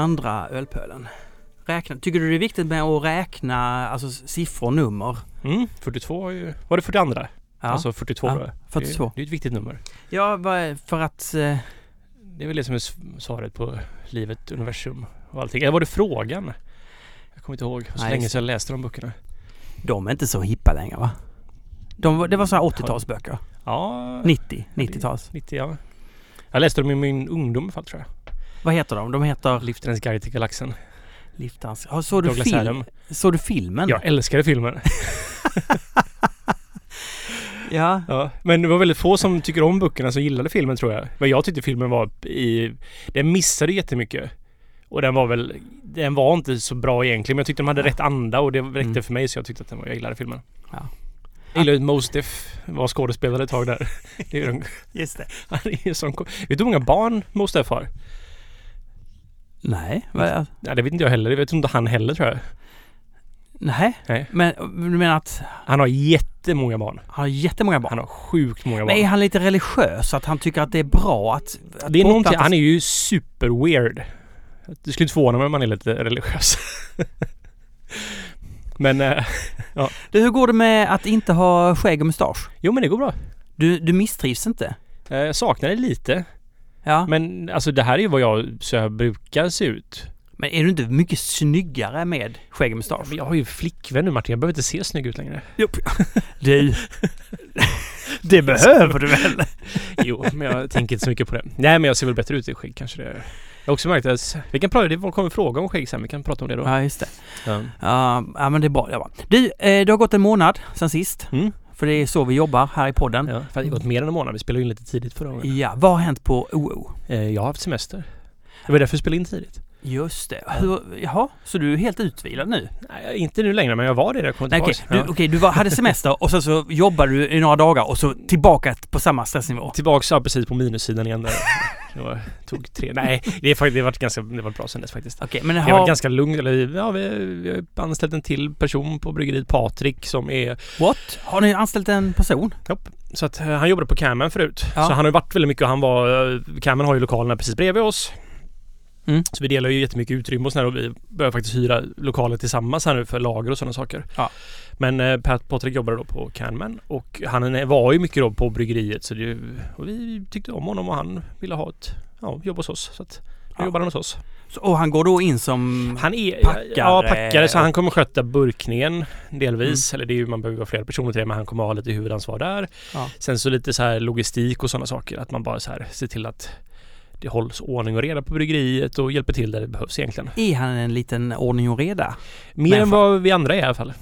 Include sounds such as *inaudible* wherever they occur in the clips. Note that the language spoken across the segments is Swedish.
42 ölpölen. Räkna. Tycker du det är viktigt med att räkna alltså, siffror och nummer? Mm, 42 var ju... Var det 42? Ja, Alltså 42 Ja, då? 42. Det, det är ett viktigt nummer. ja för att... Eh, Det är väl det som är svaret på livet, universum och allting. Eller var det frågan? Jag kommer inte ihåg. Det var så Nej, länge sedan jag läste de böckerna. de är inte så hippa längre va? De, var- det var så här 80-talsböcker. Ja, 90, 90-tals. 90 ja. Jag läste dem i min ungdom i fall tror jag. Vad heter de? De heter Liftarens guide till galaxen. Liftans... Ja, såg du, Douglas film? Adam. såg du filmen? Jag älskade filmen. *laughs* Ja. Ja, men det var väldigt få som tycker om böckerna som gillade filmen tror jag. Men jag tyckte filmen var i... Den missade jättemycket. Och den var väl... Den var inte så bra egentligen men jag tyckte de hade rätt anda och det räckte Mm. för mig så jag tyckte att den var, jag gillade filmen. Ja. Jag gillade Mos Def var skådespelare ett tag där. *laughs* Det är en, Just det. *laughs* han är ju sån, vet du hur många barn Mos Def har? Nej. Vad, Nej det vet inte jag heller. Det vet inte han heller tror jag. nej. Nej. Men du menar att Han har jättemånga barn. han har jättemånga barn? Han har sjukt många Men är barn. han lite religiös? Att han tycker att det är bra att... att Det är någonting, bortplantas- han är ju super weird. Det skulle inte förvåna mig om han är lite religiös. *laughs* Men, eh, Du, hur går det med att inte ha skägg och mustasch? jo men det går bra. Du, du misstrivs inte? Eh, Jag saknar det lite. Ja. Men alltså det här är ju vad jag, så jag brukar se ut. Men är du inte mycket snyggare med skägg och mustasch? Men jag har ju flickvän nu Martin, jag behöver inte se snygg ut längre. Du... *laughs* det behöver du väl? Jo, men jag tänker inte så mycket på det. Nej men jag ser väl bättre ut i skägg kanske det. Jag har också märkt att vi kan prata, det kommer fråga om skägg sen, vi kan prata om det då. Ja, just det. Ja. Ja, ja men det är bra. Är bra. Du, eh, det har gått en månad sen sist. Mm. För det är så vi jobbar här i podden. Ja, det har gått mer än en månad. Vi spelade in lite tidigt förra gången. Ja, vad har hänt på OO? Eh, Jag har haft semester. Det var därför vi spelade in tidigt. Just det. Hur, jaha, så du är helt utvilad nu? Nej, inte nu längre, men jag var det när jag kom Nej, okej, tillbaka. du, okej, du var, hade semester och sen så jobbade du i några dagar och så tillbaka på samma stressnivå. Tillbaks ja, precis på minussidan igen där. Det var, tog tre... Nej, det, är faktiskt, det har varit ganska... Det var bra sen dess faktiskt. Okej, men Det har varit har... ganska lugnt. Eller, ja, vi, vi har anställt en till person på bryggeriet, Patrik, som är... What? Har ni anställt en person? Så att eh, han jobbade på Cammen förut. Ja. Så han har ju varit väldigt mycket och han var... eh, Cammen har ju lokalerna precis bredvid oss. Mm. Så vi delar ju jättemycket utrymme och sådär och vi börjar faktiskt hyra lokaler tillsammans här nu för lager och sådana saker. Ja. Men eh, Pat Patrik jobbade då på Canman och han var ju mycket då på bryggeriet så det, och vi tyckte om honom och han ville ha ett ja, jobb hos oss. Så att nu Ja. jobbar han hos oss. Så, och han går då in som... Han är Packare Ja, packare så han kommer sköta burkningen delvis. Eller det är ju, man behöver vara flera personer till det men han kommer ha lite huvudansvar där. Ja. Sen så lite så här logistik och sådana saker. Att man bara så här ser till att det hålls ordning och reda på bryggeriet och hjälper till där det behövs egentligen. Är han en liten ordning och reda? Mer Men än vad vi andra är i alla fall.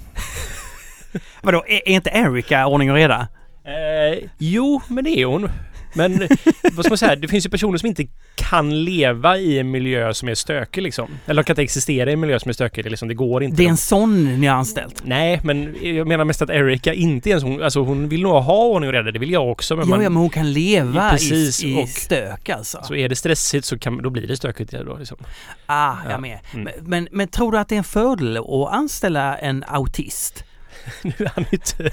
*laughs* Vadå, är, är inte Erika ordning och reda? Eh, jo, men det är hon. Men vad ska man säga? Det finns ju personer som inte kan leva i en miljö som är stökig liksom. Eller de kan inte existera i en miljö som är stökig. Det, liksom, det går inte. Det är en sån ni har anställt? Nej, men jag menar mest att Erika inte ens hon, alltså hon vill nog ha ordning och reda. Det vill jag också. Men Ja, man, ja, men hon kan leva Precis, i, i och- stök alltså. så är det stressigt så kan, då blir det stökigt då liksom. Ah, Ja. jag med. Mm. Men, men, men tror du att det är en fördel att anställa en autist? *laughs* Nu är han inte...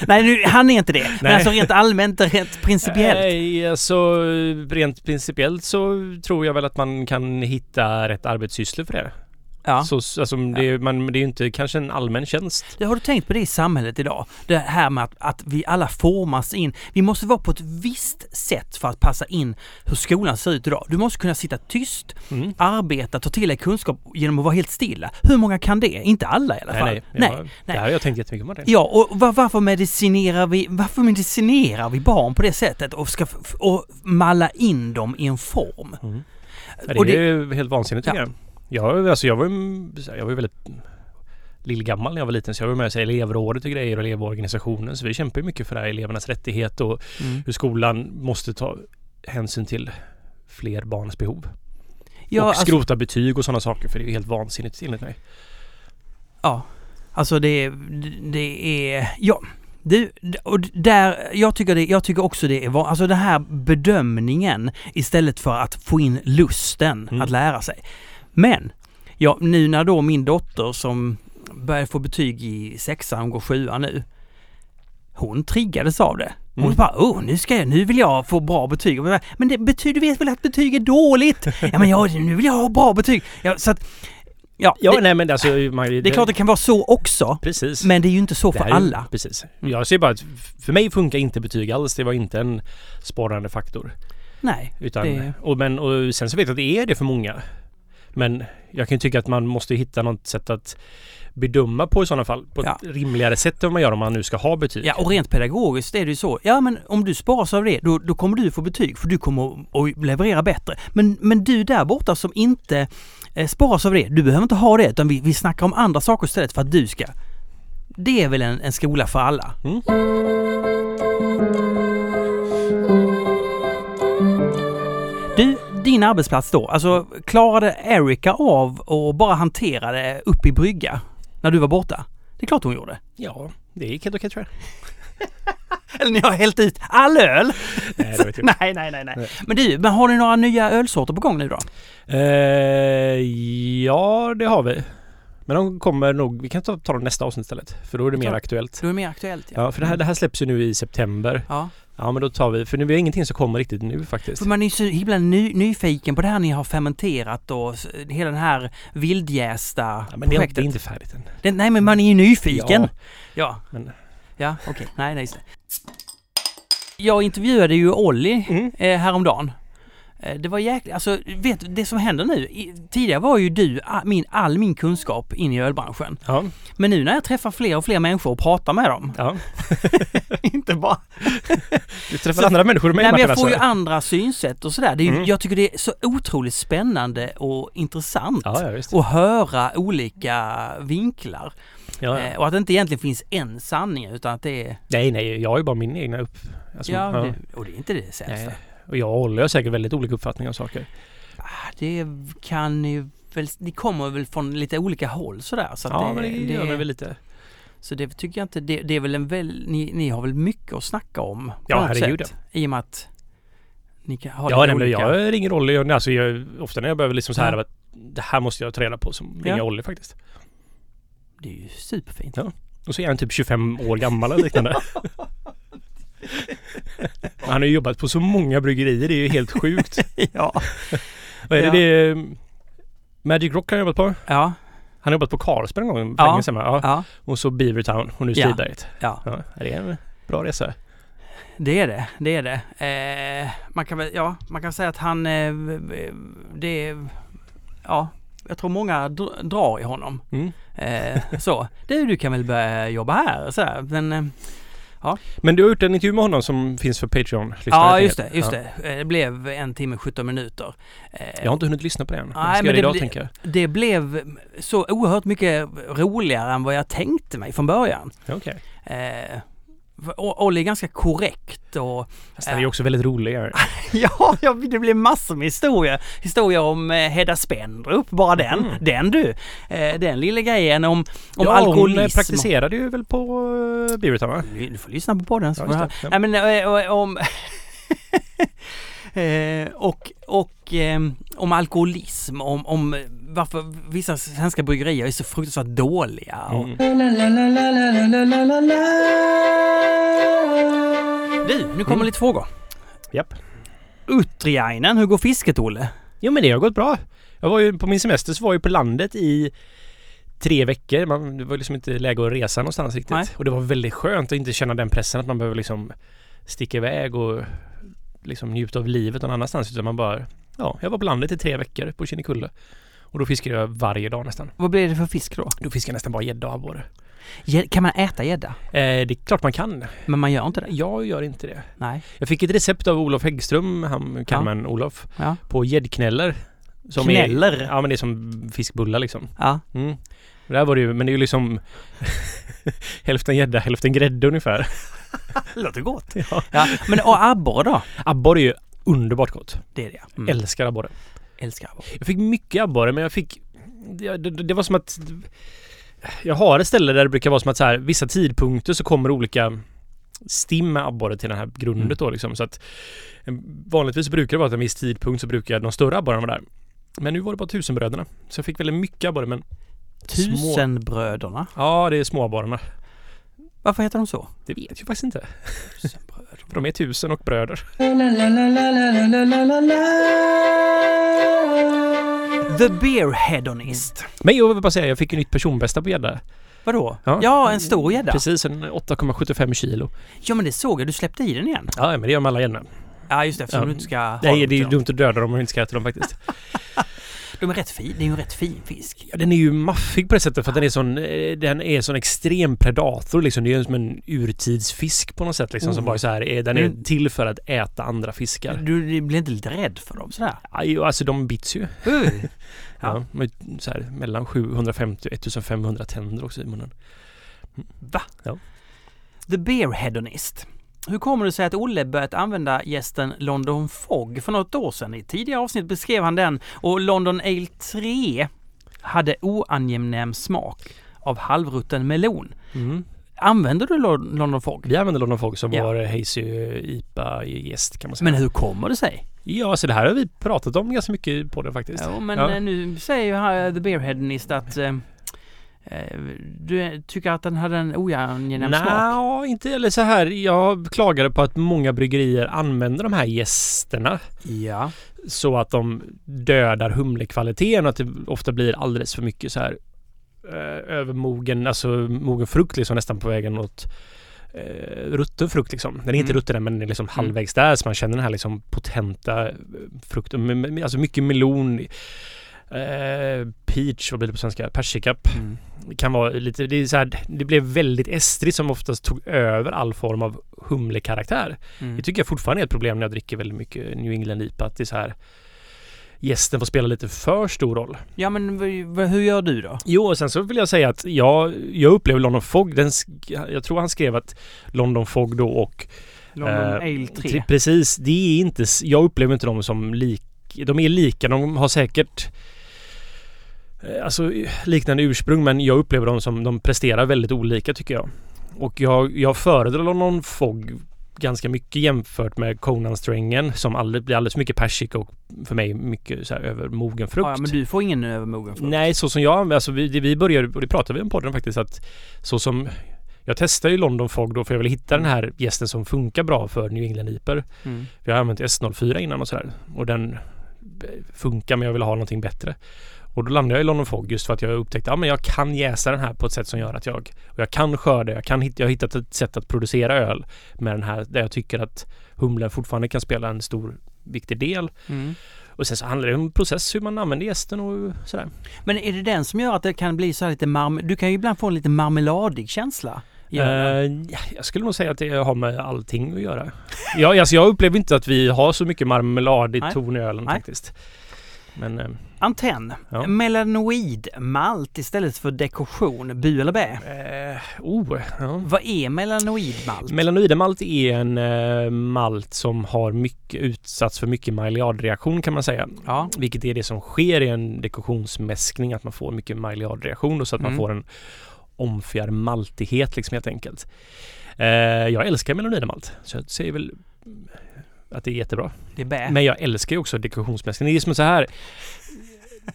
*laughs* Nej, nu, han är inte det. Men Nej. alltså rent allmänt, rent principiellt. Nej, alltså rent principiellt så tror jag väl att man kan hitta rätt arbetssysslor för det. Ja. Så, alltså, det, man, det är ju inte kanske en allmän tjänst. Det har du tänkt på det i samhället idag? Det här med att, att vi alla formas in. Vi måste vara på ett visst sätt för att passa in hur skolan ser ut idag. Du måste kunna sitta tyst, Mm. arbeta, ta till dig kunskap genom att vara helt stilla. Hur många kan det? Inte alla i alla fall. nej, nej. nej. Det här har jag tänkt jättemycket på. Det. Ja, och var, varför medicinerar vi, varför medicinerar vi barn på det sättet och ska och malla in dem i en form? Mm. Ja, det är det- helt vansinnigt tycker Ja. jag. Jag, alltså, jag var ju jag var ju väldigt lillgammal när jag var liten så jag var med i elevrådet och grejer och elevorganisationen så vi kämpar ju mycket för det här elevernas rättighet och Mm. hur skolan måste ta hänsyn till fler barns behov. Ja, och alltså, skrota betyg och sådana saker för det är ju helt vansinnigt enligt mig. ja, alltså det, det är, ja. Du, och där, jag tycker, det, jag tycker också det är, alltså den här bedömningen istället för att få in lusten Mm. att lära sig. Men, ja, nu när då min dotter som börjar få betyg i sexan, hon går sjuan nu. Hon triggades av det. Och Mm. bara, oh, nu, ska jag, nu vill jag få bra betyg. Men det betyder, du vet väl att betyg är dåligt? *laughs* Ja, men jag, nu vill jag ha bra betyg. Ja, så att, ja, Ja, det, nej men alltså... Man, det är klart det kan vara så också. Precis. Men det är ju inte så Det för är- alla. Precis. Jag ser bara att för mig funkar inte betyg alls. Det var inte en sporrande faktor. Nej. Utan, Det- och, men, och sen så vet jag att det är det för många. Men jag kan ju tycka att man måste hitta något sätt att bedöma på i sådana fall. På Ja. ett rimligare sätt än vad man gör om man nu ska ha betyg. Ja, och rent pedagogiskt är det ju så. Ja, men om du sparas av det, då, då kommer du få betyg för du kommer att att leverera bättre. Men, men du där borta som inte eh, sparas av det, du behöver inte ha det, utan vi, vi snackar om andra saker istället för att du ska. Det är väl en, en skola för alla? Mm. Din arbetsplats då, alltså klarade Erika av att bara hantera det upp i brygga när du var borta? Det är klart hon gjorde. Ja, det gick helt okej tror jag. *laughs* Eller ni har hällt ut all öl? Nej. *laughs* Nej, nej, nej, nej. Nej. Men du, men har ni några nya ölsorter på gång nu då? Eh, ja, det har vi. Men de kommer nog... Vi kan ta, ta dem nästa avsnitt istället. För då är det mer aktuellt. Då är det mer aktuellt Ja, för det här, det här släpps ju nu i september. Ja, Ja, men då tar vi... För nu är det ingenting som kommer riktigt nu faktiskt. för man är ju så himla ny, nyfiken på det här ni har fermenterat och hela den här vildjästa Ja, men det är, projektet. det är inte färdigt än. Det- nej, men man är ju nyfiken. Ja, Ja, men... ja, okej. Nej, nej. det. Jag intervjuade ju Olli Mm. eh, häromdagen. Eh, Det var jäkligt, alltså vet du, det som händer nu, i, tidigare var ju du a, min, all min kunskap in i ölbranschen. Ja, Men nu när jag träffar fler och fler människor och pratar med dem, ja. *laughs* inte bara Du träffar Så- andra människor med Nej, men jag får ju alltså. andra synsätt och sådär. Det är ju, Mm. Jag tycker det är så otroligt spännande och intressant Ja, ja att höra olika vinklar. Ja, Eh, ja. och att det inte egentligen finns en sanning utan att det är... Nej, nej, jag har ju bara min egna upp... Alltså, ja, ja. Det, och det är inte det sämsta. Nej. Och jag och Olle har säkert väldigt olika uppfattningar om saker. Ah, Det kan ju väl... Ni kommer väl från lite olika håll sådär. Så ja, det, men det, gör mig väl lite. Så det tycker jag inte... Det, det är väl en väl... Ni, ni har väl mycket att snacka om? Ja, herregud, sätt, I och med att ni kan ha Ja, nej, men jag ringer Olle. Alltså, jag, ofta när jag behöver liksom så här Ja. att det här måste jag ta reda på så ringer Ja. jag Olle faktiskt. Det är ju superfint. Ja. Och så är han typ 25 år gammal eller liknande. *laughs* *laughs* han har ju jobbat på så många bryggerier, det är ju helt sjukt. *laughs* ja. Vad är Ja. det, det Magic Rock har han jobbat på. Ja. Han har jobbat på Carlsberg en gång Ja. länge ja. Ja. Och så Beavertown och nu. Stiberget. Ja. Ja. det är en bra resa. Det är det, det är det. Eh, man kan väl, ja, man kan säga att han, eh, det är, ja, jag tror många dr- drar i honom. Mm. Eh, så, du, du kan väl börja jobba här så här. Men, eh, Men du har gjort en intervju med honom som finns för Patreon. ja just det, just det. Eh, Det blev en timme 17 minuter. Eh, Jag har inte hunnit lyssna på den. Nej, men det idag jag. Det blev så oerhört mycket roligare än vad jag tänkte mig från början. Ja, Okej. Eh, Olli är ganska korrekt och Fast den är ju också väldigt rolig. *laughs* Ja, det blev massor med historier. Historier om eh, Hedda Spendrup, bara den. Mm. Den du. Eh, den lilla grejen om, om ja, Hon alkoholism. eh, praktiserade ju väl på Beavertown va? Du får lyssna på podden. Så Ja, det. Ja. Nej men eh, om... *laughs* Eh, och och ehm, om alkoholism, om, om varför vissa svenska bryggerier är så fruktansvärt dåliga. Och, Mm. Du, nu kommer Mm. lite frågor. Japp. Utriainen, hur går fisket Olle? Jo men det har gått bra. Jag var ju på min semester så var jag på landet i tre veckor. Man, det var liksom inte läge att resa någonstans riktigt. Nej. Och det var väldigt skönt att inte känna den pressen att man behöver liksom sticka iväg och liksom njuta av livet någon annanstans. Utan man bara, ja, jag var på landet i tre veckor på Kinnekulle. Och då fiskade jag varje dag nästan. Vad blir det för fisk då? Då fiskade jag nästan bara gädda och abborre. Kan man äta gädda? Eh, det är klart man kan. Men man gör inte det? Jag gör inte det. Nej. Jag fick ett recept av Olof Häggström, han kan man Olof, Ja. på gäddknäller. Knäller? Är, ja men det är som fiskbullar liksom. Ja. Mm. Där var det ju, men det är ju liksom *laughs* hälften gädda, hälften grädde ungefär. *laughs* Låter gott. Ja. Ja, men och abborre då? Abborre är ju underbart gott. Det är det. Mm. Älskar abborre. Älskar abborre. Jag fick mycket abborre men jag fick... Det, det, det var som att... Jag har ett ställe där det brukar vara som att så här, vissa tidpunkter så kommer olika stim med abborre till det här grundet Mm. då liksom. Så att eh, vanligtvis brukar det vara att en viss tidpunkt så brukar de större abborrarna vara där. Men nu var det bara tusenbröderna. Så jag fick väldigt mycket abborre men... Små. Tusenbröderna. Ja, det är små abborrarna. Varför heter de så? Det vet jag faktiskt inte. För *laughs* de är tusen och bröder. The Beer Hedonist. Men jag vill bara säga, jag fick ju nytt personbästa på gädda. Vadå? Ja. Ja, en stor gädda. Precis, en 8,75 kilo. Ja, men det såg jag. Du släppte i den igen. Ja, men det gör man alla gäddor. Ja, just det. Eftersom Ja. du inte ska Nej, det är ju dumt att döda dem om man inte ska äta dem faktiskt. *laughs* De är rätt fin. Det är ju en rätt fin fisk. Ja, den är ju maffig på det sättet för att den är sån, eh, den är sån extrem predator liksom. Det är ju som en urtidsfisk på något sätt liksom. Som Oh. bara så här, är- den är Mm. till för att äta andra fiskar. Du blir inte lite rädd för dem sådär? Ja, jo, alltså de bits ju. Uy. *laughs* Ja. med så här, mellan 750 och 1500 tänder också i munnen. Va? Ja. The Beer Hedonist. Hur kommer det sig att Olle börjat använda gästen London Fog för något år sedan? I tidigare avsnitt beskrev han den och London Ale 3 hade oangenäm smak av halvrutten melon. Mm. Använder du Lo- London Fog? Vi använder London Fog som Ja. vår Hazy IPA gäst kan man säga. Men hur kommer det sig? Ja, så det här har vi pratat om ganska mycket på det faktiskt. Jo, men Ja. eh, nu säger ju The Beer Hedonist att eh, du tycker att den hade en oangenäm smak. Nej, inte eller så här. Jag klagade på att många bryggerier använder de här gästerna Ja. så att de dödar humlekvaliteten och att det ofta blir alldeles för mycket så här eh, övermogen, alltså mogen frukt liksom nästan på vägen åt eh, rutten frukt liksom. Den är inte Mm. rutten än men den är liksom halvvägs där så man känner den här liksom potenta eh, frukten. Alltså mycket melon, eh, peach, vad blir det på svenska? Persika. Mm. Det kan vara lite, det är så här, det blev väldigt estrigt som oftast tog över all form av humlekaraktär. Mm. Det tycker jag fortfarande är ett problem när jag dricker väldigt mycket New England IPA. Att det är så här Gästen får spela lite för stor roll. Ja men hur gör du då? Jo, och sen så vill jag säga att jag, jag upplever London Fog, den, jag tror han skrev att London Fog då och London Eh, Ale 3? Tre- Precis, det är inte, jag upplever inte dem som lik, de är lika, de har säkert Alltså liknande ursprung men jag upplever dem som, de presterar väldigt olika tycker jag. Och jag, jag föredrar London Fog ganska mycket jämfört med Conan-strängen som aldrig, blir alldeles mycket persika och för mig mycket så här övermogen frukt. Ja, men du får ingen övermogen frukt? Nej, så som jag alltså vi, vi började, och det pratade vi om podden faktiskt, att så som jag testade ju London Fog då för jag ville hitta den här gästen som funkar bra för New England IPer. Mm. Vi har använt S04 innan och sådär och den funkar men jag vill ha någonting bättre. Och då landade jag i London Fog just för att jag upptäckte att men jag kan jäsa den här på ett sätt som gör att jag och jag kan skörda, jag, kan hitta, jag har hittat ett sätt att producera öl med den här där jag tycker att humlen fortfarande kan spela en stor viktig del. Mm. Och sen så handlar det om process hur man använder gästen och sådär. Men är det den som gör att det kan bli så här lite marm... Du kan ju ibland få en lite marmeladig känsla. Eh, ja, jag skulle nog säga att det har med allting att göra. Jag, alltså jag upplever inte att vi har så mycket marmelad i Nej. ton i ölen faktiskt. Men eh, Antenn. Ja. Melanoid malt istället för dekoration. Bu eller bä? eh, oh, ja. Vad är melanoidmalt? Melanoidemalt är en eh, malt som har mycket utsatts för mycket Maillard-reaktion kan man säga. ja. Vilket är det som sker i en dekoktionsmäskning, att man får mycket Maillard-reaktion och så att man Mm. får en omfjärd maltighet liksom helt enkelt. Eh, jag älskar melanoidemalt, så jag säger väl att det är jättebra. Det är bä. Men jag älskar ju också dekoktionsmäskning. Det är som så här.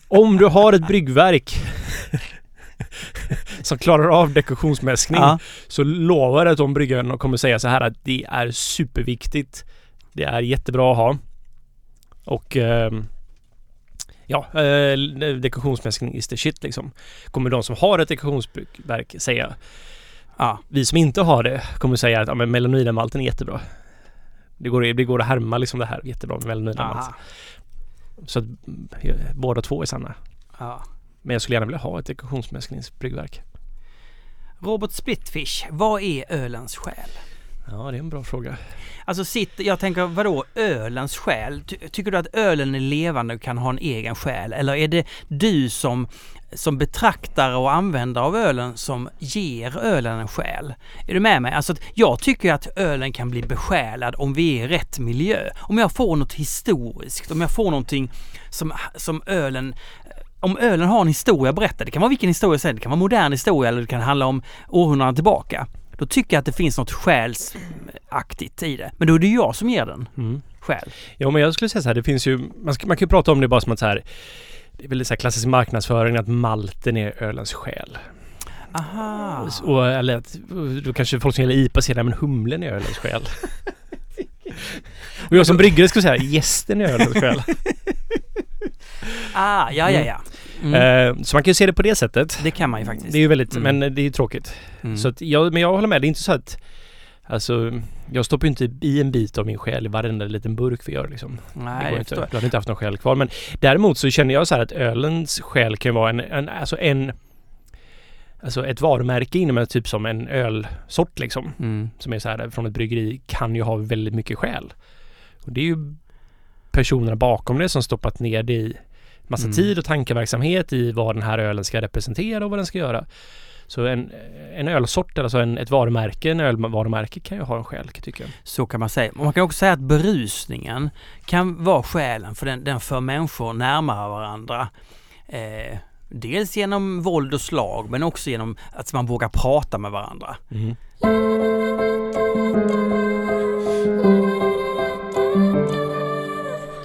Om du har ett bryggverk *laughs* som klarar av dekoktionsmäskning Ja. så lovar jag att de bryggarna kommer säga så här att det är superviktigt. Det är jättebra att ha. Och ehm, ja, eh, dekoktionsmäskning is the shit liksom. Kommer de som har ett dekoktionsverk säga. ja. Vi som inte har det kommer säga att ja, men melanoidemalten är jättebra. Det går, det går att härma liksom det här jättebra med melanoidemalt. Aha. Så att mm, båda två är sanna. Ja. Men jag skulle gärna vilja ha ett dekoktionsmäskningsbryggverk. Robert Splitfish, vad är ölens själ? Ja, det är en bra fråga. Alltså sitt, jag tänker vadå ölens själ? Ty, tycker du att ölen är levande och kan ha en egen själ? Eller är det du som, som betraktare och användare av ölen som ger ölen en själ? Är du med mig? Alltså jag tycker att ölen kan bli besjälad om vi är i rätt miljö. Om jag får något historiskt, om jag får någonting som, som ölen om ölen har en historia att berätta, det kan vara vilken historia som helst, det kan vara modern historia eller det kan handla om århundraden tillbaka. Då tycker jag att det finns något själsaktigt i det. Men då är det jag som ger den Mm. själ. Ja, men jag skulle säga så här, det finns ju, man, ska, man kan ju prata om det bara som att så här, det är väl så här klassisk marknadsföring att malten är ölens själ. Aha. Och, eller att, då kanske folk som gillar IPA säger att men humlen är ölens själ. Och jag som bryggare skulle säga gästen i ölen ikväll. Ah, ja, ja, ja. Mm. Eh, så man kan ju se det på det sättet. Det kan man ju faktiskt. Det är ju väldigt, Mm. men det är ju tråkigt. Mm. Så att jag, men jag håller med, det är inte så att Alltså, jag stoppar ju inte i en bit av min själ i varenda liten burk vi gör liksom. Nej, jag inte. Du hade inte haft någon själ kvar. Men däremot så känner jag så här att ölens själ kan vara en, en alltså en Alltså ett varumärke inom en typ som en ölsort liksom. Mm. Som är så här från ett bryggeri kan ju ha väldigt mycket själ. Och det är ju personerna bakom det som stoppat ner det i massa Mm. tid och tankeverksamhet i vad den här ölen ska representera och vad den ska göra. Så en, en ölsort, alltså en, ett varumärke, en ölvarumärke kan ju ha en själ tycker jag. Så kan man säga. Och Man kan också säga att berusningen kan vara skälen för den, den för människor närmare varandra. Eh, dels genom våld och slag men också genom att man vågar prata med varandra.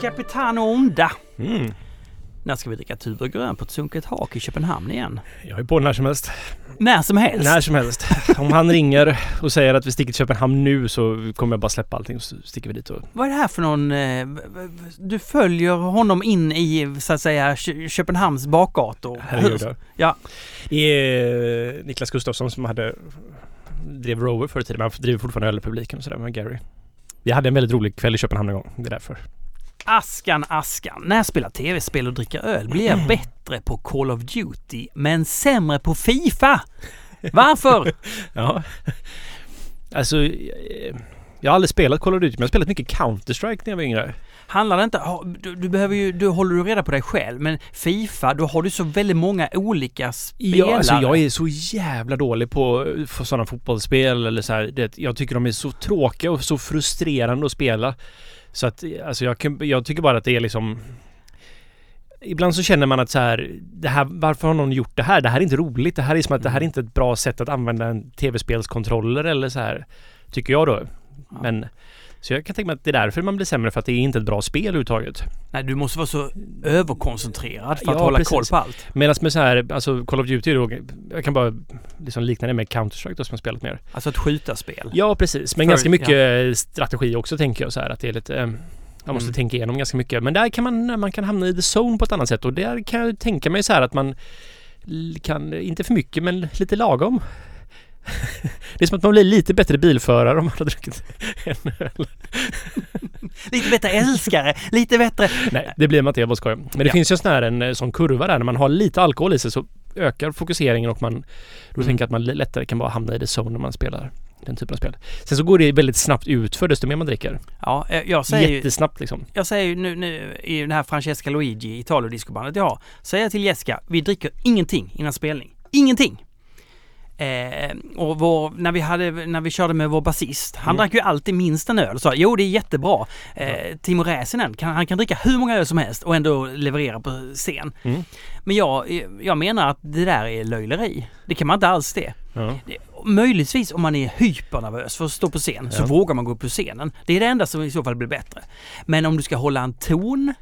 Capitano Onda. Mm. När ska vi dricka Tuborg grön på ett sunket hak i Köpenhamn igen? Jag är på när som helst. När som helst. När som helst. Om han ringer och säger att vi sticker till Köpenhamn nu så kommer jag bara släppa allting och så sticker vi dit och... Vad är det här för någon... eh, Du följer honom in i, så att säga, Kö- Köpenhamns bakgator. Herregud. Ja. Det är eh, Niklas Gustafsson som hade drev Rover förr i tiden, han driver fortfarande Ölrepubliken och sådär med Gary. Vi hade en väldigt rolig kväll i Köpenhamn en gång. Det är därför. Askan, askan. När jag spelar tv-spel och dricker öl blir jag *clears throat* bättre på Call of Duty, men sämre på Fifa. Varför? *laughs* Ja. Alltså, eh, jag har aldrig spelat Call of Duty, men jag har spelat mycket Counter-Strike när jag var yngre. Handlar det inte... Du, du behöver ju... Du håller du reda på dig själv, men Fifa, då har du så väldigt många olika spelare. Ja, alltså jag är så jävla dålig på för sådana fotbollsspel eller så här. Det, jag tycker de är så tråkiga och så frustrerande att spela. Så att alltså jag, jag tycker bara att det är liksom Ibland så känner man att så här, det här, varför har någon gjort det här? Det här är inte roligt. Det här är som att det här är inte ett bra sätt att använda en tv-spelskontroller eller så här. Tycker jag då. Men så jag kan tänka mig att det är därför man blir sämre för att det är inte ett bra spel överhuvudtaget. Nej, du måste vara så överkoncentrerad för att Ja, hålla precis. koll på allt. Medan med så här, alltså Call of Duty då, jag kan bara liksom likna det med Counter-Strike då som jag spelat mer. Alltså ett skjutarspel. Ja, precis. Men För- ganska mycket strategi också tänker jag så här att det är lite... eh, Man måste Mm. tänka igenom ganska mycket. Men där kan man, man kan hamna i the zone på ett annat sätt och där kan jag tänka mig så här att man kan, inte för mycket men lite lagom. Det är som att man blir lite bättre bilförare om man har druckit en öl. Lite bättre älskare, lite bättre... Nej, det blir man inte, jag bara skojar. Men det Ja. finns ju en sån här en eh, sån kurva där när man har lite alkohol i sig så ökar fokuseringen och man då Mm. tänker att man lättare kan bara hamna i the zone när man spelar den typen av spel. Sen så går det väldigt snabbt ut för desto mer man dricker. Ja, eh, jag säger. Jättesnabbt liksom. Jag säger ju nu, nu i den här Francesca Luigi Italio-discobandet jag har, säger jag till Jessica, vi dricker ingenting innan spelning. Ingenting! Eh, och vår, när, vi hade, när vi körde med vår basist, han Mm. drack ju alltid minst en öl och sa jo det är jättebra. Eh, Timo Räsänen, kan, han kan dricka hur många öl som helst och ändå leverera på scen. Mm. Men jag, jag menar att det där är löjleri. Det kan man inte alls det. Ja. Möjligtvis om man är hypernervös för att stå på scen så Ja. vågar man gå upp på scenen. Det är det enda som i så fall blir bättre. Men om du ska hålla en ton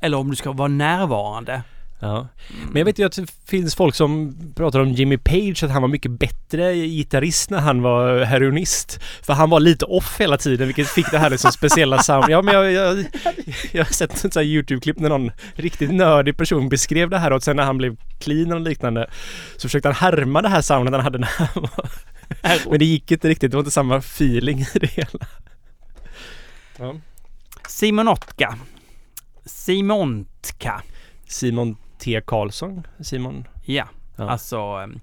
eller om du ska vara närvarande. Ja. Men jag vet ju att det finns folk som pratar om Jimmy Page, att han var mycket bättre gitarrist när han var heroinist. För han var lite off hela tiden, vilket fick det här liksom speciella sound. Ja, men jag, jag, jag har sett ett sånt YouTube-klipp när någon riktigt nördig person beskrev det här och sen när han blev clean och liknande så försökte han härma det här soundet han hade när han var... Men det gick inte riktigt, det var inte samma feeling i det hela. Ja. Simonotka. Simontka. Simon T. Karlsson, Simon... Ja, Ja. alltså... ehm,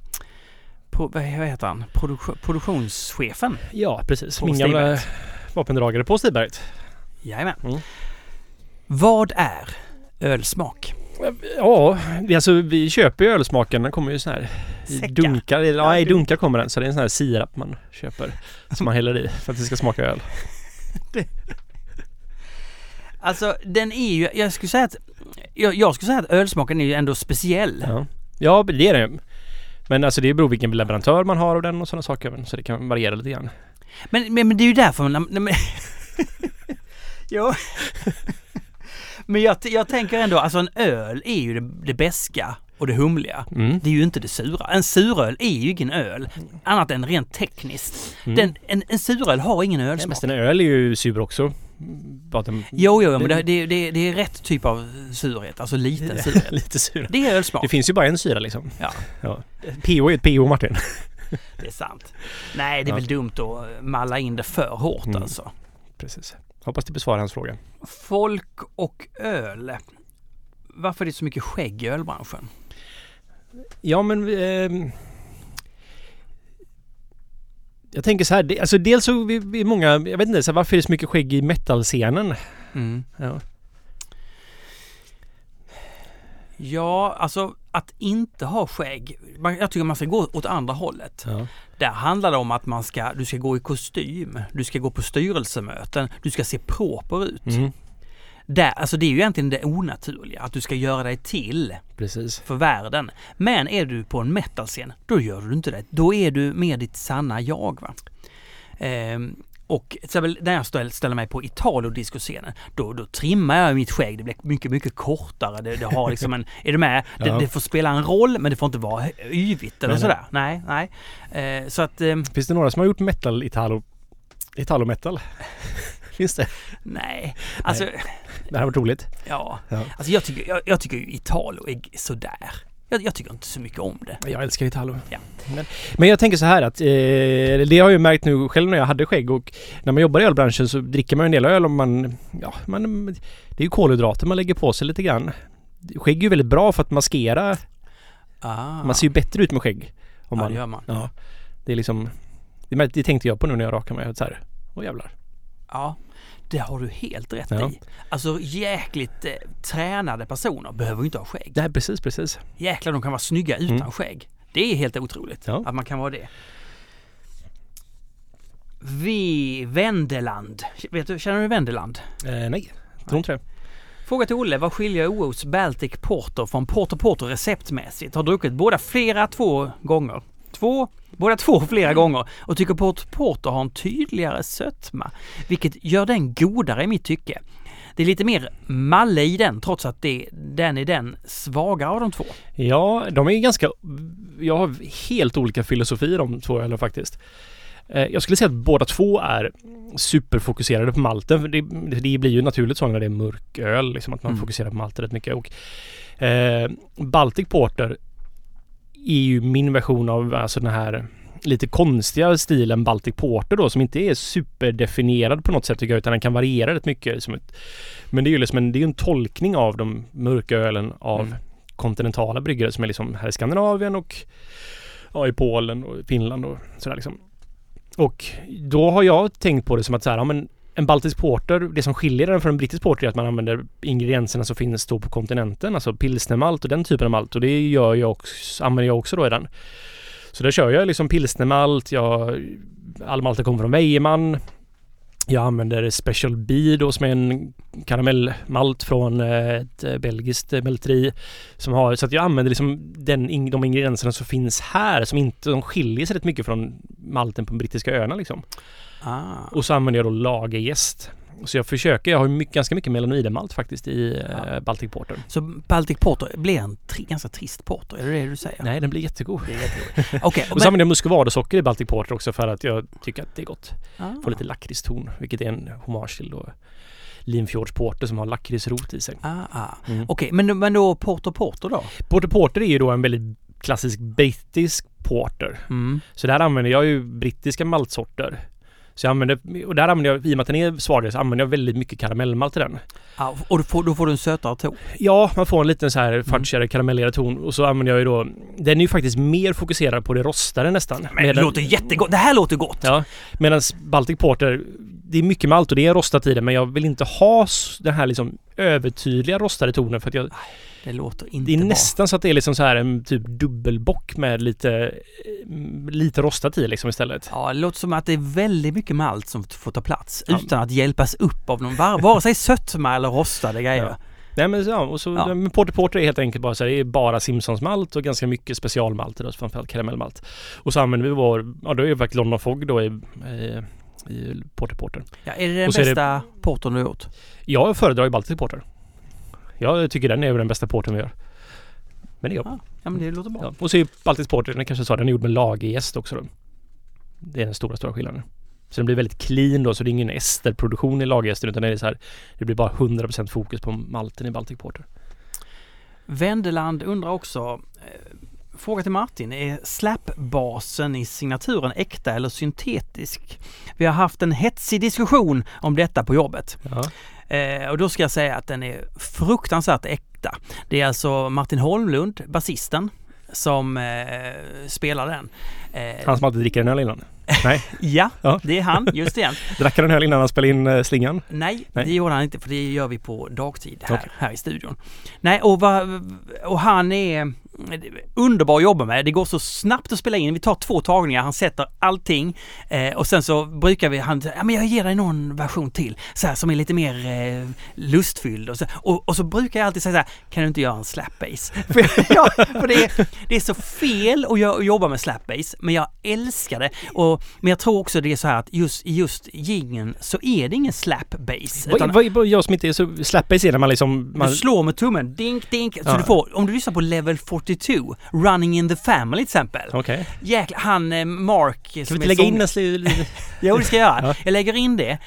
Pro, vad heter han? Produk- produktionschefen. Ja, precis. På Min gamla vapendragare på Stiberget. Jajamän. Mm. Vad är ölsmak? Ja, vi, alltså, vi köper ju ölsmaken. Den kommer ju så här i dunkar. Ja, i dunk- dunkar kommer den. Så det är en sån här sirap man köper. Som man häller i för att det ska smaka öl. *laughs* Alltså den är ju, jag skulle säga att, jag, jag skulle säga att ölsmaken är ju ändå speciell. Ja, ja det är den. Men alltså det beror vilken leverantör man har av den och sådana saker. Så det kan variera lite grann. Men, men, men det är ju därför man... Men, *laughs* jo. men jag, jag tänker ändå, alltså en öl är ju det, det beska och det humliga. Mm. Det är ju inte det sura. En suröl är ju ingen öl, annat än rent tekniskt. Mm. Den, en, en suröl har ingen Ja, ölsmak. men en öl är ju sur också. Att den- Jo, jo, men det, det, det, är rätt typ av surhet. Alltså liten surhet. *laughs* Lite sur. Det är ölsmak. Det finns ju bara en syra liksom. Ja. ja. PO är ett PO Martin. *laughs* Det är sant. Nej, det är Ja. väl dumt att malla in det för hårt Mm. alltså. Precis. Hoppas det besvarar hans fråga. Folk och öl. Varför är det så mycket skägg i ölbranschen? Ja men... ehm, jag tänker så här, det, alltså dels så vi, vi är många, jag vet inte, så här, varför är det så mycket skägg i metal-scenen? Mm. Ja. Ja, alltså att inte ha skägg. man- Jag tycker man ska gå åt andra hållet. ja. Där handlar det om att man ska, du ska gå i kostym, du ska gå på styrelsemöten, du ska se proper ut. Mm, Där, alltså det är ju egentligen det onaturliga, att du ska göra dig till precis. för världen. Men är du på en metalscen, då gör du inte det. Då är du med ditt sanna jag. Va? Ehm, och till när jag ställ- ställer mig på Italo-discoscenen, då, då trimmar jag mitt skägg. Det blir mycket, mycket kortare. Det, det har liksom en, är du med? Det, Ja. det får spela en roll, men det får inte vara yvigt eller Nej, sådär. Nej, nej. Eh, så att, ehm, Finns det några som har gjort metal, italo, italo-metal? *laughs* Finns det? nej. Alltså, Det här var roligt. ja. Ja. Alltså jag tycker, jag, jag tycker Italo är sådär. Jag, jag tycker inte så mycket om det. Jag älskar Italo. Ja. Men, men jag tänker så här att eh, det har jag ju märkt nu själv när jag hade skägg och när man jobbar i ölbranschen så dricker man ju en del öl om man... Ja, man, det är ju kolhydrater man lägger på sig lite grann. Skägg är ju väldigt bra för att maskera. Ah. Man ser ju bättre ut med skägg. Om ja, man, det gör man. ja, det är liksom... Det, det tänkte jag på nu när jag rakade mig. Så här, åh jävlar. Ja, det har du helt rätt Ja. i. Alltså jäkligt eh, tränade personer behöver ju inte ha skägg. Nej, precis, precis. Jäklar, de kan vara snygga utan Mm. skägg. Det är helt otroligt Ja. att man kan vara det. Vi Vendeland. Vet du, känner du Vendeland? Eh, nej, tror inte det. Fråga till Olle, vad skiljer OOs Baltic Porter från Porter Porter receptmässigt? Har druckit båda flera två gånger. Två, båda två flera gånger och tycker Porter Porter har en tydligare sötma, vilket gör den godare i mitt tycke. Det är lite mer malle i den trots att det, den är den svagare av de två. Ja, de är ganska... Jag har helt olika filosofier de två ölen faktiskt. Eh, Jag skulle säga att båda två är superfokuserade på malten. För Det, det blir ju naturligt så när det är mörk öl, liksom att man Mm. fokuserar på malten rätt mycket. Och, eh, Baltic Porter är ju min version av alltså den här lite konstiga stilen Baltic Porter då som inte är superdefinierad på något sätt tycker jag utan den kan variera rätt mycket. Som ett, men det är ju liksom en, det är en tolkning av de mörka ölen av Mm. kontinentala bryggare som är liksom här i Skandinavien och ja, i Polen och Finland och sådär liksom. Och då har jag tänkt på det som att så här, ja, men en baltisk porter, det som skiljer den från en brittisk porter är att man använder ingredienserna som finns då på kontinenten, alltså pilsnermalt och den typen av malt och det gör jag också, använder jag också då i den. Så där kör jag liksom pilsnermalt, jag, all malten kommer från Weyermann. Jag använder Special Bee då som är en karamellmalt från eh, ett eh, belgiskt eh, mälteri. Som har, så att jag använder liksom den, de ingredienserna som finns här som inte, de skiljer sig rätt mycket från malten på de brittiska öarna liksom. Ah. Och så använder jag då lagerjäst. Så jag försöker, jag har mycket, ganska mycket melanoidemalt faktiskt i Ja. eh, Baltic Porter. Så Baltic Porter blir en tri- ganska trist porter, är det det du säger? Nej, den blir jättegod. Det är. Okej, *laughs* Och så använder jag muscovadosocker i Baltic Porter också för att jag tycker att det är gott. men... Får lite lakritston, vilket är en hommage till då Limfjords Porter som har lakritsrot i sig. Ah, ah. Mm. Okej, men, men då Porter Porter då? Porter Porter är ju då en väldigt klassisk brittisk porter. Mm. Så där använder jag ju brittiska maltsorter. Så jag använder, och där använder jag, i och med att den är svagare, så använder jag väldigt mycket karamellmalt i den. Ah, och då får, då får du en sötare ton? Ja, man får en liten så här fudgigare karamellerad ton och så använder jag ju då Den är ju faktiskt mer fokuserad på det rostade nästan. Men det låter jättegott! Det här låter gott! Ja, medan Baltic Porter Det är mycket malt och det är rostat i det men jag vill inte ha den här liksom övertydliga rostade tonen för att jag Det låter inte Det är bra. nästan så att det är liksom så här en typ dubbelbock med lite Lite rostat i liksom istället. Ja, det låter som att det är väldigt mycket malt som får ta plats Ja. utan att hjälpas upp av någon, var- vare sig sötma eller rostade grejer. Ja. Nej men ja, och så Ja. men Porter Porter är helt enkelt bara så här, det är bara Simpsons malt och ganska mycket specialmalt då, framförallt karamellmalt. Och så använder vi vår, ja då är det faktiskt London Fog då i, i, i Porter Porter. Ja, är det den det- bästa portern du har gjort? Jag föredrar ju Baltic Porter. Jag tycker den är den bästa porten vi gör. Men det är jag. Ja, ja men det låter bra. Ja. Och så är Baltic Porter, den kanske sa, den är gjord med lagerjäst också då. Det är den stora, stora skillnaden. Så den blir väldigt clean då, så det är ingen esterproduktion i lagerjästen utan det är så här, det blir bara 100% fokus på malten i Baltic Porter. Wendeland undrar också eh, Fråga till Martin, är slapbasen i signaturen äkta eller syntetisk? Vi har haft en hetsig diskussion om detta på jobbet. Ja. Eh, och då ska jag säga att den är fruktansvärt äkta. Det är alltså Martin Holmlund, basisten, som eh, spelar den. Eh, Han som alltid dricker en öl innan. Nej, *laughs* ja, Ja. det är han, just det. *laughs* drack han en öl innan han spelade in eh, slingan? Nej, Nej. det gjorde han inte för det gör vi på dagtid här, Okej. här i studion. Nej, och, va, och han är underbar att jobba med. Det går så snabbt att spela in. Vi tar två tagningar, han sätter allting eh, och sen så brukar vi, han ja men jag ger dig någon version till, så här som är lite mer eh, lustfylld och så, och, och så brukar jag alltid säga så här, kan du inte göra en slapbass? *laughs* för ja, för det, är, det är så fel att jobba med slapbass, men jag älskar det. Och, men jag tror också det är så här att just i just gingen så är det ingen slapbass. Vad, vad, vad, jag som inte är så slapbass är när man liksom... Man, Du slår med tummen, dink dink, så Ja. du får, om du lyssnar på level 42, Running in the Family till exempel. Okej. Jäklar, han eh, Mark Kan vi inte lägga in sång- en sli- lite... Jo, det ska jag göra. Ja. Jag lägger in det.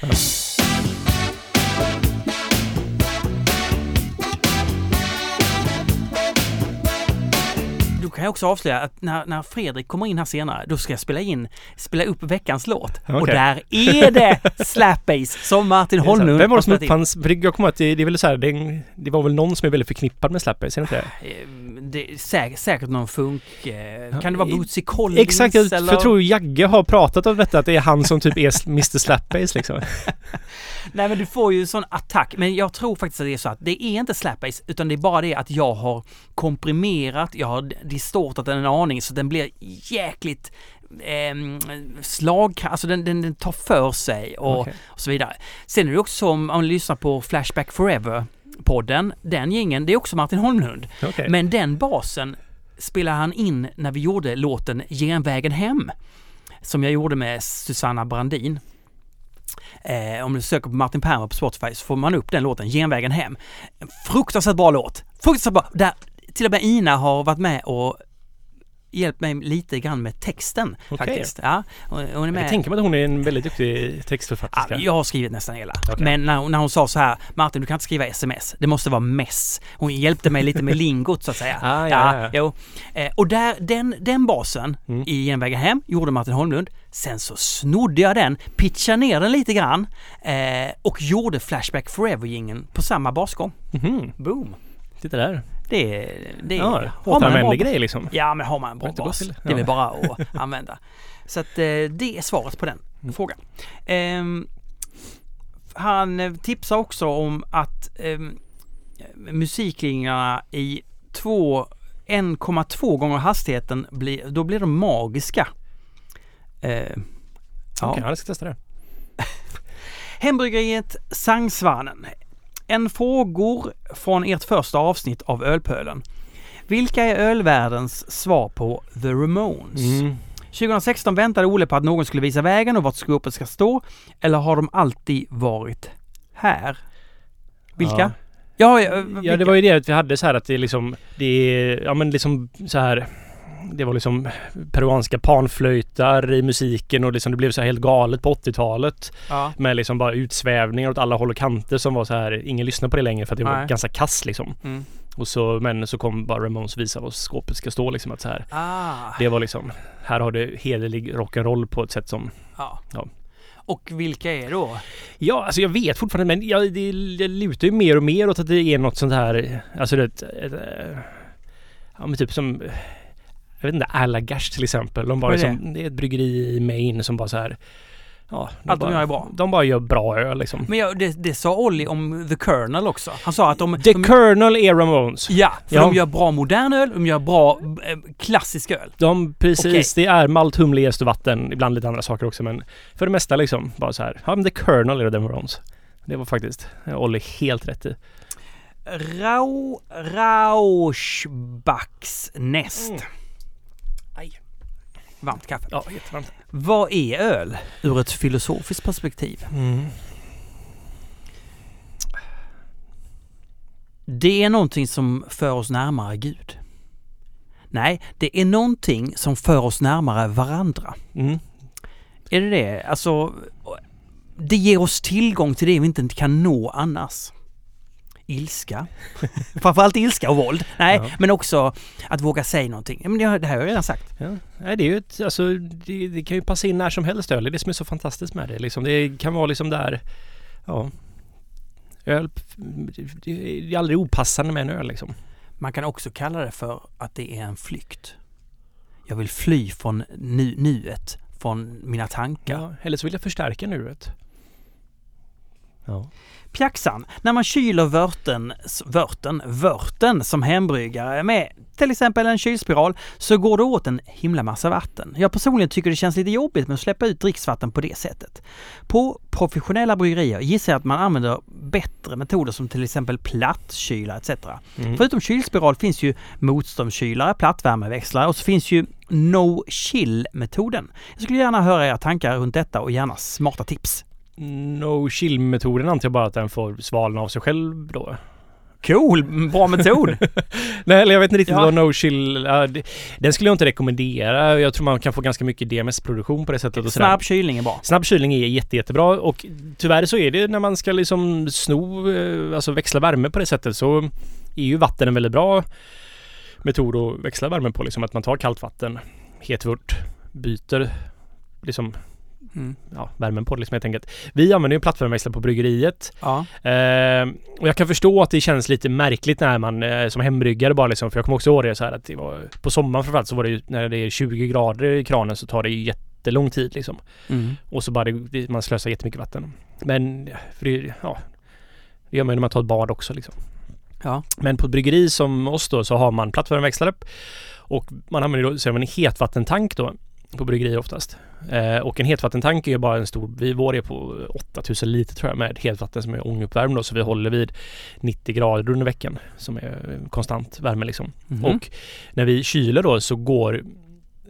Då kan jag också avslöja att när, när Fredrik kommer in här senare, då ska jag spela in, spela upp veckans låt. Och Okej. där är det slapbass som Martin Holmlund Vem var det som uppfanns... För jag kommer att det, det är väl så här, det, det var väl någon som är väldigt förknippad med slapbass, är det inte det? Eh, Det är säkert, någon funk... Eh, kan det vara Bootsy Collins? Exakt, jag, för eller? jag tror Jagge har pratat om detta, att det är han som typ är Mr Slapbass liksom. *laughs* Nej men du får ju sån attack. Men jag tror faktiskt att det är så att det är inte slapbass utan det är bara det att jag har komprimerat, jag har distortat den en aning så den blir jäkligt eh, slag, alltså den, den, den tar för sig och, Okej. och så vidare. Sen är det också som om man lyssnar på Flashback Forever podden, den gängen, det är också Martin Holmlund. Okej. Men den basen spelar han in när vi gjorde låten Genvägen hem. Som jag gjorde med Susanna Brandin. Eh, om du söker på Martin Permer på Spotify så får man upp den låten, Genvägen hem. Fruktansvärt bra låt. Fruktansvärt bra. Där till och med Ina har varit med och hjälpt mig lite grann med texten Okej. faktiskt. Ja, hon är Jag med. kan tänka mig att hon är en väldigt duktig Ja, textförfatterska. jag har skrivit nästan hela. Okej. Men när, när hon sa så här, Martin du kan inte skriva sms, det måste vara mess. Hon hjälpte mig lite med lingot så att säga. *laughs* Ah, ja, ja, ja. Jo. Eh, och där, den, den basen Mm. i Genvägen hem gjorde Martin Holmlund. Sen så snodde jag den, pitchade ner den lite grann eh, och gjorde Flashback Forever-jingeln på samma basgång. Mhm, Boom! titta där. Det är... Det Ja, har man en återanvändlig bra- grej liksom. Ja, men har man en bra bas, till- det är väl ja. bara att *laughs* använda. Så att eh, det är svaret på den Mm. frågan. Ehm, han eh, tipsar också om att ehm, musiklinjerna i två 1,2 gånger hastigheten blir, då blir de magiska. Ja. Okej, jag ska testa det. *laughs* Hembryggeriet Sangsvanen. En frågor från ert första avsnitt av Ölpölen. Vilka är ölvärldens svar på The Ramones? Mm. 2016 väntade Ole på att någon skulle visa vägen och vart skåpet ska stå. Eller har de alltid varit här? Vilka? Ja. Ja, ja, Ja, vilka? det var ju det att vi hade så här att det liksom, det är, ja men liksom så här det var liksom peruanska panflöjtar i musiken och liksom det blev så här helt galet på 80-talet. Ja. Med liksom bara utsvävningar åt alla håll och kanter som var så här, ingen lyssnar på det längre för att det var Nej. ganska kass liksom. Mm. Och så, men så kom bara Ramones visa var skåpet ska stå liksom att så här. Ah, Det var liksom, här har du hederlig rock'n'roll på ett sätt som ja. Ja. Och vilka är då? Ja, alltså jag vet fortfarande men jag, det, det lutar ju mer och mer åt att det är något sånt här, alltså det, ett, ett, eh, ja men typ som, jag vet inte, Allagash till exempel. De bara det? liksom, det är ett bryggeri i Maine som bara så här, ja. Allt de bara, gör är bra. De bara gör bra öl liksom. Men ja, det, det sa Olli om The Colonel också. Han sa att de... The de Colonel är Ramones. ja, för Ja. de gör bra modern öl, de gör bra eh, klassisk öl. De, precis, det är malt, humle, jäst och vatten. Ibland lite andra saker också men för det mesta liksom bara så här. Ja men The Colonel är The Ramones. Det var faktiskt Olli helt rätt i. Rau... Rauschbacks näst. Mm. Aj. Varmt kaffe. Ja, jättevarmt. Vad är öl ur ett filosofiskt perspektiv? Mm. Det är någonting som för oss närmare Gud. Nej, det är någonting som för oss närmare varandra. Mm. Är det det? Alltså, det ger oss tillgång till det vi inte kan nå annars. Ilska. *laughs* Framförallt ilska och våld. Nej, Ja. men också att våga säga någonting. Men det, det här har jag redan sagt. Ja. Nej, det är ju ett, alltså, det, det kan ju passa in när som helst öl. Det är det som är så fantastiskt med det. Liksom, det kan vara liksom där, ja. Öl, det är aldrig opassande med en öl liksom. Man kan också kalla det för att det är en flykt. Jag vill fly från nu, nuet, från mina tankar. Ja. Eller så vill jag förstärka nuet. Ja. Pjaxan, när man kyler vörten, vörten, vörten som hembryggare med till exempel en kylspiral så går det åt en himla massa vatten. Jag personligen tycker det känns lite jobbigt med att släppa ut dricksvatten på det sättet. På professionella bryggerier gissar jag att man använder bättre metoder som till exempel plattkyla etc. Mm. Förutom kylspiral finns ju motståndskylare, plattvärmeväxlare och så finns ju no chill-metoden. Jag skulle gärna höra era tankar runt detta och gärna smarta tips. No chill-metoden antar jag bara att den får svalna av sig själv då. Cool! Bra metod! *laughs* Nej, eller jag vet inte riktigt Ja. vad no chill... ja, det- den skulle jag inte rekommendera. Jag tror man kan få ganska mycket DMS-produktion på det sättet. Och. Snabb kylning är bra. Snabb kylning är jätte, jättebra och tyvärr så är det när man ska liksom sno, eh, alltså växla värme på det sättet så är ju vatten en väldigt bra metod att växla värme på. Liksom att man tar kallt vatten, het vört, byter liksom Mm. ja, värmen på liksom helt enkelt. Vi använder ju plattvärmeväxlare på bryggeriet Ja. Eh, och jag kan förstå att det känns lite märkligt när man eh, som hembryggare bara liksom, för jag kommer också ihåg det så här att det var på sommaren framförallt så var det ju när det är 20 grader i kranen så tar det ju jättelång tid liksom. Mm. Och så bara det, man slösar jättemycket vatten. Men för det, ja, det gör man ju när man tar ett bad också liksom. Ja. Men på ett bryggeri som oss då så har man plattvärmeväxlare och man använder då så man en hetvattentank då på bryggerier oftast. Eh, och en hetvattentank är ju bara en stor, vi, vår är på 8000 liter tror jag med hetvatten som är ånguppvärmd då så vi håller vid 90 grader under veckan som är konstant värme liksom. Mhm. Och när vi kyler då så går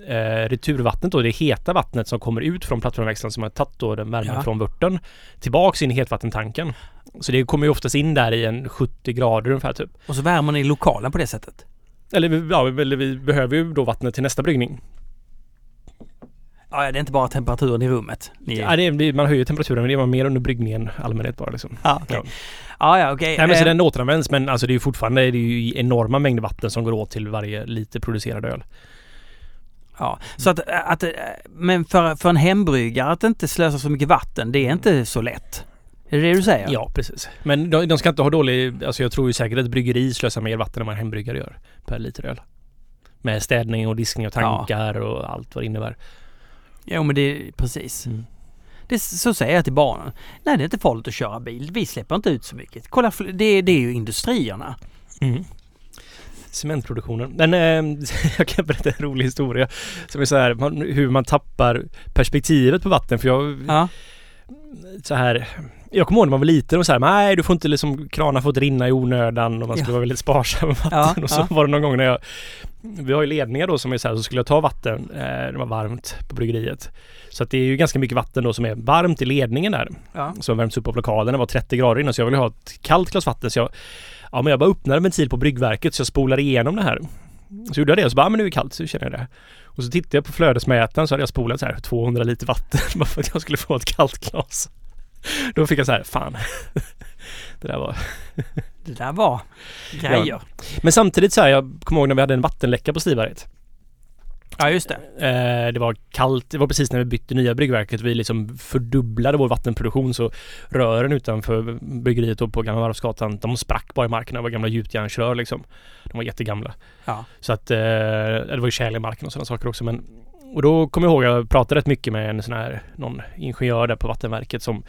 eh, returvattnet då, det heta vattnet som kommer ut från plattvärmeväxlaren som har tagit då den värmen Ja. från vörten tillbaks in i hetvattentanken. Så det kommer ju oftast in där i en 70 grader ungefär typ. Och så värmer ni lokalen på det sättet. Eller, ja, eller vi behöver ju då vattnet till nästa bryggning. Ja, det är inte bara temperaturen i rummet. Ni... Ja, det är, man höjer temperaturen men det är mer under bryggningen allmänhet bara liksom. Ja, okej. Ja. Ja, ja, okej. Nej men så Eh, den återanvänds men alltså det är ju fortfarande det är ju enorma mängder vatten som går åt till varje liter producerad öl. Ja, så att, att men för, för en hembryggare att inte slösa så mycket vatten, det är inte så lätt. Är det det du säger? Ja, precis. Men de, de ska inte ha dålig... Alltså jag tror ju säkert att bryggeri slösar mer vatten än vad en hembryggare gör per liter öl. Med städning och diskning och tankar och allt vad det innebär. Jo, men det är precis. Mm. Det, så säger jag till barnen. Nej, det är inte farligt att köra bil. Vi släpper inte ut så mycket. Kolla, det, det är ju industrierna. Mm. Cementproduktionen. Men eh, *laughs* jag kan berätta en rolig historia. Som är så här, man, hur man tappar perspektivet på vatten. För jag, Ja. så här... Jag kommer ihåg när man var liten och så här, nej du får inte liksom, kranar får inte rinna i onödan och man skulle Ja. vara väldigt sparsam med vatten. Ja, *laughs* och så ja. var det någon gång när jag, vi har ju ledningar då som är så här, så skulle jag ta vatten, eh, det var varmt på bryggeriet. Så att det är ju ganska mycket vatten då som är varmt i ledningen där. Som värms upp av lokalen, det var 30 grader innan så jag ville ha ett kallt glas vatten så jag, ja men jag bara öppnade en ventil på bryggverket så jag spolade igenom det här. Så gjorde jag det och så bara, men nu är det kallt så känner jag det. Och så tittade jag på flödesmätaren så hade jag spolat så här 200 liter vatten *laughs* bara för att jag skulle få ett kallt glas. *laughs* Då fick jag så här, fan. *laughs* Det där var... *laughs* Det där var grejer. Men samtidigt så här, jag kommer ihåg när vi hade en vattenläcka på Stivaret. Ja, just det. Eh, det var kallt, det var precis när vi bytte nya bryggverket. Vi liksom fördubblade vår vattenproduktion så rören utanför bryggeriet på Gamla Varvsgatan, de sprack bara i marken. Det var gamla gjutjärnsrör liksom. De var jättegamla. Ja. Så att eh, det var ju tjäle i marken och sådana saker också. Men, och då kommer jag ihåg, jag pratade rätt mycket med en sån här, någon ingenjör där på vattenverket som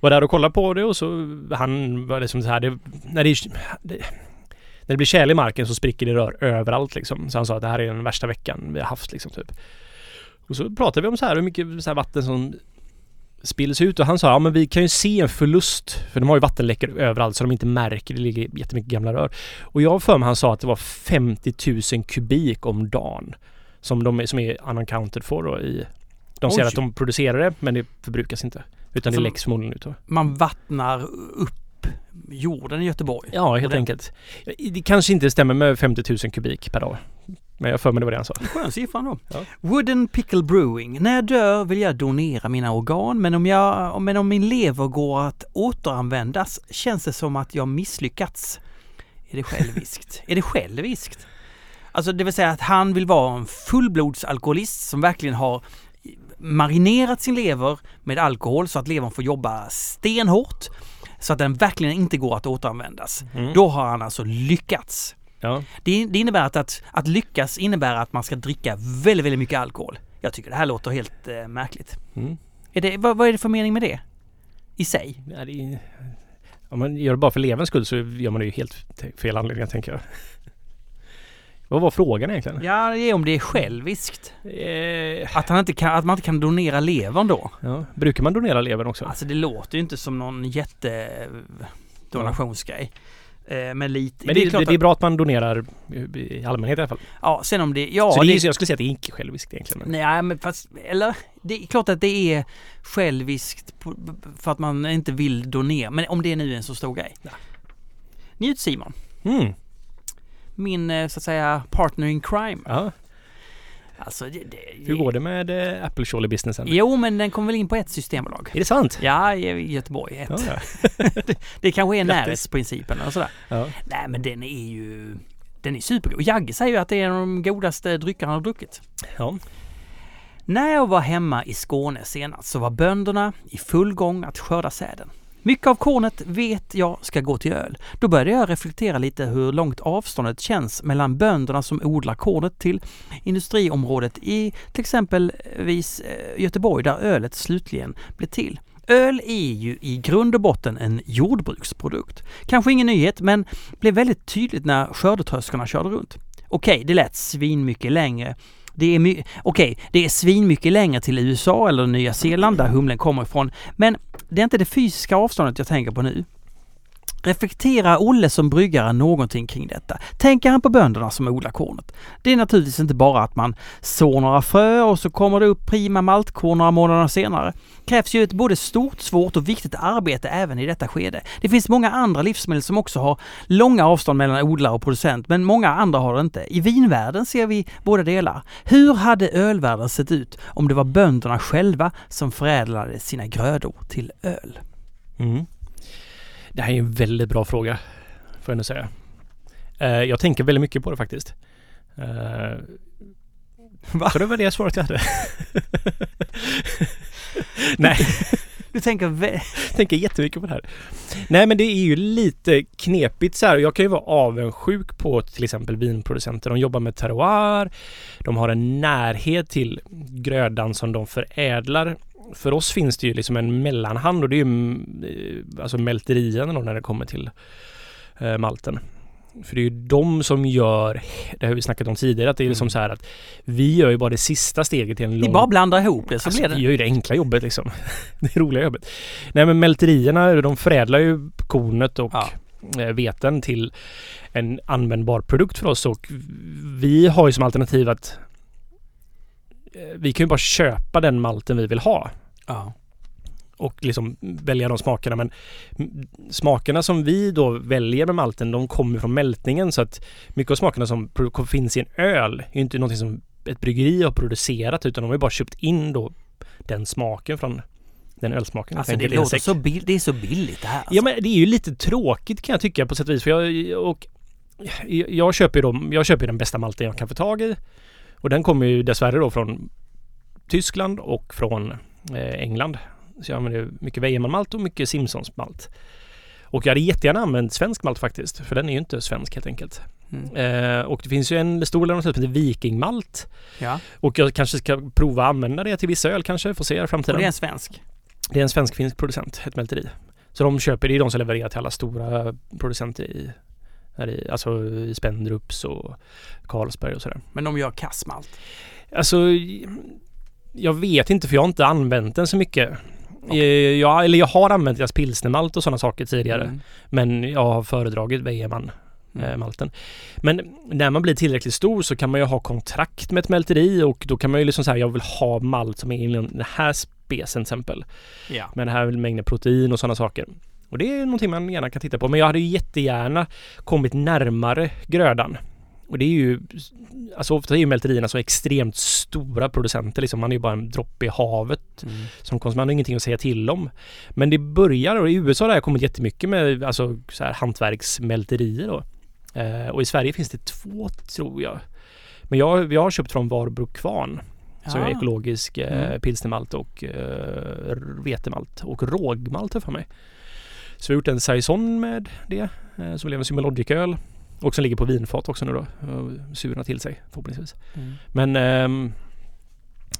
var där och kollade på det och så han var liksom så här, det, när det, det när det blir tjäle i marken så spricker det rör överallt liksom. Så han sa att det här är den värsta veckan vi har haft liksom typ. Och så pratade vi om så här hur mycket så här vatten som spills ut och han sa ja men vi kan ju se en förlust för de har ju vattenläckor överallt så de inte märker det ligger jättemycket gamla rör. Och jag har för mig han sa att det var 50 000 kubik om dagen som de som är unaccounted for då i de säger Oj. att de producerar det men det förbrukas inte. Utan Alltså- det läcks förmodligen ut då. Man vattnar upp jorden i Göteborg. Ja, helt det- enkelt. Det kanske inte stämmer med 50 000 kubik per dag. Men jag för mig det var det han sa. Skön siffra då. Ja. Wooden Pickle Brewing. När jag dör vill jag donera mina organ men om, jag, men om min lever går att återanvändas känns det som att jag misslyckats. Är det själviskt? *laughs* är det själviskt? Alltså det vill säga att han vill vara en fullblodsalkoholist som verkligen har marinerat sin lever med alkohol så att levern får jobba stenhårt så att den verkligen inte går att återanvändas. Mm. Då har han alltså lyckats. Ja. Det, det innebär att, att att lyckas innebär att man ska dricka väldigt, väldigt mycket alkohol. Jag tycker det här låter helt eh, märkligt. Mm. Är det, vad, vad är det för mening med det? I sig? Ja, det är, om man gör det bara för leverns skull så gör man det ju helt fel anledningar tänker jag. Vad var frågan egentligen? Ja, det är om det är själviskt. Eh, Att, han inte kan, att man inte kan donera levern då. ja. Brukar man donera levern också? Alltså det låter ju inte som någon jätte donationsgrej. Eh, Men lite... Men det, det, klart det är att- bra att man donerar i allmänhet i alla fall. Ja, sen om det... Ja, så det, det, är, jag skulle säga att det är inte själviskt egentligen. Men. Nej, men fast, eller det är klart att det är själviskt för att man inte vill donera. Men om det nu är en så stor grej. Ja. Njut Simon, Mm. Min eh, så att säga partner in crime. Ja. Alltså, det, det, Hur går det med eh, Apple Surely businessen? Jo, men den kom väl in på ett systembolag. Är det sant? Ja, i Göteborg ett. Ja, ja. *laughs* Det kanske är närhetsprincipen och sådär. ja. Nej, men den är ju... Den är supergod. Jagge säger ju att det är en av de godaste dryckerna han har druckit. ja. När jag var hemma i Skåne senast så var bönderna i full gång att skörda säden. Mycket av kornet vet jag ska gå till öl. Då började jag reflektera lite hur långt avståndet känns mellan bönderna som odlar kornet till industriområdet i till exempelvis eh, Göteborg där ölet slutligen blev till. Öl är ju i grund och botten en jordbruksprodukt. Kanske ingen nyhet, men blev väldigt tydligt när skördetröskorna körde runt. Okej, det lät svinmycket längre det är, my- okej, det är svinmycket längre till USA eller Nya Zeeland där humlen kommer ifrån. Men det är inte det fysiska avståndet jag tänker på nu. Reflekterar Olle som bryggare någonting kring detta? Tänker han på bönderna som odlar kornet? Det är naturligtvis inte bara att man sår några frö och så kommer det upp prima maltkorn några månader senare. Det krävs ju ett både stort, svårt och viktigt arbete även i detta skede. Det finns många andra livsmedel som också har långa avstånd mellan odlare och producent, men många andra har det inte. I vinvärlden ser vi båda delar. Hur hade ölvärlden sett ut om det var bönderna själva som förädlade sina grödor till öl? Mm. Det här är en väldigt bra fråga, får jag ändå säga. Eh, jag tänker väldigt mycket på det faktiskt. Eh, Va? Så det var det svaret jag hade. *laughs* Nej, Du tänker... vä- *laughs* tänker jättemycket på det här. Nej, men det är ju lite knepigt så här. Jag kan ju vara avundsjuk på till exempel vinproducenter. De jobbar med terroir. De har en närhet till grödan som de förädlar. För oss finns det ju liksom en mellanhand och det är ju eh, alltså mälterierna när det kommer till eh, malten. För det är ju de som gör, det har vi snackat om tidigare, att det är liksom Mm. så här att vi gör ju bara det sista steget till en Ni lång bara blandar ihop det så Alltså, blir vi det... gör ju det enkla jobbet liksom. *laughs* Det roliga jobbet. Nej men mälterierna, de förädlar ju kornet och Ja. eh, veten till en användbar produkt för oss och vi har ju som alternativ att vi kan ju bara köpa den malten vi vill ha Ja. och liksom välja de smakerna men smakerna som vi då väljer med malten de kommer från mältningen så att mycket av smakerna som finns i en öl är ju inte någonting som ett bryggeri har producerat utan de har ju bara köpt in då den smaken från den ölsmaken. Alltså det låter så, bill- det är så billigt det här. Alltså. Ja men det är ju lite tråkigt kan jag tycka på sätt och vis för jag och jag, köper ju då, jag köper den bästa malten jag kan få tag i och den kommer ju dessvärre då från Tyskland och från eh, England. Så jag använder mycket Weyermann-malt och mycket Simpsons malt. Och jag hade jättegärna använt svensk malt faktiskt, för den är ju inte svensk helt enkelt. Mm. Eh, och det finns ju en stor leverantör som heter Vikingmalt. Ja. Och jag kanske ska prova att använda det till vissa öl kanske, får se i Och framtiden. det är en svensk. Det är en svensk-finsk producent, ett mälteri. Så de köper, det är de som levererar till alla stora producenter i, här i alltså i Spendrups och Carlsberg och sådär. Men de gör kassmalt. Alltså, jag vet inte för jag har inte använt den så mycket. Eh, Jag, eller jag har använt deras pilsnermalt och sådana saker tidigare. Mm. Men jag har föredragit Weyermann eh, Mm. malten. Men när man blir tillräckligt stor så kan man ju ha kontrakt med ett mälteri och då kan man ju liksom säga jag vill ha malt som är inom den här specen till exempel. Ja. Med den här mängden protein och sådana saker. Och det är någonting man gärna kan titta på. Men jag hade ju jättegärna kommit närmare grödan. och det är ju, alltså ofta är ju mälterierna så extremt stora producenter liksom. Man är ju bara en droppe i havet Mm. som konsument. Man har ingenting att säga till om. Men det börjar och i USA har det kommit jättemycket med alltså så här hantverksmälterier då. Eh, och i Sverige finns det två tror jag. Men jag, jag har köpt från Varbro Kvarn som är Ja. ekologisk eh, Mm. pilsnermalt och eh, vetemalt och rågmalt för mig. Så vi har gjort en saison med det eh, som blev en Symologic-öl och som ligger på vinfat också nu då. och Surna till sig förhoppningsvis. Mm. Men ehm,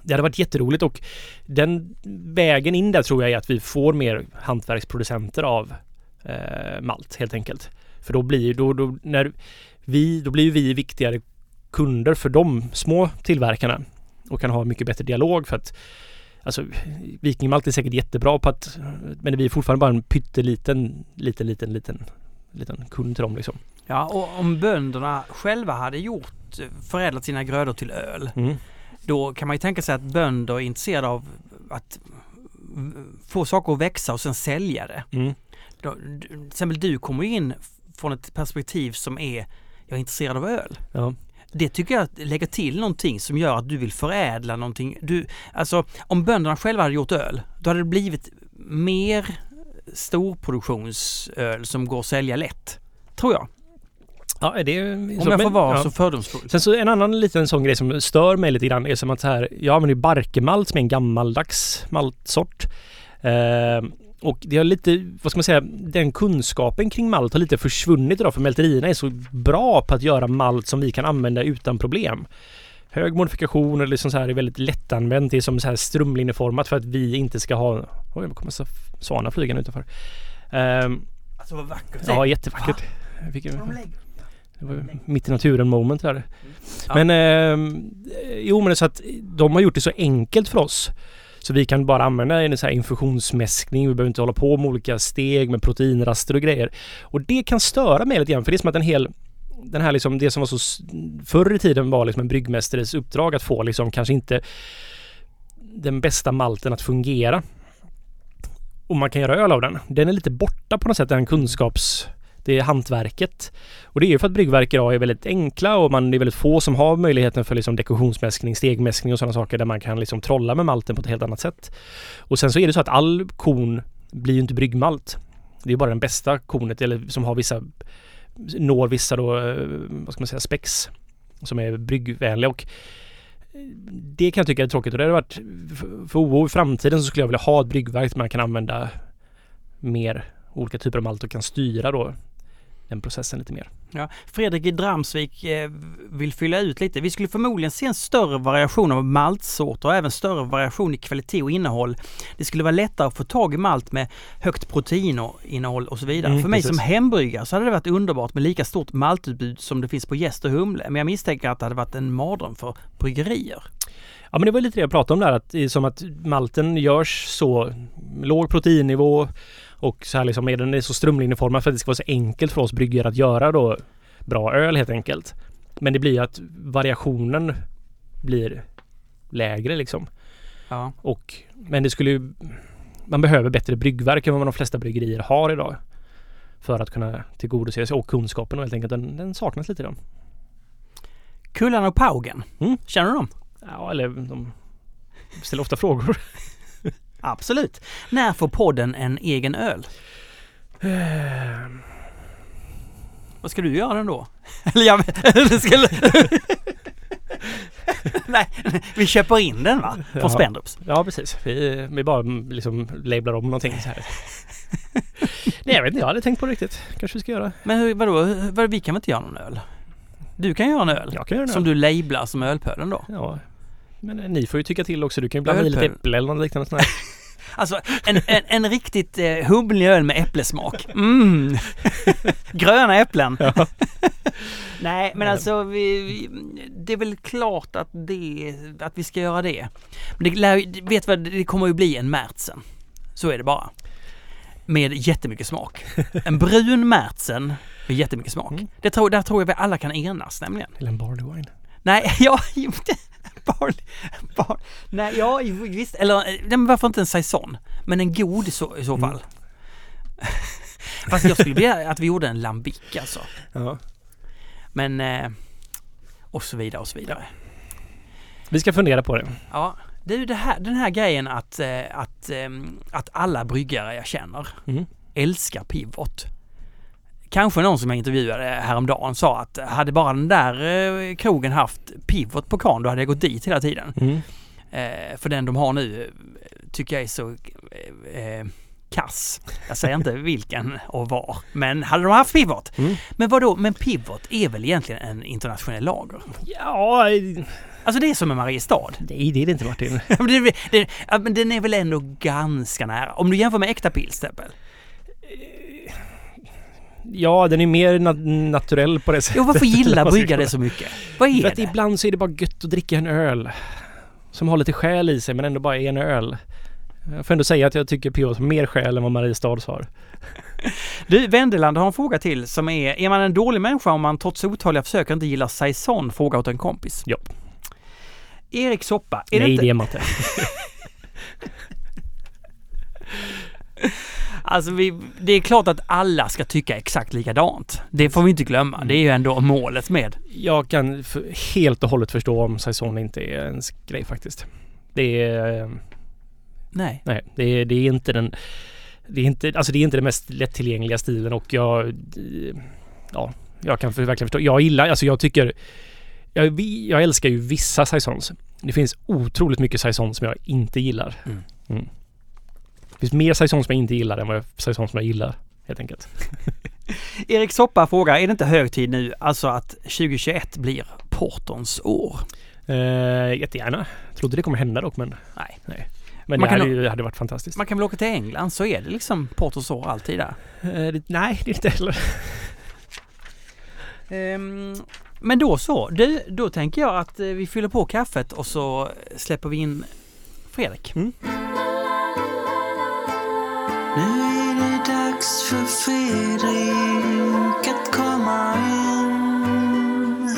det hade varit jätteroligt och den vägen in där tror jag är att vi får mer hantverksproducenter av eh, malt helt enkelt. För då blir då, då när vi, då blir vi viktigare kunder för de små tillverkarna och kan ha mycket bättre dialog för att Alltså Vikingmalt är säkert jättebra på att Men vi är fortfarande bara en pytteliten liten liten liten liten kund till dem liksom. Ja, och om bönderna själva hade gjort, förädlat sina grödor till öl, Mm. då kan man ju tänka sig att bönder är intresserade av att få saker att växa och sen sälja det. Mm. Då, du- till exempel du kommer ju in från ett perspektiv som är, jag är intresserad av öl. Ja. Det tycker jag lägger till någonting som gör att du vill förädla någonting. Du, alltså om bönderna själva hade gjort öl, då hade det blivit mer storproduktionsöl som går att sälja lätt. Tror jag. Ja, det är Om jag får vara ja. så fördomsfull. Sen så en annan liten sån grej som stör mig lite grann är som att så här, jag använder ju barkemalt som är en gammaldags maltsort. Eh, och det har lite, vad ska man säga, den kunskapen kring malt har lite försvunnit idag för mälterierna är så bra på att göra malt som vi kan använda utan problem. Hög modifikation eller liksom så här är väldigt lättanvänt. Det är som så här strömlinjeformat för att vi inte ska ha... Oj, det kommer svanar flygande utanför. Eh, Alltså vad vackert ja, jättevackert. Det var mitt i naturen moment där. Ja. Men eh, jo men det är så att de har gjort det så enkelt för oss. Så vi kan bara använda en så här infusionsmäskning. Vi behöver inte hålla på med olika steg med proteinraster och grejer. Och det kan störa mig lite grann för det är som att en hel den här liksom, det som var så förr i tiden var liksom en bryggmästares uppdrag att få liksom kanske inte den bästa malten att fungera. Och man kan göra öl av den. Den är lite borta på något sätt, den kunskaps... Det är hantverket. Och det är ju för att bryggverk idag är väldigt enkla och man det är väldigt få som har möjligheten för liksom dekorationsmäskning, stegmäskning och sådana saker där man kan liksom trolla med malten på ett helt annat sätt. Och sen så är det så att all korn blir ju inte bryggmalt. Det är bara den bästa kornet eller som har vissa når vissa då, eh, vad ska man säga, spex som är bryggvänliga och eh, det kan jag tycka är tråkigt och det hade varit för- för OO i framtiden så skulle jag vilja ha ett bryggverk där man kan använda mer olika typer av malt och kan styra då den processen lite mer. Ja, Fredrik i Dramsvik eh, vill fylla ut lite. Vi skulle förmodligen se en större variation av maltsorter och även större variation i kvalitet och innehåll. Det skulle vara lättare att få tag i malt med högt proteininnehåll och så vidare. Mm, För mig precis. som hembryggare så hade det varit underbart med lika stort maltutbud som det finns på Gäst och Humle. Men jag misstänker att det hade varit en mardröm för bryggerier. Ja men det var lite det jag pratade om där att som att malten görs så låg proteinnivå och så här liksom är den är så strömlinjeformad för att det ska vara så enkelt för oss bryggare att göra då bra öl helt enkelt. Men det blir att variationen blir lägre liksom. Ja. Och, men det skulle ju... Man behöver bättre bryggverk än vad de flesta bryggerier har idag. För att kunna tillgodose sig och kunskapen och helt enkelt den, den saknas lite idag. Kullan och Paugen, Mm. känner du dem? Ja, eller de ställer ofta frågor. Absolut. När får podden en egen öl? *sighs* Vad ska du göra den då? *laughs* Eller jag det *laughs* skulle... *laughs* Nej, vi köper in den va? Från Ja. Spendrups. Ja, precis. Vi, vi bara liksom lablar om någonting så här. Nej, jag vet inte. Jag hade tänkt på det riktigt. Kanske vi ska göra. Men hur, vadå, vi kan väl inte göra någon öl? Du kan göra en öl? Jag kan göra det. Som du lablar som ölpölen då? Ja. Men eh, ni får ju tycka till också. Du kan ju blanda i lite äpple eller något liknande sånt. *laughs* Alltså en, en, en riktigt eh, humlig öl med äpplesmak. Mm. *laughs* Gröna äpplen. Ja. *laughs* Nej men alltså vi, vi, det är väl klart att, det, att vi ska göra det. Men det, lär, vet vad, det kommer ju bli en Märtsen. Så är det bara. Med jättemycket smak. En brun Märtsen med jättemycket smak. Mm. Det tror, där tror jag vi alla kan enas nämligen. Eller en barley wine. Nej, ja, *laughs* jo, det- barley, bar, nej, ja, visst, eller eh, nej, men varför inte en saison? Men en god så, i så Mm. fall. *laughs* Fast jag skulle vilja att vi gjorde en lambic alltså. Ja. Men, eh, och så vidare och så vidare. Vi ska fundera på det. Ja, det är ju det här, den här grejen att, eh, att, ehm, att alla bryggare jag känner Mm. älskar pivot. Kanske någon som jag intervjuade häromdagen sa att hade bara den där eh, krogen haft pivot på kran då hade jag gått dit hela tiden. Mm. Eh, för den de har nu eh, tycker jag är så eh, eh, kass. Jag säger inte *laughs* vilken och var. Men hade de haft pivot. Mm. Men vadå, men pivot är väl egentligen en internationell lager? Ja, Alltså det är som en Mariestad. nej det är det inte Martin. *laughs* Men den är väl ändå ganska nära. Om du jämför med äkta pils till exempel. Ja, den är mer na- naturell på det sättet. Jo, varför gillar bryggare det så mycket? Vad är För att det? ibland så är det bara gött att dricka en öl. Som har lite själ i sig men ändå bara är en öl. Jag får ändå säga att jag tycker Pivot har mer själ än vad Mariestads har. *laughs* Du, Wendeland har en fråga till som är, är man en dålig människa om man trots otaliga försök inte gillar saison? Fråga åt en kompis. Ja. Erik Soppa, är det Nej, inte... det är man inte. *laughs* *laughs* Alltså vi, det är klart att alla ska tycka exakt likadant. Det får vi inte glömma. Det är ju ändå målet med. Jag kan helt och hållet förstå om saison inte är ens grej faktiskt. Det är... eh, Nej. Nej, det är, det är inte den... Det är inte, alltså det är inte den mest lättillgängliga stilen och jag... Ja, jag kan verkligen förstå. Jag gillar, alltså jag tycker... Jag, jag älskar ju vissa saisons. Det finns otroligt mycket saisons som jag inte gillar. Mm. Mm. Finns mer saisons som jag inte gillar än vad jag, saisons som jag gillar. Helt enkelt. *laughs* Erik Soppa frågar, är det inte hög tid nu alltså att 2021 blir Portons år? Eh, jättegärna. Trodde det kommer hända dock men... Nej. nej. Men Man det hade, ju, hade varit fantastiskt. Man kan väl åka till England så är det liksom Portons år alltid där. Eh, det, nej, det är inte heller. *laughs* Ehm, men då så. Du, då tänker jag att eh, vi fyller på kaffet och så släpper vi in Fredrik. Mm. Nu är det dags för Fredrik att komma in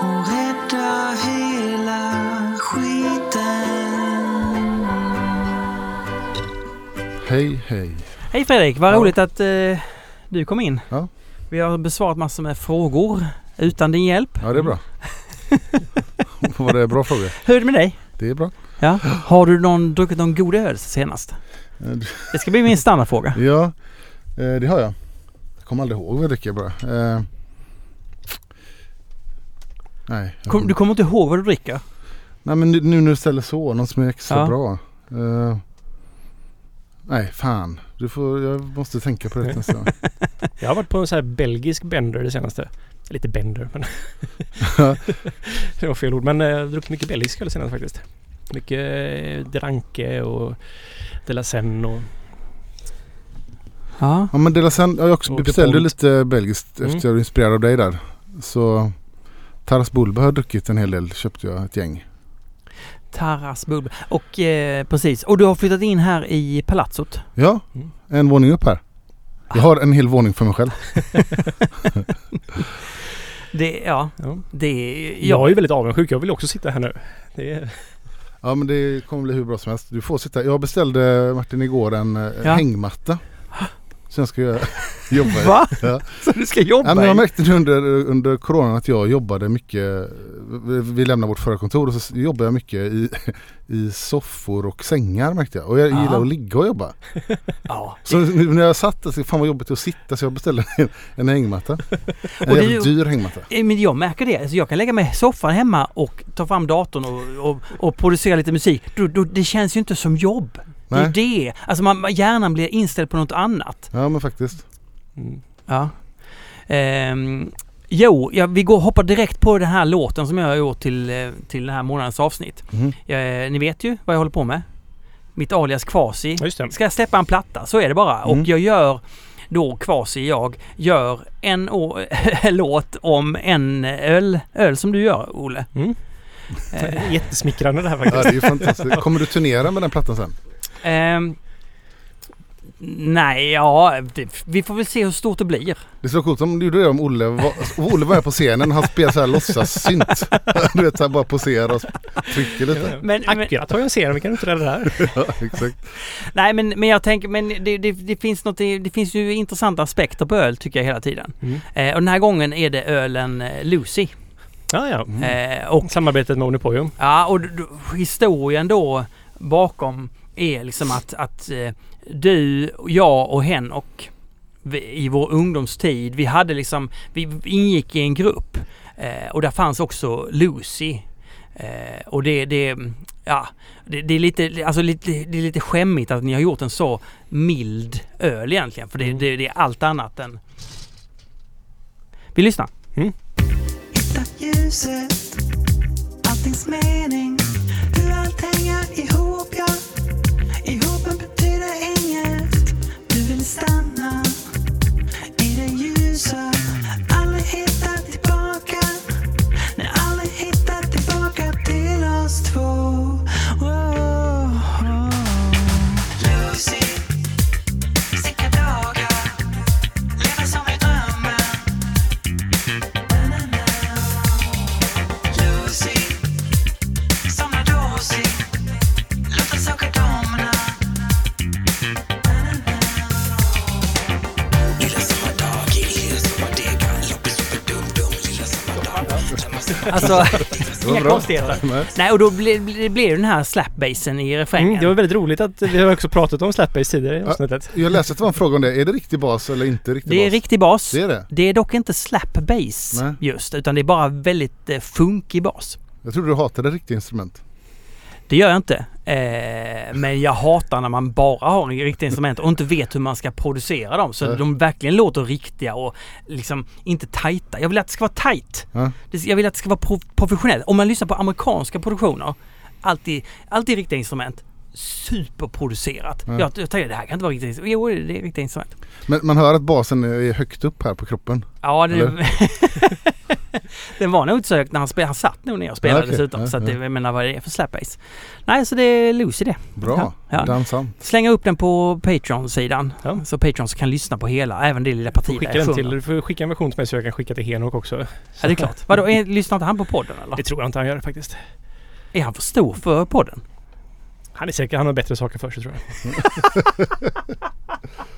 och rädda hela skiten. Hej, hej. Hej Fredrik, vad Ja. roligt att eh, du kom in. Ja. Vi har besvarat massor med frågor utan din hjälp. Ja, det är bra. *laughs* Var det bra fråga? Hur är det med dig? Det är bra. Ja. Har du någon, druckit någon god öl senast? Eh, Det ska bli min standardfråga. *laughs* Ja, eh, det har jag. Jag kommer aldrig ihåg vad jag dricker bara. Eh, Nej, Kom, du kommer inte ihåg vad du dricker? nej men nu, nu när du ställer så, något som är extra Ja. bra. Eh, Nej, fan. Du får, jag måste tänka på det *laughs* nästa gång. Jag har varit på en sån här belgisk bender det senaste. Lite bender men... *laughs* det var fel ord. Men jag har druckit mycket belgisk öl senast faktiskt. Mycket eh, Dranke och De La Seine och... Ja. Ja men Dela sen, jag också beställde lite belgiskt Mm. efter jag blev inspirerad av dig där. Så Taras Bulba har jag druckit en hel del. Köpte jag ett gäng. Taras Bubbel. Och eh, precis. Och du har flyttat in här i palatsot. Ja, Mm. en våning upp här. Jag har en hel våning för mig själv. *laughs* Det, ja, Ja. det är... Jag är ju väldigt avundsjuk. Jag vill också sitta här nu. Det är... Ja men det kommer bli hur bra som helst. Du får sitta. Jag beställde Martin igår en eh, Ja. hängmatta. Sen ska jag *laughs* jobba. Va? Ja. Så du ska jobba Ja, men jag märkte under, under coronan att jag jobbade mycket. Vi, lämnade vårt förra kontor och så jobbade jag mycket i, i soffor och sängar märkte jag. Och jag Ja. gillar att ligga och jobba. *laughs* Ja. Så nu när jag satt där fan vad jobbigt att sitta så jag beställde en, en hängmatta. *laughs* En ju- jävligt dyr hängmatta. Men jag märker det. Alltså jag kan lägga mig i soffan hemma och ta fram datorn och, och, och producera lite musik. Då, då, det känns ju inte som jobb. Det är Nej. det. Alltså man, hjärnan blir inställd på något annat. Ja men faktiskt. Mm. Ja. Ehm, jo, ja, vi går hoppar direkt på den här låten som jag har gjort till, eh, till den här månadens avsnitt. Mhm. Eh, ni vet ju vad jag håller på med. Mitt alias Kvasi. Ja. Ska jag släppa en platta så är det bara. Mm. Och jag gör då Kvasi, jag, gör en *laughs* låt om en öl, öl som du gör Olle. Mm. Eh, *laughs* Jättesmickrande det här Ja faktiskt. det är ju fantastiskt. Kommer du turnera med den plattan sen? Ehm, Nej, ja, det, vi får väl se hur stort det blir. Det är så coolt som du gjorde det om Olle var, Olle var här på scenen. Han spelar så här låtsas-synt. *laughs* Du vet, han bara poserar och trycker lite. Men, men, Akkurat har jag en scen, vi kan inte rädda det här. *laughs* Ja, exakt. nej, men, men jag tänker, men det, det, det, finns något, det finns ju intressanta aspekter på öl tycker jag hela tiden. Mm. Eh, och den här gången är det ölen eh, Lucy. Ja, ja. Mm. Eh, och Samarbetet med Onipojum. Ja, och historien då bakom är liksom att, att eh, du, jag och hen och vi, i vår ungdomstid, vi hade liksom, vi ingick i en grupp eh, och där fanns också Lucy. Eh, och det, det, ja, det, det är lite, alltså lite, det är lite skämmigt att ni har gjort en så mild öl egentligen. För det, det, det är allt annat än... Vi lyssnar. Hitta ljuset, alltings mening, hur allt hänger ihop, stanna i det ljusa. Aldrig hitta tillbaka, nej aldrig hitta tillbaka till oss två. Wow. Alltså, Det inga konstigheter. Nej. Och då blir det den här slapbassen i refrängen. Mm, det var väldigt roligt att vi har också pratat om Slapbase tidigare i Ja. avsnittet. Jag läste att det var en fråga om det. Är det riktig bas eller inte riktig Det är bas? riktig bas. Det är det? Det är dock inte slap bass Nej. just, utan det är bara väldigt eh, funkig bas. Jag trodde du hatade riktiga instrument. Det gör jag inte. Eh, men jag hatar när man bara har en riktig instrument och inte vet hur man ska producera dem. Så Nej. de verkligen låter riktiga och liksom inte tajta. Jag vill att det ska vara tajt. Det- Jag vill att det ska vara pro- professionellt. Om man lyssnar på amerikanska produktioner, alltid, alltid riktiga instrument. Superproducerat. Ja. Jag, jag tänkte det här kan inte vara riktigt instrument. Jo, det är riktiga instrument. Men man hör att basen är högt upp här på kroppen. Ja, det? *laughs* *laughs* den var nog utsökt när han spelade. Han satt nog ner och spelade Ja, okej. dessutom. Ja, så att det, ja. jag menar vad är det för slapbass? Nej, så det är Lucy det. Bra. Ja. Dansant. Slänga upp den på Patreon-sidan. Ja. Så Patrons kan lyssna på hela, även det lilla partiet Skicka jag den till, du får skicka en version till mig så jag kan skicka till Henok också. Ja, det är klart. Vadå, är, lyssnar inte han på podden eller? Det tror jag inte han gör faktiskt. Är han för stor för podden? Han är säker, han har bättre saker för sig tror jag. *laughs* *laughs*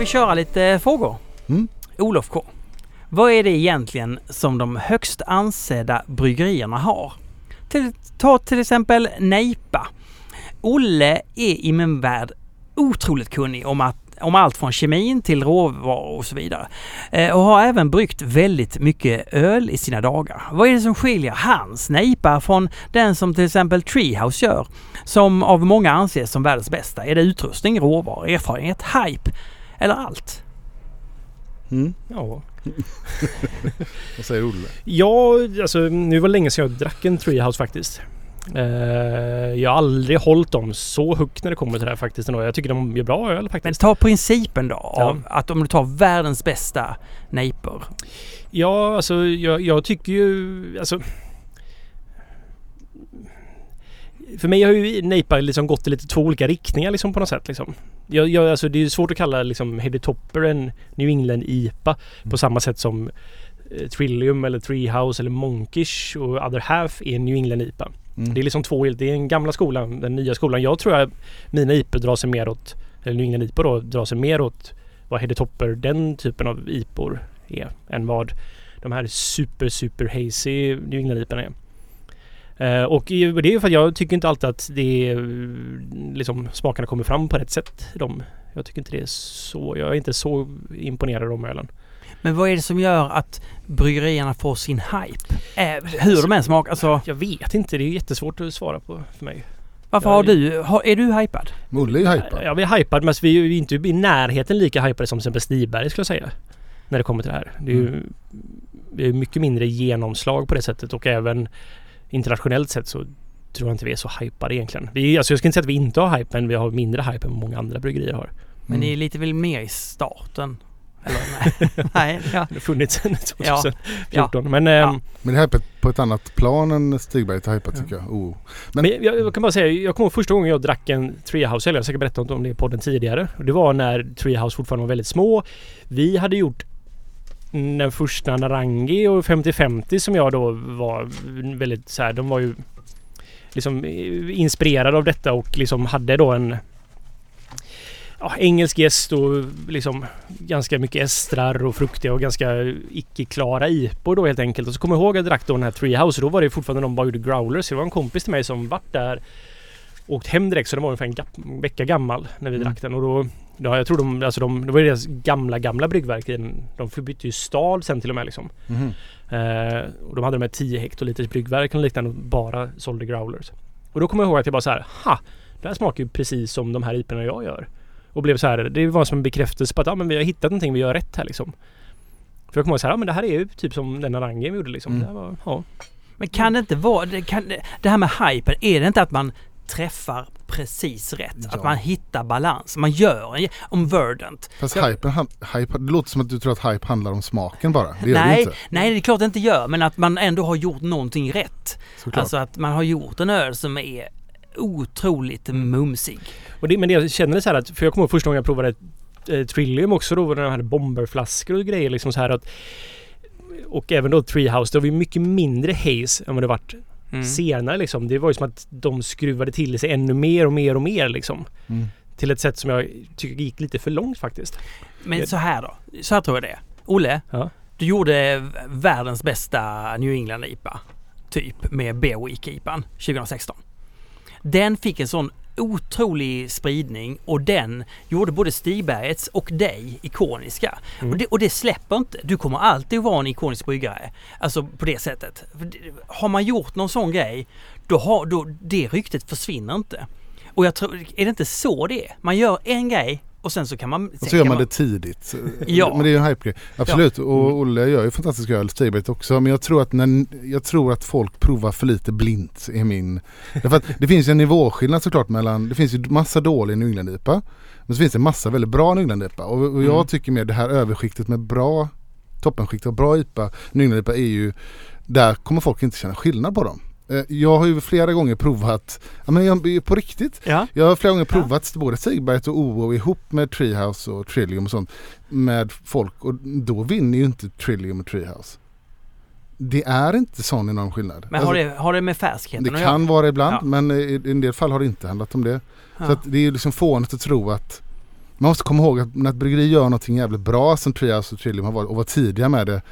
vi köra lite frågor? Mm. Olof K. Vad är det egentligen som de högst ansedda bryggerierna har? Till, ta till exempel Nejpa. Olle är i min värld otroligt kunnig om, att, om allt från kemin till råvaror och så vidare. Eh, och har även bryggt väldigt mycket öl i sina dagar. Vad är det som skiljer hans Nejpa från den som till exempel Treehouse gör? Som av många anses som världens bästa. Är det utrustning, råvaror, erfarenhet, hype eller allt? Mm. Ja. *laughs* Vad säger Olle? Ja, alltså nu var det länge sedan jag drack en Treehouse faktiskt. Eh, jag har aldrig hållit dem så högt när det kommer till det här faktiskt ändå. Jag tycker de gör bra öl Men faktiskt. ta principen då av Ja. att om du tar världens bästa nejper. Ja, alltså jag, jag tycker ju... Alltså, för mig har ju Neipa liksom gått i lite två olika riktningar liksom på något sätt. Liksom. Jag, jag, alltså, det är svårt att kalla liksom Heady Topper en New England IPA på samma sätt som eh, Trillium eller Treehouse eller Monkish och Other Half är en New England IPA. Mm. Det är liksom två, det är den gamla skolan, den nya skolan. Jag tror att mina IPA drar sig mer åt, eller New England IPA då, drar sig mer åt vad Heady Topper, den typen av IPOR är än vad de här super super hazy New England IPA är. Eh, och det är ju för att jag tycker inte alltid att det är, eh, liksom smakerna kommer fram på rätt sätt. i dem. Jag tycker inte det är så, jag är inte så imponerad av de ölen. Men vad är det som gör att bryggerierna får sin hype? Eh, hur de än smakar. Alltså, Jag vet inte, det är jättesvårt att svara på för mig. varför Jag- har du... Har, är du hypad? Men Olle är hypad. Ja, vi är hypade men vi är ju inte i närheten lika hypade som till exempel Stiberg skulle jag säga. När det kommer till det här. Det är ju ju mycket mindre genomslag på det sättet och även internationellt sett så tror jag inte vi är så hypade egentligen. Vi, alltså jag ska inte säga att vi inte har hype men vi har mindre hype än vad många andra bryggerier har. Men Mm. ni är lite väl mer i starten? Eller, nej. *laughs* nej ja. Det har funnits sedan Ja. 2014. Men, ehm, Ja. Men det är hypat på ett annat plan än Stigberget har hypat tycker jag. Oh. Men- Men jag, jag kan bara säga, jag kommer ihåg första gången jag drack en Treehouse, eller jag har säkert berättat om det i podden tidigare. Och Det var när Treehouse fortfarande var väldigt små. Vi hade gjort den första Narangi och 50-50 som jag då var väldigt så här, de var ju liksom eh, inspirerade av detta och liksom hade då en ja, engelsk gäst och liksom ganska mycket estrar och fruktiga och ganska icke-klara IPor då helt enkelt. Och så kommer jag ihåg att jag drack då den här Treehouse och då var det fortfarande de bara gjorde growlers. Så det var en kompis till mig som vart där åkt hem direkt så den var ungefär en vecka gammal när vi Mm. drack den och då Ja, jag tror de, alltså de, det var ju deras gamla, gamla bryggverk. De bytte ju stad sen till och med liksom. Mhm. Eh, och de hade de här 10 hektoliters bryggverken och liknande och bara sålde growlers. Och då kommer jag ihåg att jag bara så här, ha! Det här smakar ju precis som de här IPorna jag gör. Och blev så här, det var som en bekräftelse på att ja, men vi har hittat någonting, vi gör rätt här liksom. För jag kommer ihåg så här, ja men det här är ju typ som den Narangi vi gjorde liksom. Mm. Det var, ja. Men kan det inte vara, det, kan, det här med hypen, är det inte att man träffar precis rätt? Ja. Att man hittar balans. Man gör en, om Verdant. Fast Ja. hypen, hype, det låter som att du tror att hype handlar om smaken bara. Det gör det Nej, inte. nej, det är klart det inte gör, men att man ändå har gjort någonting rätt. Såklart. Alltså att man har gjort en öl som är otroligt mumsig. Och det, men det jag känner är så här att, för jag kommer ihåg första gången jag provade ett eh, Trillium också då, när de hade bomberflaskor och grejer liksom så här att och även då Treehouse, det var ju mycket mindre haze än vad det varit Mm. senare liksom. Det var ju som att de skruvade till sig ännu mer och mer och mer liksom. Mm. Till ett sätt som jag tycker gick lite för långt faktiskt. Men så här då. Så här tror jag det är. Olle, Ja. du gjorde världens bästa New England IPA. Typ med Beer Week IPAn 2016. Den fick en sån otrolig spridning och den gjorde både Stigbergets och dig ikoniska. Mm. Och, det, och det släpper inte. Du kommer alltid vara en ikonisk bryggare. Alltså på det sättet. Har man gjort någon sån grej, då har då, det ryktet försvinner inte. Och jag tror, är det inte så det är? Man gör en grej och sen så kan man... Och så gör kan man det tidigt. *laughs* Ja. Men det är ju en hype Absolut. Och Mm. Olle gör ju fantastisk öl, Stigberget också. Men jag tror, att när, jag tror att folk provar för lite blint. Är min... Därför att det finns ju en nivåskillnad såklart mellan, det finns ju massa dålig New England-IPA. Men så finns det massa väldigt bra New England-IPA. Och, och jag Mm. tycker med det här överskiktet med bra toppenskikt och bra IPA, New England-IPA är ju, där kommer folk inte känna skillnad på dem. Eh, Jag har ju flera gånger provat, ja men jag, på riktigt, Ja. jag har flera gånger provat både Sigberget och OO ihop med Treehouse och Trillium och sånt med folk och då vinner ju inte Trillium och Treehouse. Det är inte sån enorm skillnad. Men har Alltså, det, har det med färskheten det kan vara ibland Ja. men i i en del fall har det inte handlat om det. Ja. Så det är ju liksom fånigt att tro att man måste komma ihåg att när ett bryggeri gör någonting jävligt bra som Treehouse och Trillium har varit och var tidiga med det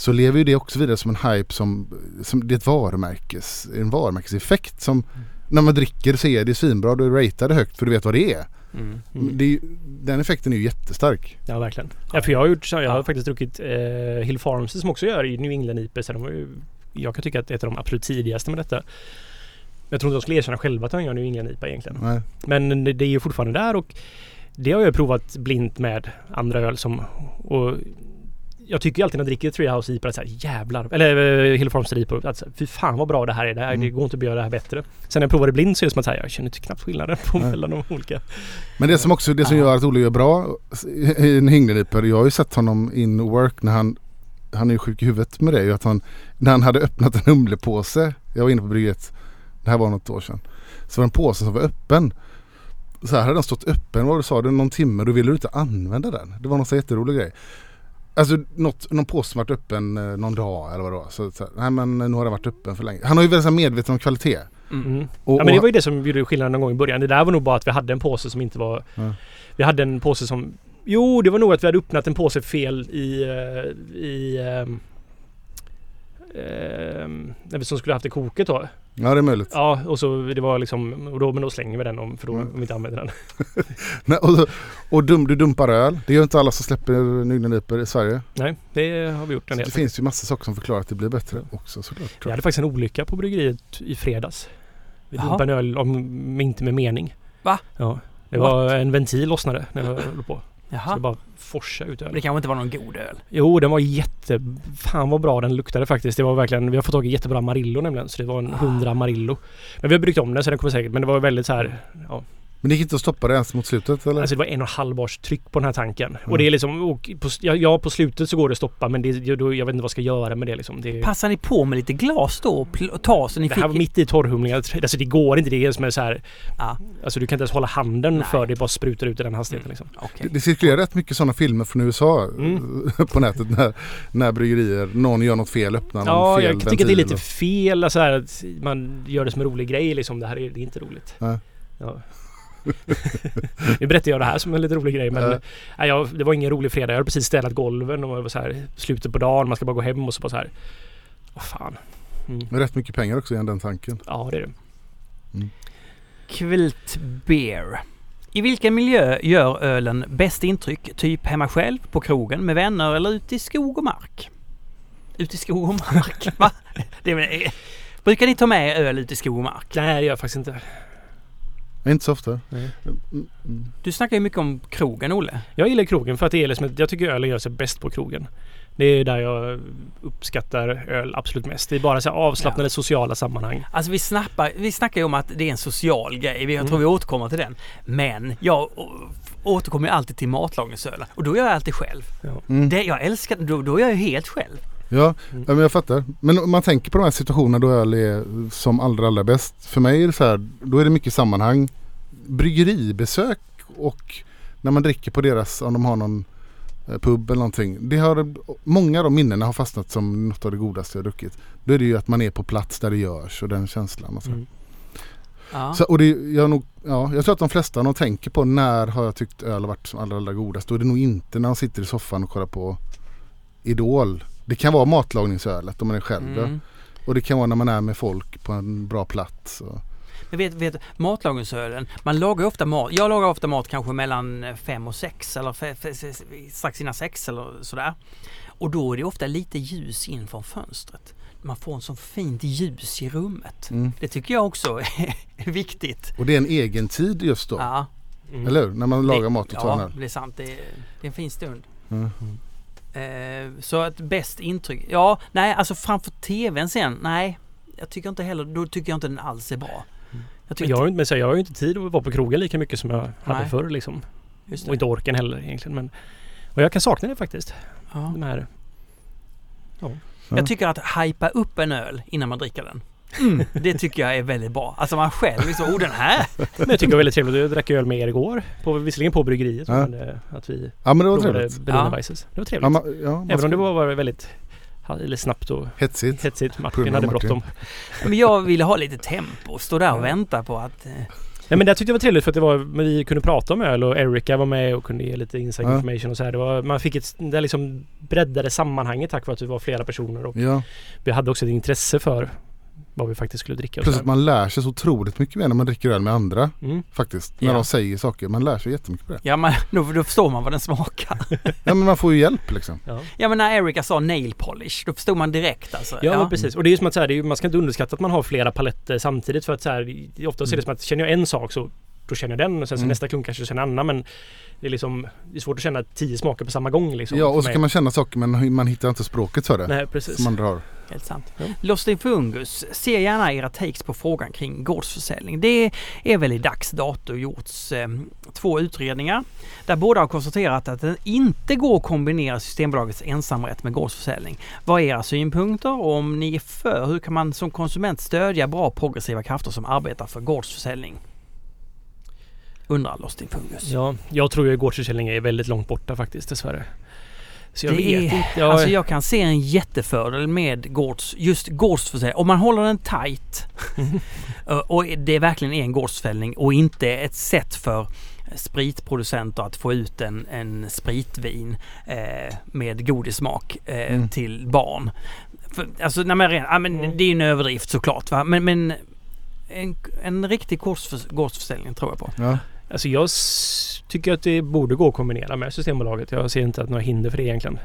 så lever ju det också vidare som en hype som, som det är ett varumärkes, en varumärkeseffekt som när man dricker så är det svinbra, du ratear det högt för du vet vad det är. Mm. Mm. Det är den effekten är ju jättestark. Ja, verkligen. Ja, för jag har gjort så. Jag har Ja. faktiskt druckit eh, Hill Farms som också gör i New England IPA. Så de var ju, jag kan tycka att det är ett av de absolut tidigaste med detta. Jag tror inte de skulle erkänna själva att de gör New England IPA egentligen. Nej. Men det det är ju fortfarande där och det har jag provat blint med andra öl som och jag tycker alltid när jag dricker Treehouse IPA att så här, jävlar, eller eh, Hill Farms IPA att så här, fy fan vad bra det här är. Det, här, Mm. det går inte att göra det här bättre. Sen när jag provar det blind så är det som att här, jag känner inte knappt skillnaden på Nej. mellan de olika. Men det som också det som gör att Olle gör bra i en Hingleriper, jag har ju sett honom in work när han han är ju sjuk i huvudet med det ju att han när han hade öppnat en humlepåse, jag var inne på bryggeriet, det här var något år sedan. Så var det en påse som var öppen. Så här hade den stått öppen, vad du sa, det någon timme, då ville du inte använda den. Det var någon så jätterolig grej. Alltså något, någon påse som varit öppen eh, någon dag eller vad det var. Så, så nej men nu har den varit öppen för länge. Han har ju väldigt medveten om kvalitet. Mm. Och, ja, men det var ju det som gjorde skillnaden någon gång i början. Det där var nog bara att vi hade en påse som inte var... Ja. Vi hade en påse som... Jo, det var nog att vi hade öppnat en påse fel i... eh, i vi som skulle haft i koket då. Ja det är möjligt. Ja, och så det var liksom... Och då, men då slänger vi den om, för då, Mm. om vi inte använder den. *laughs* Nej, och och dum, du dumpar öl. Det gör inte alla som släpper Nygden i Sverige. Nej, det har vi gjort en Så del. det finns ju massa saker som förklarar att det blir bättre också såklart. Jag tror hade faktiskt en olycka på bryggeriet i fredags. Vi Jaha. dumpade en öl, om inte med mening. Va? Ja. Det var en ventil lossnade när jag höll på. Så det Jaha. bara forsade ut öl. Det kanske inte var någon god öl. Jo, den var jätte... Fan vad bra den luktade faktiskt. Det var verkligen... Vi har fått tag i jättebra Amarillo nämligen. Så det var en Ah. 100 Amarillo. Men vi har bryggt om den så den kommer säkert... Men det var väldigt så här... Ja, Men det gick inte att stoppa det ens mot slutet eller? Alltså det var en och en halv bars tryck på den här tanken. Mm. Och det är liksom, och på, ja, ja på slutet så går det att stoppa men det, jag, då, jag vet inte vad jag ska göra med det liksom. Det, Passar ni på med lite glas då och ta så ni det fick... här var mitt i torrhumlingar. Alltså det går inte. Det är som är så här, Ja, alltså du kan inte ens hålla handen Nej. för det bara sprutar ut i den hastigheten liksom. okej. Det, det cirkulerar rätt mycket sådana filmer från USA Mm. *laughs* på nätet när, när bryggerier, någon gör något fel, öppnar någon Ja, fel jag tycker det är lite fel alltså här, att man gör det som en rolig grej liksom. Det här är, det är inte roligt. Nej. Ja. *laughs* nu berättar jag det här som en lite rolig grej men nej, jag, det var ingen rolig fredag. Jag hade precis städat golven och det var så här slutet på dagen. Man ska bara gå hem och så bara så här. Vad fan. Mm. Men rätt mycket pengar också igen den tanken. Ja det är det. Kvilt Beer. I vilken miljö gör ölen bäst intryck? Typ hemma själv, på krogen, med vänner eller ute i skog och mark? Ute i skog och mark? *laughs* Va? Det är, brukar ni ta med öl ut i skog och mark? Nej det gör jag faktiskt inte. Inte så ofta. Nej. Mm. Du snackar ju mycket om krogen, Olle. Jag gillar krogen för att det är liksom, jag tycker ölen gör sig bäst på krogen. Det är där jag uppskattar öl absolut mest. Det är bara så avslappnade sociala sammanhang. Alltså vi, snappar, vi snackar ju om att det är en social grej. Vi- Jag tror Mm. vi återkommer till den. Men jag återkommer ju alltid till matlagningsölen. Och då gör jag alltid själv. Mm. Det, jag älskar då, då är jag ju helt själv. Ja, Mm. ja, men jag fattar. Men om man tänker på de här situationerna då öl är som allra allra bäst. För mig är det så här, då är det mycket sammanhang. Bryggeribesök och när man dricker på deras, om de har någon eh, pub eller någonting. Det har, många av de minnena har fastnat som något av det godaste jag druckit. Då är det ju att man är på plats där det görs och den känslan. Och så. Mm. Ja. Så, och det, jag, nog, ja, jag tror att de flesta de tänker på när har jag tyckt öl varit som allra, allra godast. Då är det nog inte när de sitter i soffan och kollar på Idol. Det kan vara matlagningsölet om man är själv. ja. Mm. Och det kan vara när man är med folk på en bra plats. Och, Men vet, vet, matlagningsölen, man lagar ofta mat. Jag lagar ofta mat kanske mellan fem och sex eller strax innan sex eller sådär. Och då är det ofta lite ljus in från fönstret. Man får en så fint ljus i rummet. mm. Det tycker jag också är *laughs* viktigt. och det är en egen tid just då. Ja, Mm. Eller hur? När man lagar det, mat och tar en Ja, det är sant. Det är, det är en fin stund. Mm. Eh, så ett bäst intryck? Ja, nej alltså framför tvn sen, nej. Jag tycker inte heller, då tycker jag inte den alls är bra. Jag tycker jag har, inte, jag har ju inte tid att vara på krogen lika mycket som jag hade Nej. förr liksom. Och inte orken heller egentligen. Men, och jag kan sakna det faktiskt. Ja. De här, Ja. Jag tycker att hypa upp en öl innan man dricker den. Mm, det tycker jag är väldigt bra. Alltså man själv liksom, oh den här! men jag tycker det var väldigt trevligt. Jag drack öl med er igår. På, visserligen på bryggeriet. Ja. Men, eh, att vi Ja men det var trevligt. Ja. Weisses. Det var trevligt. Ja, man, ja, man Även om det var var väldigt eller snabbt och hetsigt. hetsigt. Martin hade bråttom. Men jag ville ha lite tempo, stå där och vänta på att... eh, Nej men det tyckte jag var trevligt för att det var, vi kunde prata om öl och Erika var med och kunde ge lite inside Ja. information och så här. Det var, man fick ett, det liksom breddade sammanhanget tack vare att vi var flera personer och Ja. vi hade också ett intresse för vad vi faktiskt skulle dricka. Plus att man lär sig så otroligt mycket mer när man dricker öl med andra. mm. Faktiskt. När Ja. de säger saker. Man lär sig jättemycket på det. Ja men då, då förstår man vad den smakar. *laughs* Ja men man får ju hjälp liksom. ja. Ja men när Erika sa nail polish, då förstod man direkt alltså. Ja, men precis. Och det är ju som att så här, det är, man ska inte underskatta att man har flera paletter samtidigt för att så här, det- oftast är det som att känner jag en sak så då känner jag den och sen så Mm. nästa klunk kanske jag känner en annan men det är liksom Det är svårt att känna tio smaker på samma gång liksom. Ja och så mig. kan man känna saker men man hittar inte språket för det. Nej precis. Som andra har. Helt sant. Ja. Lost in Fungus, se gärna era takes på frågan kring gårdsförsäljning. Det är väl i dags dato gjorts eh, två utredningar där båda har konstaterat att det inte går att kombinera Systembolagets ensamrätt med gårdsförsäljning. Vad är era synpunkter och om ni är för, hur kan man som konsument stödja bra progressiva krafter som arbetar för gårdsförsäljning? Undrar Lost in Fungus. Ja, jag tror ju gårdsförsäljning är väldigt långt borta faktiskt dessvärre. Så jag Det vet är- inte. Jag, Alltså jag kan se en jättefördel med gårds, just gårdsförsäljning. Om man håller den tight *laughs* eh, och det verkligen är en gårdsförsäljning och inte ett sätt för spritproducenter att få ut en, en spritvin eh, med godissmak eh, Mm. till barn. För, alltså, nej, men, ren- ja, men Mm. det är ju en överdrift såklart va? men, men en, en riktig gårdsförs, gårdsförsäljning tror jag på. Ja. Alltså jag tycker att det borde gå att kombinera med Systembolaget. Jag ser inte att några hinder för det egentligen.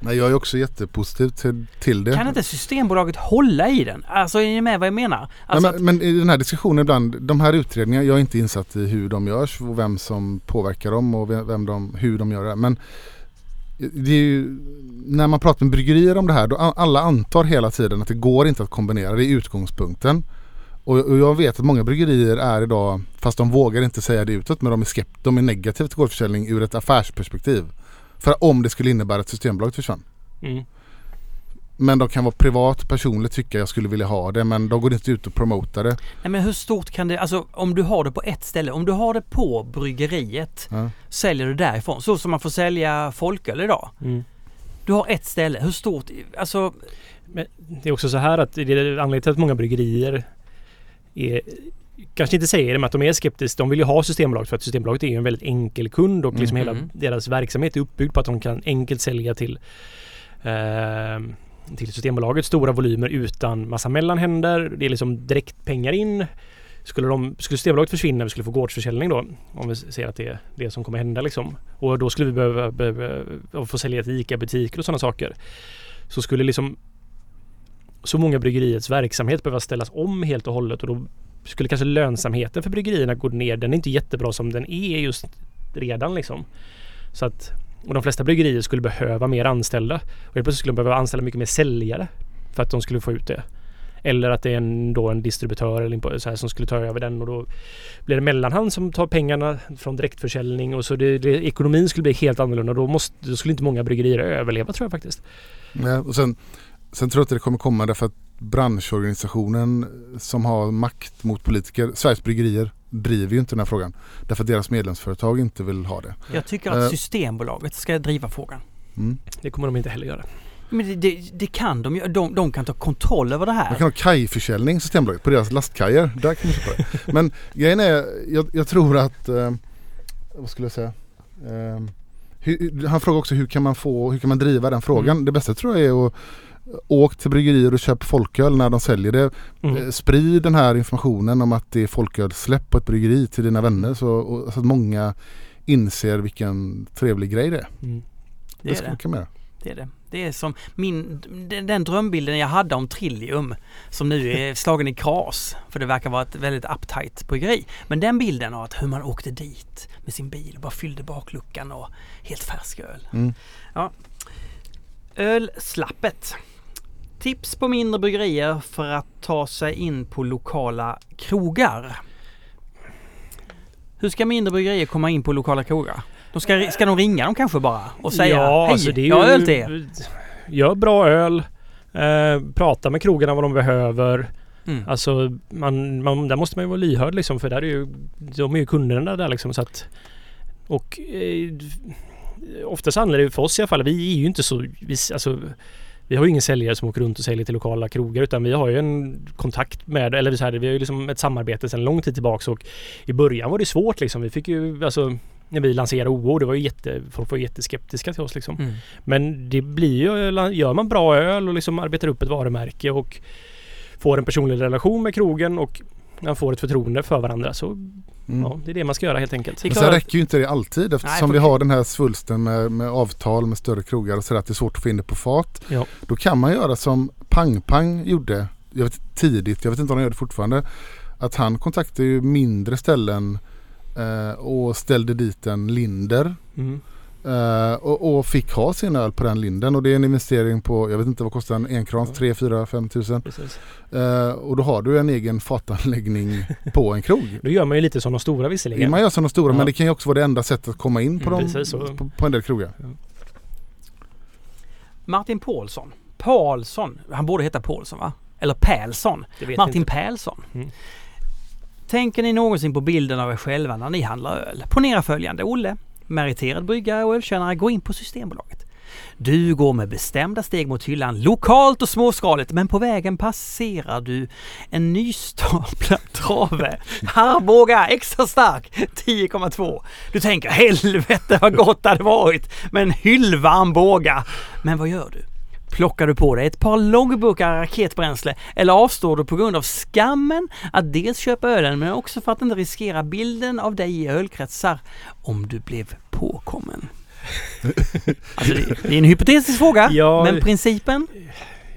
Nej, jag är också jättepositiv till, till det. Kan inte Systembolaget hålla i den? Alltså är ni med vad jag menar? Alltså Nej, men, men i den här diskussionen ibland, de här utredningarna, jag är inte insatt i hur de görs och vem som påverkar dem och vem de, hur de gör det. Men det är ju, när man pratar med bryggerier om det här, då alla antar hela tiden att det går inte att kombinera, det är utgångspunkten. Och, och jag vet att många bryggerier är idag, fast de vågar inte säga det utåt, men de är skept, de är negativa till gårdsförsäljning ur ett affärsperspektiv. För om det skulle innebära att Systembolaget försvann. Mm. Men de kan vara privat personligt tycka jag skulle vilja ha det men de går inte ut och promotar det. Nej men hur stort kan det, alltså om du har det på ett ställe, om du har det på bryggeriet, Ja. säljer du därifrån. Så som man får sälja folköl idag. Mm. Du har ett ställe, hur stort, alltså Men det är också så här att det är anledningen till att många bryggerier är, kanske inte säger det men att de är skeptiska. De vill ju ha Systembolaget för att Systembolaget är ju en väldigt enkel kund och liksom Mm. hela deras verksamhet är uppbyggd på att de kan enkelt sälja till eh, till Systembolaget stora volymer utan massa mellanhänder. Det är liksom direkt pengar in. Skulle, de, skulle Systembolaget försvinna, vi skulle få gårdsförsäljning då. Om vi ser att det är det som kommer hända liksom. Och då skulle vi behöva, behöva få sälja till ICA-butiker och sådana saker. Så skulle liksom så många bryggeriets verksamhet behöva ställas om helt och hållet och då skulle kanske lönsamheten för bryggerierna gå ner. Den är inte jättebra som den är just redan liksom. Så att, och de flesta bryggerier skulle behöva mer anställda. Och helt plötsligt skulle de behöva anställa mycket mer säljare för att de skulle få ut det. Eller att det är en, då en distributör eller så här, som skulle ta över den och då blir det mellanhand som tar pengarna från direktförsäljning och så det, det, ekonomin skulle bli helt annorlunda. Då, måste, då skulle inte många bryggerier överleva tror jag faktiskt. Nej, och sen, sen tror jag inte det kommer komma därför att branschorganisationen som har makt mot politiker, Sveriges bryggerier, driver ju inte den här frågan. Därför att deras medlemsföretag inte vill ha det. jag tycker Eh. att Systembolaget ska driva frågan. Mm. Det kommer de inte heller göra. Men det, det, det kan de ju, de, de kan ta kontroll över det Man här. kan ha kajförsäljning Systembolaget på deras lastkajer. Där kan man köpa det. *laughs* Men grejen är, jag, jag tror att, eh, vad skulle jag säga? Eh, hur, han frågar också hur kan man få, hur kan man driva den frågan? Mm. Det bästa tror jag är att åk till bryggerier och köp folköl när de säljer det. Mm. Eh, Sprid den här informationen om att det är folkölsläpp på ett bryggeri till dina vänner så, och, så att många inser vilken trevlig grej det är. Mm. Det är ska det. man göra. Det är det. Det är som min, den, den drömbilden jag hade om Trillium som nu är *laughs* slagen i kras. För det verkar vara ett väldigt uptight bryggeri. Men den bilden av att hur man åkte dit med sin bil och bara fyllde bakluckan och helt färsk öl. Mm. Ja. Ölslappet. Tips på mindre bryggerier för att ta sig in på lokala krogar. Hur ska mindre bryggerier komma in på lokala krogar? De ska, ska de ringa dem kanske bara och säga ja, hej, alltså jag har öl till er. Gör bra öl. Eh, prata med krogarna vad de behöver. Mm. Alltså man, man, där måste man ju vara lyhörd liksom för där är ju, de är ju kunderna där liksom så att och eh, oftast handlar det för oss i alla fall, vi är ju inte så, vi, alltså vi har ju ingen säljare som åker runt och säljer till lokala krogar utan vi har ju en kontakt med, eller så här, vi har ju liksom ett samarbete sedan lång tid tillbaks och i början var det svårt liksom. Vi fick ju alltså när vi lanserade OO, det var ju jätte, folk var jätteskeptiska till oss liksom. Mm. Men det blir ju, gör man bra öl och liksom arbetar upp ett varumärke och får en personlig relation med krogen och man får ett förtroende för varandra så Mm. ja, det är det man ska göra helt enkelt. Men sen räcker ju inte det alltid eftersom Nej, vi har den här svulsten med, med avtal med större krogar och sådär att det är svårt att få in det på fat. Ja. Då kan man göra som Pang Pang gjorde jag vet, tidigt, jag vet inte om han gör det fortfarande. Att han kontaktade ju mindre ställen eh, och ställde dit en Linder. Mm. Eh, och, och fick ha sin öl på den linden och det är en investering på, jag vet inte vad kostar en enkrans, 3, 4, 5 tusen. Eh, och då har du en egen fatanläggning *laughs* på en krog. Då gör man ju lite som de stora visserligen. Man gör som de stora Ja. men det kan ju också vara det enda sättet att komma in på, Mm, dem, på, på en del krogar. Martin Paulsson. Paulsson. Han borde heta Paulsson va? Eller Pälsson. Martin inte. Pälsson. Mm. Tänker ni någonsin på bilden av er själva när ni handlar öl? Ponera följande. Olle, meriterad bryggare och ölkännare, går in på Systembolaget. Du går med bestämda steg mot hyllan, lokalt och småskaligt, men på vägen passerar du en nystaplad *laughs* trave. Arboga extra stark, 10,2. Du tänker helvete vad gott det hade varit med en hyllvarm båga. Men vad gör du? Plockar du på dig ett par loggburkar raketbränsle eller avstår du på grund av skammen att dels köpa ölen men också för att inte riskera bilden av dig i ölkretsar om du blev påkommen? *laughs* Alltså det, det är en hypotetisk fråga, Ja. men principen?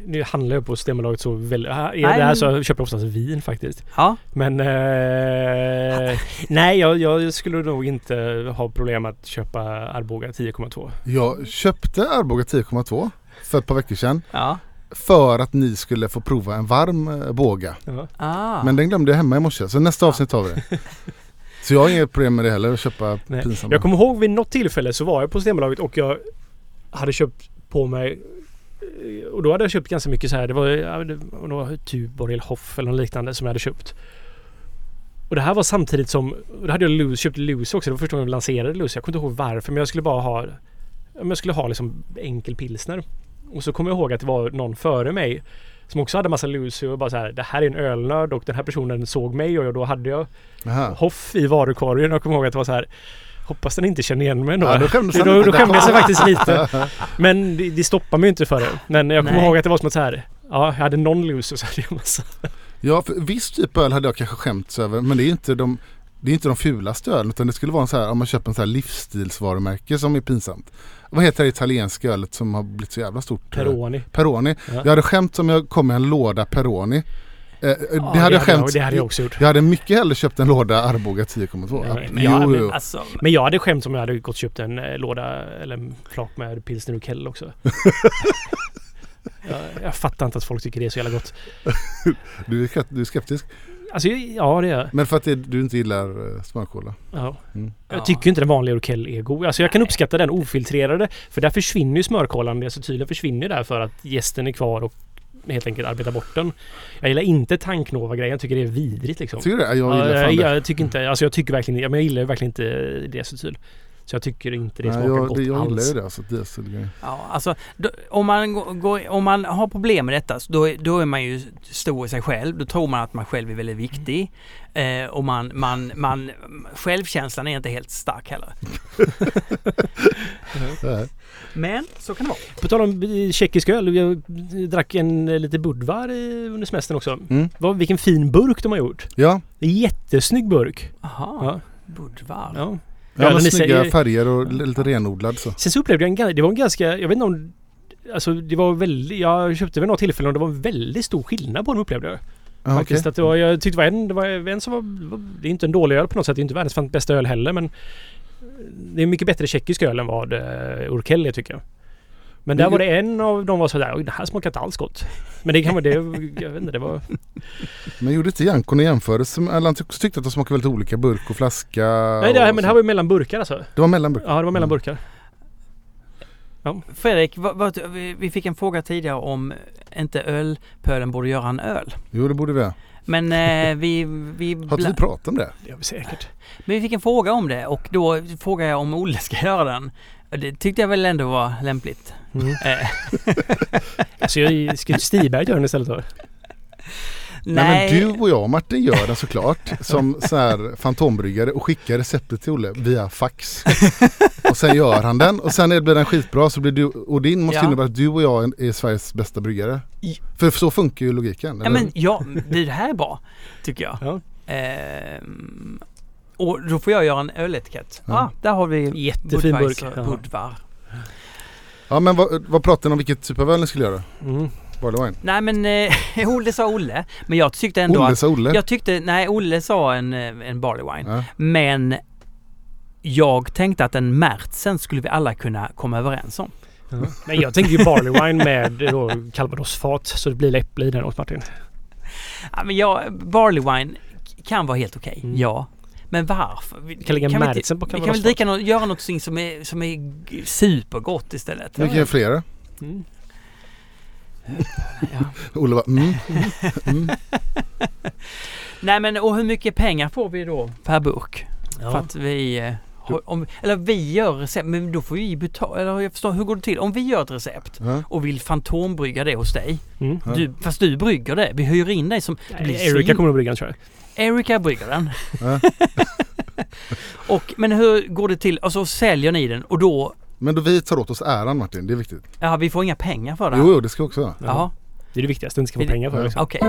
Nu handlar jag på Systembolaget så väldigt... Här, I Nej, det här så köper jag oftast vin faktiskt. Ja, Men... Eh, *laughs* nej, jag, jag skulle nog inte ha problem att köpa Arboga 10,2. Jag köpte Arboga 10,2 för ett par veckor sedan. ja. för att ni skulle få prova en varm eh, båga. Ja. Ah. Men den glömde jag hemma i morse. Så nästa avsnitt tar vi det. *laughs* Så jag har inget problem med det heller att köpa Nej. pinsamma. Jag kommer ihåg vid något tillfälle så var jag på Systembolaget och jag hade köpt på mig eh, och då hade jag köpt ganska mycket så här. Det var, det var Tuborg eller Hoff eller något liknande som jag hade köpt. Och det här var samtidigt som, och då hade jag Lucy, köpt Lucy också. Det var första gången jag lanserade Lucy. Jag kommer inte ihåg varför men jag skulle bara ha, jag skulle ha liksom enkel pilsner. Och så kommer jag ihåg att det var någon före mig som också hade massa Lucy och bara så här. Det här är en ölnörd och den här personen såg mig och då hade jag Aha. Hoff i varukorgen. Jag kommer ihåg att det var så här. Hoppas den inte känner igen mig då. Ja, då skämdes då, lite. då skämdes jag faktiskt *laughs* lite. Men det, det stoppar mig inte för det. Men jag kommer Nej. ihåg att det var som att så här. Ja, jag hade någon loose och så hade jag massa. Ja, för viss typ öl hade jag kanske skämts över. Men det är inte de, det är inte de fulaste ölen. Utan det skulle vara en så här, om man köper en så här livsstilsvarumärke som är pinsamt. Vad heter det italienska ölet som har blivit så jävla stort? Peroni. Peroni. Ja. Jag hade skämt om jag kom med en låda Peroni. Eh, Ja, det hade jag skämt. Det hade jag också gjort. Jag hade mycket hellre köpt en låda Arboga 10,2. Ja, Ja, men jag- jo, men jo. Alltså, Men jag hade skämt om jag hade gått och köpt en eh, låda eller en flak med pilsner och Kell också. *laughs* jag, jag fattar inte att folk tycker det är så jävla gott. Du, är, du är skeptisk. Alltså ja det är jag. Men för att det, du inte gillar uh, smörkola. Ja. Mm. Jag Ja. tycker inte den vanliga Urkel är god. Alltså jag kan uppskatta den ofiltrerade. För där försvinner ju smörkolan. Alltså tydligen försvinner där för att gästen är kvar och helt enkelt arbetar bort den. Jag gillar inte tanknova-grejen. Jag tycker det är vidrigt liksom. Tycker du det? Jag Ja, gillar jag, fan det. jag tycker inte, alltså jag tycker verkligen men jag gillar verkligen inte diacetyl. Så jag tycker inte det Nej, smakar jag, gott det, jag gillar alls. ju det. Alltså, dieselgrej. ja, alltså då, om, man går, om man har problem med detta då, är- då är man ju stor i sig själv. Då tror man att man själv är väldigt viktig. Eh, och man, man, man, självkänslan är inte helt stark heller. *laughs* Nej. Men så kan det vara. På tal om eh, tjeckisk öl. Jag drack en eh, lite Budvar eh, under semestern också. Mm. Vad, vilken fin burk de har gjort. Ja, Det är en jättesnygg burk. Aha, Ja. Budvar. ja. Ja men snygga sä- färger och lite renodlad så. Sen så upplevde jag en, det var en ganska, jag vet inte om Alltså det var väldigt, jag köpte vid något tillfälle och det var en väldigt stor skillnad på dem upplevde jag. Ja, Faktiskt okej. att det var, jag tyckte det var en, det var en som var, det är inte en dålig öl på något sätt, det är inte världens bästa öl heller men Det är mycket bättre tjeckisk öl än vad uh, Urkel är tycker jag. Men där var det en av dem var sådär, oj det här smakar inte alls gott. Men det kan vara det, jag vet inte, det var... Men gjorde inte Jankon en jämförelse? Eller han tyck- tyckte att de smakade väldigt olika burk och flaska. Nej det här, och men det här var ju mellan burkar alltså. det var mellanburk. Ja det var mellan Mm. burkar. Fredrik, vad, vad, vi- fick en fråga tidigare om inte ölpölen borde göra en öl. Jo det borde vi. Men eh, vi, vi, *laughs* Har inte vi pratat om det? Det gör vi säkert. men vi fick en fråga om det och då frågade jag om Olle ska göra den. Och Det tyckte jag väl ändå var lämpligt. Mm. *laughs* Alltså jag skulle Stiberg göra den istället då? Nej. men du och jag Martin gör den såklart som så här fantombryggare och skickar receptet till Olle via fax. och sen gör han den och sen blir den skitbra så blir du och din måste Ja. innebära att du och jag är- Sveriges bästa bryggare. I- För så funkar ju logiken. Ja eller? men ja, det det här är bra. Tycker jag. Ja. Ehm, och då får jag göra en öletikett. Ja, ah, där har vi Jättefin burk. Budvar. ja men vad, vad pratar ni om vilket typ av öl ni skulle göra? Mm. Barley wine? Nej men eh, *laughs* Olle sa Olle. Men jag tyckte ändå Olle att... sa Olle? Jag tyckte, nej Olle sa en, eh, en barley wine. Ja. Men jag tänkte att en Märtsen skulle vi alla kunna komma överens om. Ja. Men jag tänker ju barley wine med calvadosfat så det blir äpple i den åt Martin. Ja, men jag, barley wine kan vara helt okej, Mm. ja. Men varför? Vi kan lägga vi inte- Märtsen på Vi kan väl dricka något, göra något som är, som är supergott istället. Vi kan göra flera. Mm. Ja. *laughs* Olle bara mm. mm. *laughs* Nej men och hur mycket pengar får vi då per burk? För Ja. att vi... eh, Om, eller vi gör recept, men då får vi betala. Eller jag förstår, hur går det till? Om vi gör ett recept Ja. och vill fantombrygga det hos dig. Mm. Du, fast du brygger det. Vi hyr in dig som... det blir Erika svin- kommer att brygga den tror jag. Erika brygger den. Ja. *laughs* och, men hur går det till? Och så säljer ni den och då... Men då vi tar åt oss äran Martin, det är viktigt. Ja, vi får inga pengar för det. Jo, jo det ska vi också ha. Jaha, Det är det viktigaste, inte ska få det- pengar för det. Liksom. okej.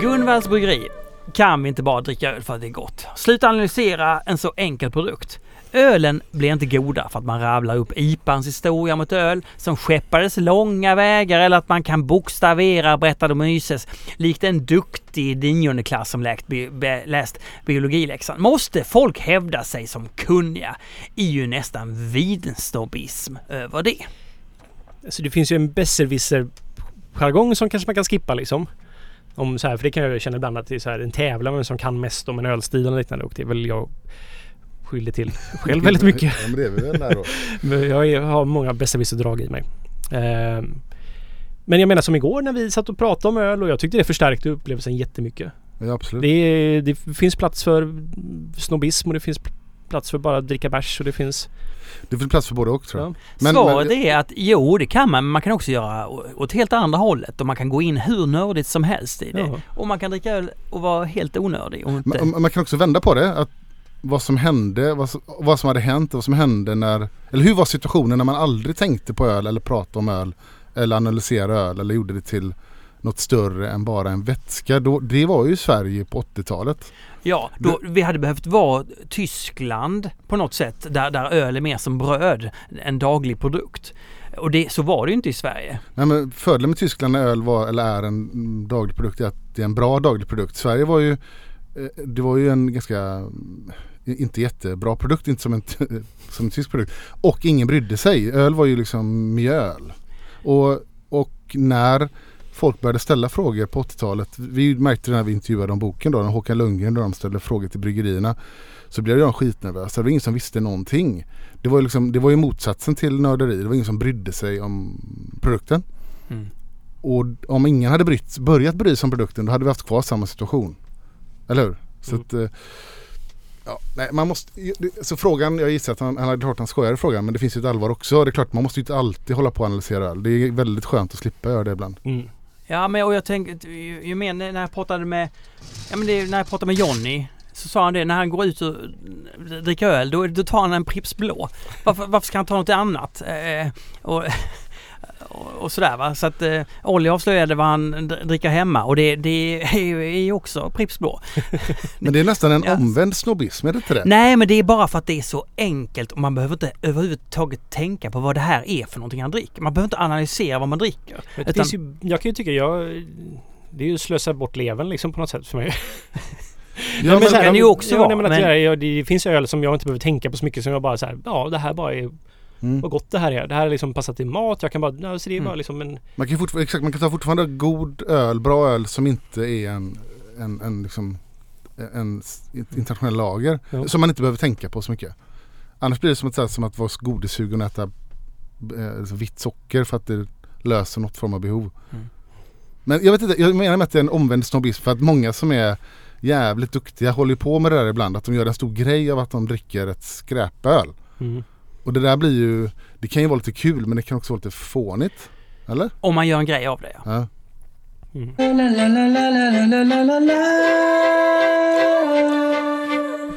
Gunvalls bryggeri kan vi inte bara dricka öl för att det är gott. Sluta analysera en så enkel produkt. Ölen blir inte goda för att man rabblar upp IPAns historia mot öl som skeppades långa vägar eller att man kan bokstavera berättade Myses likt en duktig niondeklass som läkt, bi, be, läst biologiläxan. Måste folk hävda sig som kunniga är ju nästan vidstobism över det. Så det finns ju en besserwisser-jargong som kanske man kan skippa liksom. Om så här, för det kan jag känna ibland att det är så här en tävlan vem som kan mest om en ölstil och liknande och det är väl jag skyldig till själv väldigt mycket. Ja, men det är vi väl där då. *laughs* Men jag har många besserwisser-drag i mig. Ehm, Men jag menar som igår när vi satt och pratade om öl och jag tyckte det förstärkte upplevelsen jättemycket. Ja, absolut. Det, det finns plats för snobbism och det finns plats för bara att dricka bärs och det finns... Det finns plats för både och tror jag. Ja. Men- Svaret men- är att jo, det kan man, men man kan också göra åt helt andra hållet och man kan gå in hur nördigt som helst i det. Ja. Och man kan dricka öl och vara helt onördig och inte... Man, man kan också vända på det. Att vad som hände, vad som, vad som hade hänt och vad som hände när... Eller hur var situationen när man aldrig tänkte på öl eller pratade om öl eller analyserade öl eller gjorde det till något större än bara en vätska. Då, det var ju Sverige på 80-talet. Ja, då, vi hade behövt vara Tyskland på något sätt där, där öl är mer som bröd, en daglig produkt. Och det, så var det ju inte i Sverige. Nej, men fördelen med Tyskland när öl var, eller är en daglig produkt är att det är en bra daglig produkt. Sverige var ju, eh, det var ju en ganska, inte jättebra produkt, inte som en, *laughs* som en tysk produkt. Och ingen brydde sig. Öl var ju liksom mjöl. Och, och när folk började ställa frågor på 80-talet, vi märkte det när vi intervjuade om boken då, när Håkan Lundgren då de ställde frågor till bryggerierna. Så blev de skitnervösa, det var ingen som visste någonting. Det var ju, liksom, det var ju motsatsen till nörderi, det var ingen som brydde sig om produkten. Mm. Och om ingen hade brytt, börjat bry sig om produkten då hade vi haft kvar samma situation. Eller hur? Så Mm. att, eh, ja, nej, man måste, så frågan, jag gissar att han, han hade klart han skojar i frågan men det finns ju ett allvar också. Det är klart man måste ju inte alltid hålla på och analysera öl. Det är väldigt skönt att slippa göra det ibland. Mm. Ja, men och jag tänker, ju, ju mer när jag pratade med, ja men det, när jag pratade med Jonny så sa han det, när han går ut och dricker öl då, då tar han en Pripps blå. Varför, varför ska han ta något annat? Eh, och, och, och sådär va. Så att eh, Olli avslöjade vad han dr- dricker hemma och det, det är ju också Pripps *laughs* blå. Men det är nästan en Ja. omvänd snobbism, är det inte det? Nej men det är bara för att det är så enkelt och man behöver inte överhuvudtaget tänka på vad det här är för någonting han dricker. Man behöver inte analysera vad man dricker. Men det Utan- ju, jag kan ju tycka jag... Det är ju slösa bort levern liksom på något sätt för mig. *laughs* Ja, men så kan det ju också ja, vara, Nej, men men- jag, det finns öl som jag inte behöver tänka på så mycket som jag bara så här, ja det här bara är, mm. vad gott det här är. Det här är liksom passat till mat. Jag kan bara, så det är Mm. bara liksom en... Man kan, fortfar- exakt, man kan ta fortfarande god öl, bra öl som inte är en, en, en, liksom, en internationell lager. Ja. Som man inte behöver tänka på så mycket. Annars blir det som här, som att vara godissugen och äta eh, vitt socker för att det löser något form av behov. Mm. Men jag vet inte, jag menar med att det är en omvänd snobbism för att många som är jävligt duktiga håller på med det där ibland. Att de gör en stor grej av att de dricker ett skräpöl. Mm. Och det där blir ju, det kan ju vara lite kul men det kan också vara lite fånigt. Eller? Om man gör en grej av det ja. Ja. Mm.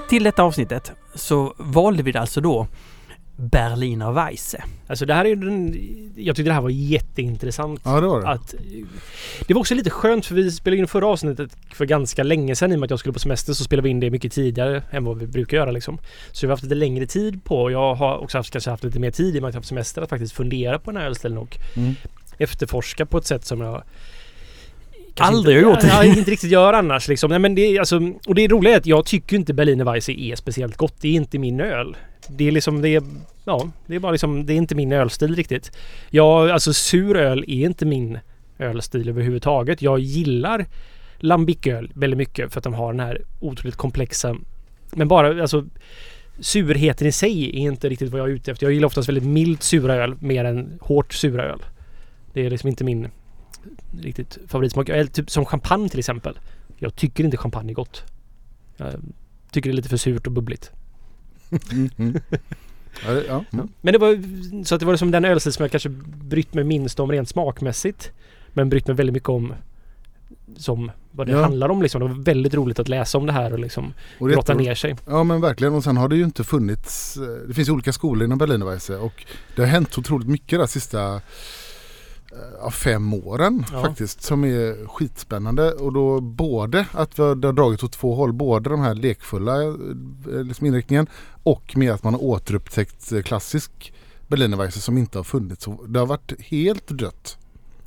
Till detta avsnittet så valde vi alltså då Berliner Weisse. Alltså det här är ju den, Jag tyckte det här var jätteintressant. Ja det var det. Att, det var också lite skönt för vi spelade in förra avsnittet för ganska länge sedan i och med att jag skulle på semester så spelade vi in det mycket tidigare än vad vi brukar göra liksom. Så vi har haft lite längre tid på och jag har också haft, kanske haft lite mer tid i och med att jag har haft semester att faktiskt fundera på den här ölstilen och Mm. efterforska på ett sätt som jag kanske Aldrig inte, har gjort. Ja, inte riktigt gör annars liksom. Nej, men det, alltså, och det roliga är att jag tycker inte Berliner Weisse är speciellt gott. Det är inte min öl. Det är liksom, det är, ja, det är bara liksom, det är inte min ölstil riktigt. Jag, alltså sur öl är inte min ölstil överhuvudtaget. Jag gillar lambiköl väldigt mycket för att de har den här otroligt komplexa men bara alltså surheten i sig är inte riktigt vad jag är ute efter. Jag gillar oftast väldigt milt sura öl mer än hårt sura öl. Det är liksom inte min riktigt favoritsmak. Eller typ som champagne till exempel. Jag tycker inte champagne är gott. Jag tycker det är lite för surt och bubbligt. Mm, mm. Ja, ja. Mm. Men det var så att det var liksom den ölstil som jag kanske brytt mig minst om rent smakmässigt. Men brytt mig väldigt mycket om som vad det Ja. handlar om liksom. Det var väldigt roligt att läsa om det här och liksom Och grotta ner sig. Ja men verkligen och sen har det ju inte funnits eh, Det finns olika skolor inom Berliner Weisse och det har hänt otroligt mycket där sista ja, fem åren Ja. faktiskt som är skitspännande och då både att vi har, det har dragit åt två håll, både de här lekfulla eh, liksom inriktningen och med att man har återupptäckt eh, klassisk Berlinerweisse som inte har funnits. Så Det har varit helt dött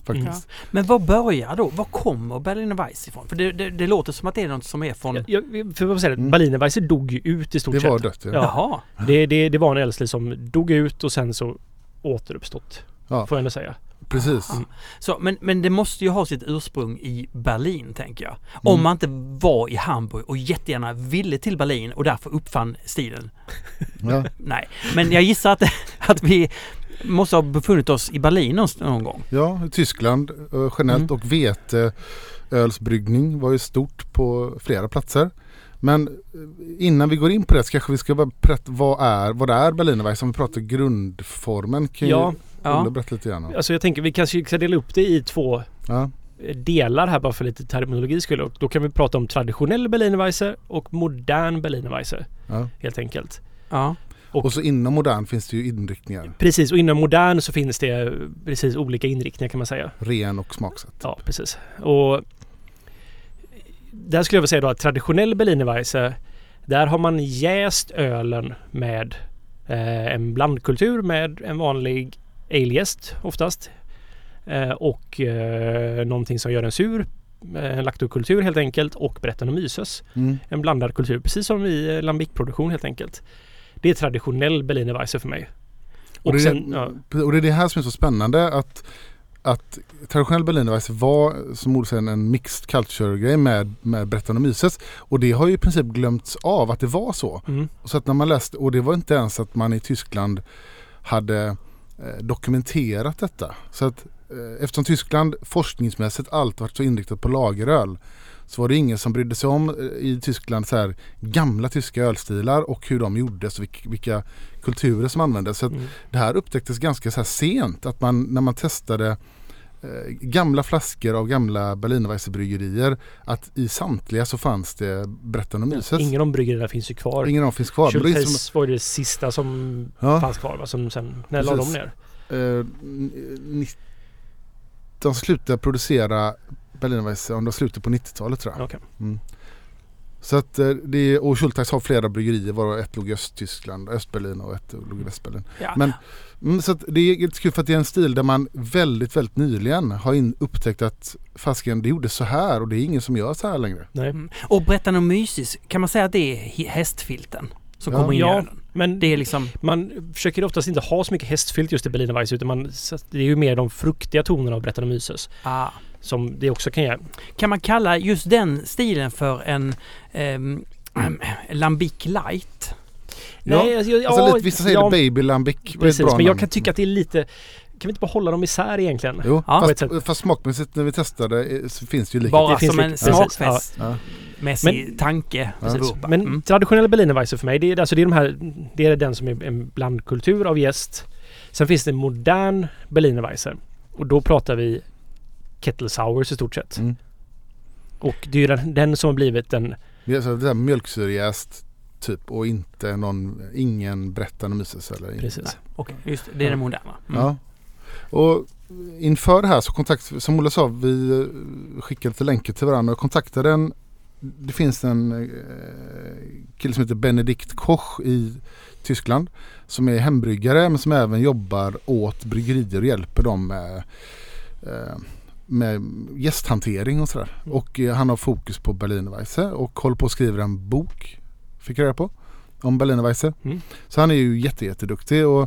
faktiskt. Men vad börjar då? Var kommer Berliner Weiss ifrån? För det, det, det låter som att det är något som är från... Jag, jag, för att säga det, Mm. Berlinerweisse dog ju ut i stort Det sett. var dött ja. Ja. Jaha. Det, det, det var en ölstil som dog ut och sen så återuppstått. Ja. Får jag ändå säga. Precis. Ah. Så, men, men det måste ju ha sitt ursprung i Berlin tänker jag. Mm. Om man inte var i Hamburg och jättegärna ville till Berlin och därför uppfann stilen. Ja. Nej, men jag gissar att, *laughs* att vi måste ha befunnit oss i Berlin någon, gång. Ja, i Tyskland eh, generellt och veteölsbryggning var ju stort på flera platser. Men eh, innan vi går in på det så kanske vi ska bara berätta vad är, vad är Berlinerweisse? Om vi pratar grundformen kan Ja, Ja. Olle berätta lite grann om. Alltså jag tänker vi kanske ska dela upp det i två Ja, delar här bara för lite terminologi skulle. Och då kan vi prata om traditionell Berlinerweisse och modern Berlinerweisse ja. helt enkelt. Ja. Och- Och så inom modern finns det ju inriktningar. Precis och inom modern så finns det precis olika inriktningar kan man säga. Ren och smaksätt. Ja, precis. Och där skulle jag vilja säga då att traditionell Berlinerweisse där har man jäst ölen med eh, en blandkultur med en vanlig alegäst oftast. Eh, och eh, någonting som gör den sur. Eh, en laktokultur helt enkelt och Brettanomyces. Mm. En blandad kultur precis som i eh, lambic-produktion helt enkelt. Det är traditionell Berlinerweisse för mig. Och, Och det är sen, det, ja, och det är det här som är så spännande att, att traditionell Berlinerweisse var som Olle säger en mixed culture-grej med, med Brettanomyces. Och det har ju i princip glömts av att det var så. mm, Så att när man läste, och det var inte ens att man i Tyskland hade dokumenterat detta. Så att eh, eftersom Tyskland forskningsmässigt alltid varit så inriktat på lageröl så var det ingen som brydde sig om eh, i Tyskland så här gamla tyska ölstilar och hur de gjordes och vilka, kulturer som användes. Så mm. det här upptäcktes ganska så sent att man när man testade eh, gamla flaskor av gamla Berlinerweisse-bryggerier att i samtliga så fanns det Brettanomyces. Ingen av de bryggerierna finns ju kvar. Ingen av dem finns kvar. Schultheiss var det sista som Ja. fanns kvar va? Som sen, när la de ner? eh, de slutade producera Berlinerweisse om de slutade på 90-talet tror jag. Okej. Mm. Så att eh, det är, och Schultheiss har flera bryggerier varav ett låg i Östtyskland, Östberlin och ett låg i Västberlin. Ja. Men mm, så att det är lite kul för att det är en stil där man väldigt, väldigt nyligen har in, upptäckt att fasken det gjorde så här och det är ingen som gör så här längre. Nej. Mm. Och Brettanomyces, kan man säga att det är hästfilten som Ja. kommer in i Ja. ölen? Men Det är liksom... man försöker oftast inte ha så mycket hästfilt just i Berlinerweisse utan man, det är ju mer de fruktiga tonerna av Brettanomyces Ah. som det också kan ge. Kan man kalla just den stilen för en ehm, *clears throat* Lambic light? Nej, alltså, jag- Alltså ja, lite, vissa säger ja, Baby Lambic. Precis, men jag namn. kan tycka att det är lite... Kan vi inte bara hålla dem isär egentligen? Jo, Ja. Fast, fast smakmässigt när vi testade eh, så finns det ju Bara det finns som en lite- precis, smakfestmässig Ja. tanke. Ja. Men Mm. traditionell Berlinerweisse för mig, det är, alltså det är de här... Det är den som är en blandkultur av jäst. Sen finns det modern Berlinerweisse. Och då pratar vi Kettle Sours i stort sett. Mm. Och det är ju den, den som har blivit den... Det är så det är mjölksyrejäst typ och inte någon, ingen Brettanomyces eller Precis. Okej, just det. Det är den moderna. Mm. Ja. Och inför det här så kontakt, som Olle sa, vi skickade lite länkar till varandra och kontaktade en det finns en eh, kille som heter Benedikt Koch i Tyskland som är hembryggare men som även jobbar åt bryggerier och hjälper dem med, eh, med gästhantering och sådär. Mm. Och eh, han har fokus på Berlinerweisse och håller på att skriva en bok, fick reda på, om Berlinerweisse. Mm. Så han är ju jätte, jätteduktig och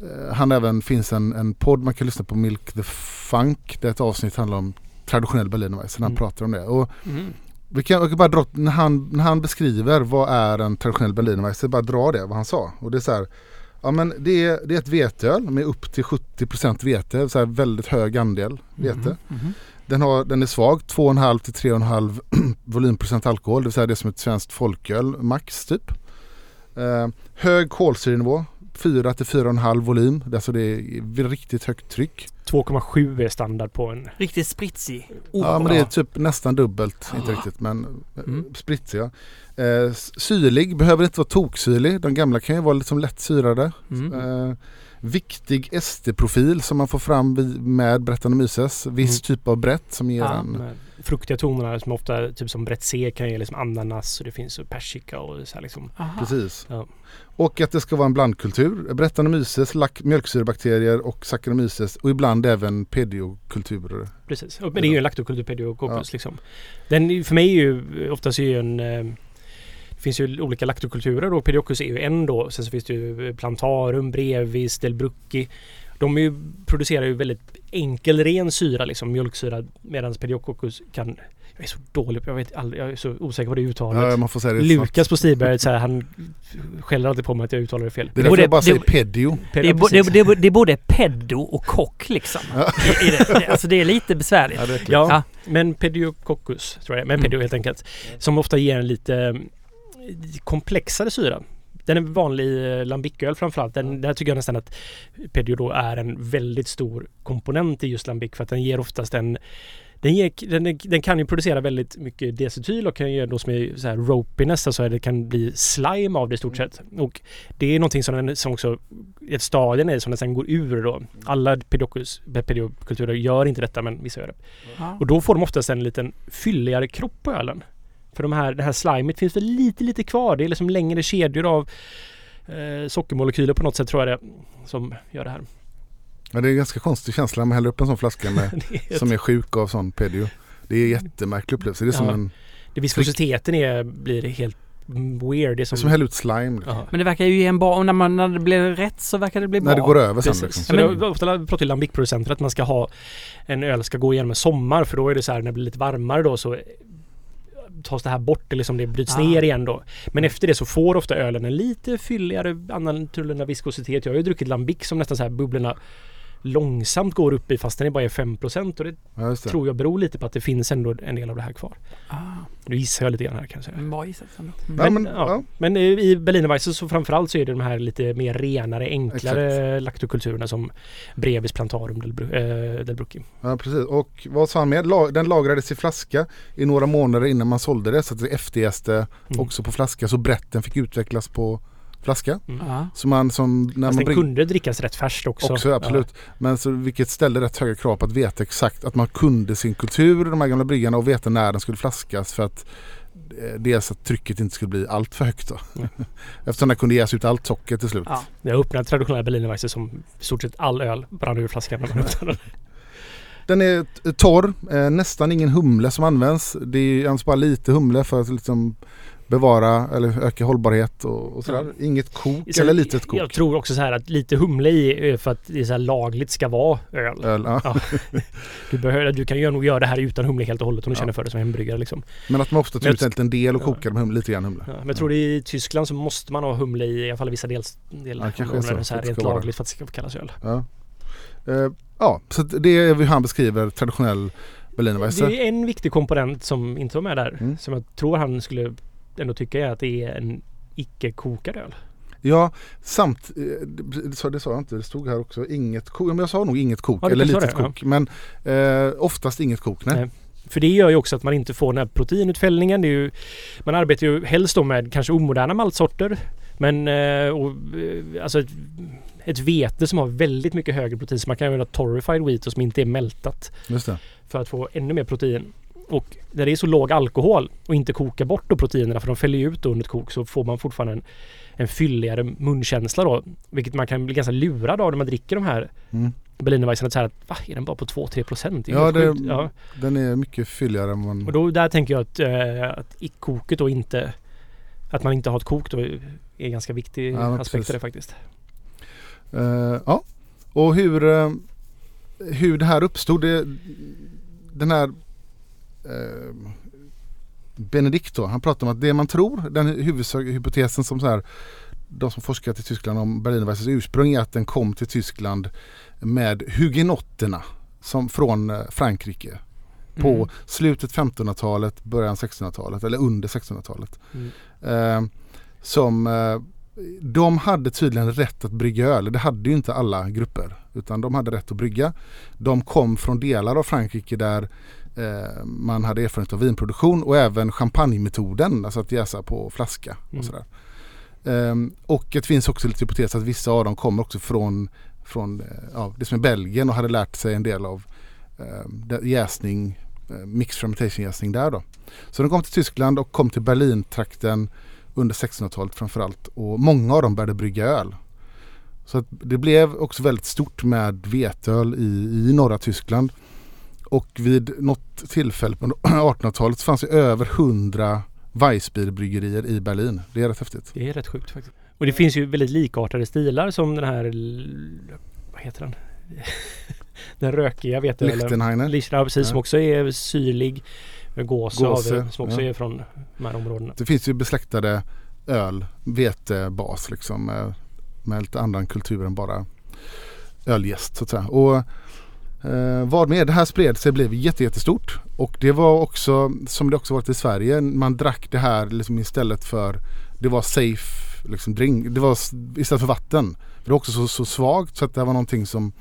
eh, han även finns en, en podd man kan lyssna på Milk the Funk. Det är ett avsnitt som handlar om traditionell Berlinerweisse när han Mm. pratar om det. Och Mm. vi kan, jag kan bara dra, när han, när han beskriver vad är en traditionell Berlinerweisse, bara dra det vad han sa. Och det är så här, ja men det är, det är ett veteöl med upp till 70% vete, så här väldigt hög andel vete. Mhm. Mhm. Den, har, den är svag, 2,5 till 3,5 *clears throat* volymprocent alkohol, det vill säga det är som ett svenskt folköl max typ. Eh, hög kolsyrenivå, 4 till 4,5 volym. Alltså det är riktigt högt tryck. 2,7 är standard på en... Riktigt spritsig. Ja men det är typ nästan dubbelt, inte riktigt men Mm. mm. spritsig ja. Eh, syrlig, behöver inte vara toksyrlig. De gamla kan ju vara liksom lätt syrade. Mm. Eh, viktig SD-profil som man får fram med Brettanomyces. Viss Mm. typ av brett som ger Ja, en... Fruktiga tonerna som ofta, typ som Brett C kan ge liksom ananas och det finns persika och så här liksom. Aha. Precis. Ja. Och att det ska vara en blandkultur. Brettanomyces, lack, mjölksyrebakterier och Saccharomyces och ibland även pediokulturer. Precis. Men det är ju en laktokultur pediococcus Ja. liksom. Den, för mig är ju oftast är ju en... eh, Det finns ju olika laktokulturer och pediococcus är ju en då. Sen så finns det ju plantarum, brevis, delbrucki. De ju, producerar ju väldigt enkel ren syra liksom, mjölksyra. Medan pediococcus kan... Jag är så dålig på, jag vet aldrig, jag är så osäker på det uttalet. Ja, man får säga det Lukas på Stiberg, så här, han skäller alltid på mig att jag uttalar det fel. Det är därför borde- jag bara säger pedio. Det är, det, det, det är både peddo och kock liksom. Ja. I, i det. Alltså det är lite besvärligt. Ja, det är äckligt. Ja, men pediococcus tror jag Men Mm. pedio helt enkelt. Som ofta ger en lite eh, komplexare syra. Den är vanlig i eh, lambiköl framförallt. Den, där tycker jag nästan att pedio då är en väldigt stor komponent i just lambic för att den ger oftast en den, ger, den, den kan ju producera väldigt mycket diacetyl och kan ge då som är så här ropiness, alltså det kan bli slime av det i stort sett. Och det är någonting som, den, som också ett stadien är som den sen går ur då. Alla pedioculus- pediokulturer gör inte detta men vissa gör det. Ja. Och då får de oftast en liten fylligare kropp på ölen. För de här, det här slimet finns väl lite, lite kvar. Det är liksom längre kedjor av eh, sockermolekyler på något sätt tror jag det som gör det här. Men det är en ganska konstig känsla när man häller upp en sån flaska med, *laughs* Det är, som är sjuk av sån pedio. Det är en jättemärklig upplevelse. Det är som, Ja. en, det viskositeten är, blir helt weird. Det är det som, som hälla ut slime. Liksom. Ja. Men det verkar ju ge en bra... När, man, när det blir rätt så verkar det bli bra. När det går över sen. Precis. Liksom. Så Ja, det, men- ofta pratar ju lambic-producenter att man ska ha en öl ska gå igenom en sommar för då är det så här när det blir lite varmare då så tas det här bort, det, liksom det bryts Ah. ner igen då. Men efter det så får ofta ölen en lite fylligare annorlunda viskositet. Jag har ju druckit lambic som nästan så här bubblorna långsamt går upp i fast den är bara är 5% och det, Ja, tror jag beror lite på att det finns ändå en del av det här kvar. Ah, Nu gissar jag lite grann här kan jag säga. bra gissat ändå. Mm. Ja, Men, men, ja. men i- i Berlinerweisse så framförallt så är det de här lite mer renare, enklare laktokulturerna som Brevis plantarum del, eh, del Brucchi. Ja precis och vad sa han med? Den lagrades i flaska i några månader innan man sålde det så att det efterjäste Mm. också på flaska så brätten fick utvecklas på flaska. Ja. Så man som när Fast man den bring- kunde drickas rätt färskt också. också absolut. Men så vilket ställde rätt höga krav på att veta exakt att man kunde sin kultur de här gamla bryggarna och veta när den skulle flaskas för att eh, dels att trycket inte skulle bli allt för högt då. Mm. *laughs* Eftersom det kunde ges ut allt socker till slut. Ja. Ja. Jag öppnade traditionella Berlinerweisse som i stort sett all öl brann ur flaskan när man öppnade den. Den är torr, eh, nästan ingen humle som används. Det är alltså bara lite humle för att liksom bevara eller öka hållbarhet och, och sådär. Inget kok Sen- eller litet kok. Jag tror också så här att lite humle i är för att det är så lagligt ska vara öl. Öl, ja. Ja. *laughs* Du, behöver, du kan ju nog göra det här utan humle helt och hållet om du Ja. känner för det som hembryggare. Liksom. Men att man ofta tar ut en liten del och Ja. kokar med humle, lite grann humle. Ja, men jag tror i Tyskland så måste man ha humle i, i alla fall i vissa. Ja, kanske är så, så, så här rent lagligt för att det ska kallas öl. Ja, eh, ja så det är hur han beskriver traditionell Berlinerweisse. Det är en viktig komponent som inte var med där. Mm. Som jag tror han skulle ändå tycka är att det är en icke-kokad öl. Ja, samt, eh, det, sa- det sa jag inte, det stod här också, inget kok. Men jag sa nog inget kok, Ja, eller litet det, ja. kok. Men eh, oftast inget kok, nej. Nej. För det gör ju också att man inte får den här proteinutfällningen. Det är ju, man arbetar ju helst då med kanske omoderna maltsorter. Men eh, och, eh, alltså ett, ett vete som har väldigt mycket högre protein. Så man kan göra torrified wheat och som inte är mältat. För att få ännu mer protein. Och när det är så låg alkohol och inte koka bort då proteinerna för de fäller ju ut under ett kok så får man fortfarande en, en fylligare munkänsla då. Vilket man kan bli ganska lurad av när man dricker de här Mm. Berlinerweisserna. Så här att, va, är den bara på 2-3 procent? Ja, det- ja. Den är mycket fylligare än man... Och då, där tänker jag att, eh, att i koket då inte... Att man inte har ett kok då är ganska viktig Ja, aspekt av det faktiskt. Eh, ja, och hur, eh, hur det här uppstod. Det, den här Benedikt då, han pratar om att det man tror, den huvudsak, hypotesen som så här, de som forskat i Tyskland om Berlinerweisses ursprung är att den kom till Tyskland med hugenotterna som från eh, Frankrike på Mm. slutet 1500-talet, början 1600-talet eller under 1600-talet. Mm. Eh, som eh, de hade tydligen rätt att brygga öl. Det hade ju inte alla grupper. Utan de hade rätt att brygga. De kom från delar av Frankrike där eh, man hade erfarenhet av vinproduktion och även champagnemetoden, alltså att jäsa på flaska. Mm. Och, sådär. Ehm, och det finns också lite hypotes att vissa av dem kommer också från, från eh, ja, det som är Belgien och hade lärt sig en del av eh, jäsning, eh, mixed fermentation jäsning där då. Så de kom till Tyskland och kom till Berlintrakten under 1600-talet framförallt och många av dem började brygga öl. Så att det blev också väldigt stort med veteöl i, i norra Tyskland. Och vid något tillfälle på *clears throat* 1800-talet så fanns det över 100 Weissbier-bryggerier i Berlin. Det är rätt häftigt. Det är rätt sjukt faktiskt. Och det finns ju väldigt likartade stilar som den här... Vad heter den? *laughs* den rökiga veteölen. Lichtenheiner. Lichtenheiner, precis. Ja. Som också är syrlig. Gåse vi, som också ja. är från de här områdena. Det finns ju besläktade öl, vetebas liksom med, med lite annan kultur än bara ölgäst så att säga. Och eh, vad med det här spred sig blev jätte, jättestort och det var också som det också varit i Sverige. Man drack det här liksom istället för det var safe liksom drink. Det var istället för vatten. För det var också så, så svagt så att det var någonting som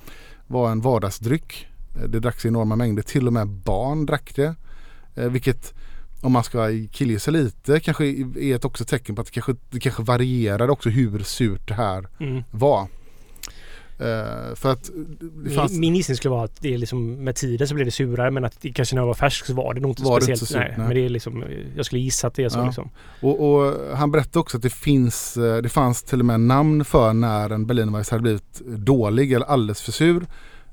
var en vardagsdryck. Eh, Det dracks i enorma mängder. Till och med barn drack det. Eh, vilket om man ska killgissa lite kanske är ett också tecken på att det kanske, det kanske varierade också hur surt det här Mm. var. Eh, för att fanns, Min, gissning skulle vara att det är liksom med tiden så blev det surare men att det kanske när jag var färsk så var det nog inte Var speciellt. inte så nej, nej. Men det är liksom, jag skulle gissa att det är så Ja. liksom. och, och han berättade också att det finns, eh, det fanns till och med namn för när en Berlinerweiss hade blivit dålig eller alldeles för sur.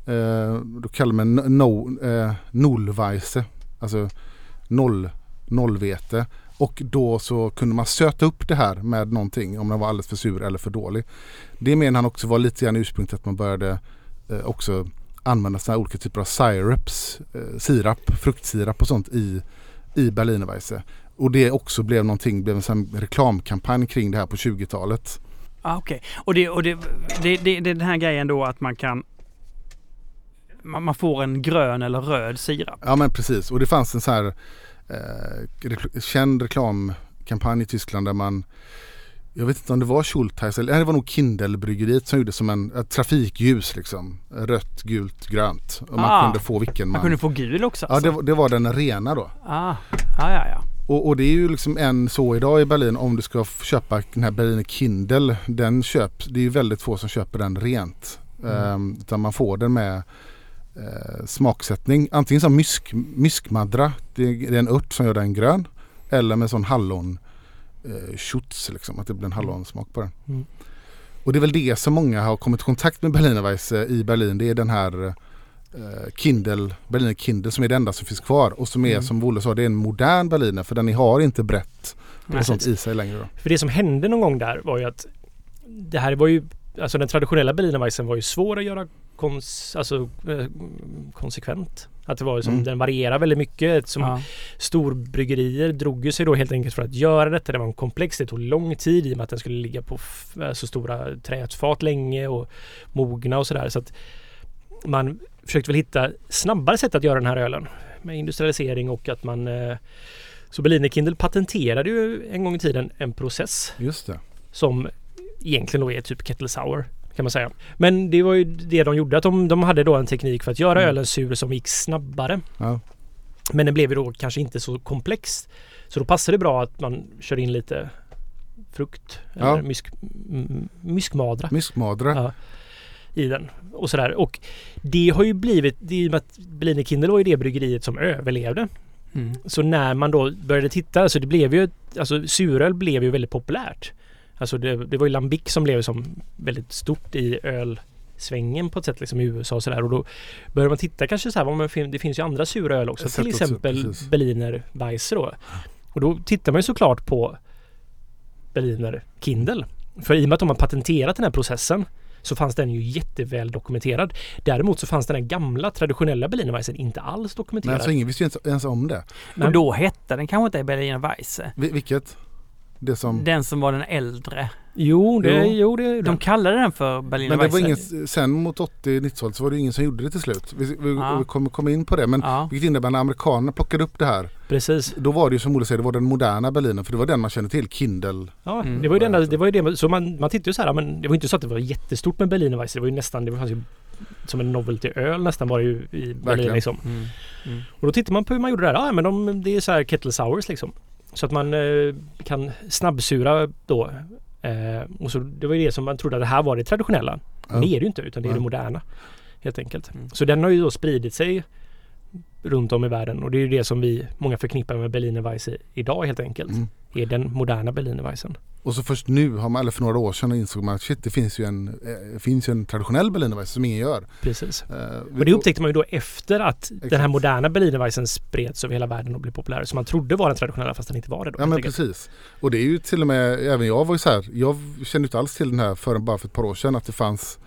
Eh, då kallar man no, eh, nullweisse, alltså noll, nollvete. Och då så kunde man söta upp det här med någonting om den var alldeles för sur eller för dålig. Det menar han också var lite grann ursprunget att man började eh, också använda sådana olika typer av syrups, eh, sirap, fruktsirap och sånt i, i Berlinerweisse. Och det också blev någonting, blev en sån reklamkampanj kring det här på 20-talet. Ah, Okej, och, det, och det, det, det, det är den här grejen då att man kan man, man får en grön eller röd sirap. Ja men precis och det fanns en sån här eh, känd reklamkampanj i Tyskland där man jag vet inte om det var Schultheiss eller nej, det var nog Kindelbryggeriet som gjorde som en ett trafikljus liksom. Rött, gult, grönt. Och man Ah. kunde få vilken man... Man kunde få gul också Ja alltså. det, var- det var den rena då. ah, ja, ja, ja. Och, och det är ju liksom en så idag i Berlin om du ska köpa den här Berliner Kindle. Den köps, det är ju väldigt få som köper den rent. Ehm, utan man får den med eh, smaksättning. Antingen som mysk, myskmadra, det är, en ört som gör den grön. Eller med sån hallon eh, schutz, liksom, att det blir en hallonsmak på den. Mm. Och det är väl det som många har kommit i kontakt med Berlinerweisse i Berlin. Det är den här eh, Kindle, Berliner Kindle som är det enda som finns kvar. Och som är Mm. som Wolle sa, det är en modern Berliner för den har inte brett och Nej, sånt i sig längre. Då. För det som hände någon gång där var ju att det här var ju Alltså den traditionella Berlinerweisen var ju svår att göra kons, alltså, eh, konsekvent. Att det var ju som, Mm. den varierar väldigt mycket. Som Ja. storbryggerier drog ju sig då helt enkelt för att göra detta. Det var en komplex, det tog lång tid i och med att den skulle ligga på så stora träfat länge och mogna och sådär. Så att man försökte väl hitta snabbare sätt att göra den här ölen. Med industrialisering och att man eh, så Berliner Kindle patenterade ju en gång i tiden en process Just det. som egentligen då är typ kettle sour kan man säga. Men det var ju det de gjorde att de, de hade då en teknik för att göra Mm. ölen sur som gick snabbare. Ja. Men den blev ju då kanske inte så komplex. Så då passade det bra att man kör in lite frukt Ja. eller mysk, myskmadra Myskmadra. Ja. i den och sådär. Och det har ju blivit, det är ju med att Berliner Kindle var ju det bryggeriet som överlevde. Mm. Så när man då började titta, alltså det blev ju, alltså suröl blev ju väldigt populärt. Alltså det, det var ju Lambic som blev som väldigt stort i ölsvängen på ett sätt liksom i USA och sådär. Och då började man titta kanske så här, det finns ju andra sura öl också. Till exempel precis. Berliner Weisse då. Och då tittar man ju såklart på Berliner Kindle. För i och med att de har patenterat den här processen så fanns den ju jätteväl dokumenterad. Däremot så fanns den här gamla traditionella Berliner Weisse inte alls Men dokumenterad. alltså ingen visste ju ens, ens om det. Nej. Och då hette den kanske inte Berliner Weisse. Vi- vilket? Det som... Den som var den äldre. Jo, det, Jo. jo. det De kallade den för Berliner Men det var ingen, sen mot 80-90-talet så var det ingen som gjorde det till slut. Vi, vi, Ja. vi kommer komma in på det. Men Ja. vilket innebär när amerikanerna plockade upp det här. Precis. Då var det ju som Olle säger, det var den moderna Berlinen. För det var den man kände till. Kindle. Ja, Mm. det var ju det enda, det var ju det, så man, man tittade ju så här, men det var inte så att det var jättestort med Berliner Weisse. Det var ju nästan, det fanns ju som en novelty-öl nästan var det ju i Berlin Verkligen. liksom. Mm. Mm. Och då tittar man på hur man gjorde det där. Ja, men de, det är så här kettle sours liksom. Så att man eh, kan snabbsura då. Eh, och så, det var ju det som man trodde att det här var det traditionella. Men det är det ju inte utan det är det Ja. moderna. Helt enkelt. Mm. Så den har ju då spridit sig runt om i världen och det är ju det som vi många förknippar med Berliner Weisse idag helt enkelt. Mm. Är den moderna Berliner Weisen. Och så först nu, har man, eller för några år sedan, insåg man att shit, det finns ju en, eh, finns ju en traditionell Berliner Weisse som ingen gör. Precis. Eh, Och det upptäckte man ju då efter att den här Exakt. moderna Berliner Weisen spreds över hela världen och blev populär. Som man trodde var den traditionella fast den inte var det då. Ja men enkelt. precis. Och det är ju till och med, även jag var ju så här, jag kände inte alls till den här förrän bara för ett par år sedan att det fanns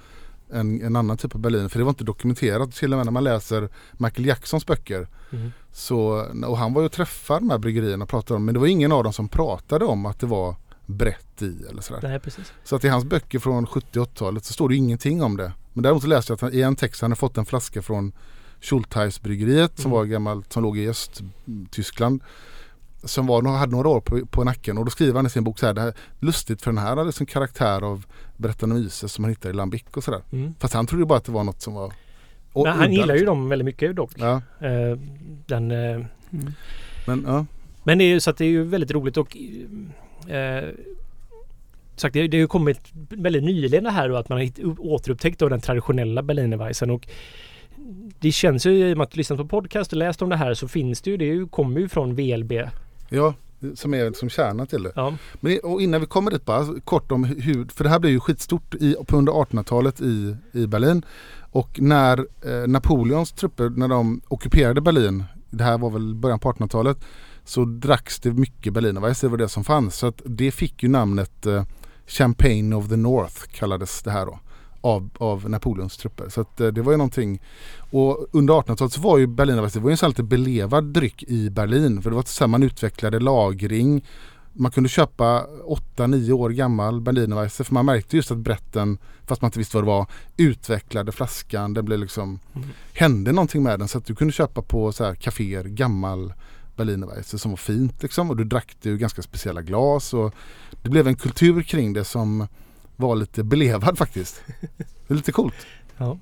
en, en annan typ av Berlin. För det var inte dokumenterat. Till och med när man läser Michael Jacksons böcker. Mhm. Så, och han var ju och träffade de här bryggerierna och pratade om, men det var ingen av dem som pratade om att det var brett i eller sådär. Nej, precis. Så att i hans böcker från 70-80-talet så står det ingenting om det. Men däremot så läste jag att han, i en text han hade fått en flaska från Schultheis-bryggeriet som Mm. var gammalt, som låg i Östtyskland. Som var, hade några år på, på nacken och då skriver han i sin bok så här, det här lustigt för den här hade liksom karaktär av Brettanomyces som man hittar i Lambic och sådär. Mm. Fast han trodde ju bara att det var något som var och Men han udda, gillar ju liksom. dem väldigt mycket dock. Ja, Eh, den, eh, Mm. men ja. men det är ju så att det är ju väldigt roligt och eh, sagt, det, det har ju kommit väldigt nyligen det här då att man har återupptäckt då den traditionella Berliner Weisen och det känns ju i och med att du lyssnat på podcast och läst om det här så finns det ju, det ju, kommer ju från VLB. Ja, som är som kärnan till det. Ja, Men, och innan vi kommer dit bara kort om hur, för det här blev ju skitstort i, på under 1800-talet i, i Berlin. Och när eh, Napoleons trupper, när de ockuperade Berlin, det här var väl början på 1800-talet, så dracks det mycket Berlinerweisse, det var det som fanns. Så att det fick ju namnet eh, Champagne of the North kallades det här då. Av, av Napoleons trupper. Så att eh, det var ju någonting. Och under 1800-talet så var ju Berlinerweisse, det var ju en sån här lite belevad dryck i Berlin. För det var så här man utvecklade lagring. Man kunde köpa 8-9 år gammal Berlinerweisse för man märkte just att Bretten, fast man inte visste vad det var, utvecklade flaskan. Det blev liksom, Mm. hände någonting med den så att du kunde köpa på så här kaféer gammal Berlinerweisse som var fint liksom och du drack det ur ganska speciella glas och det blev en kultur kring det som var lite belevad faktiskt. Det är lite coolt. ja.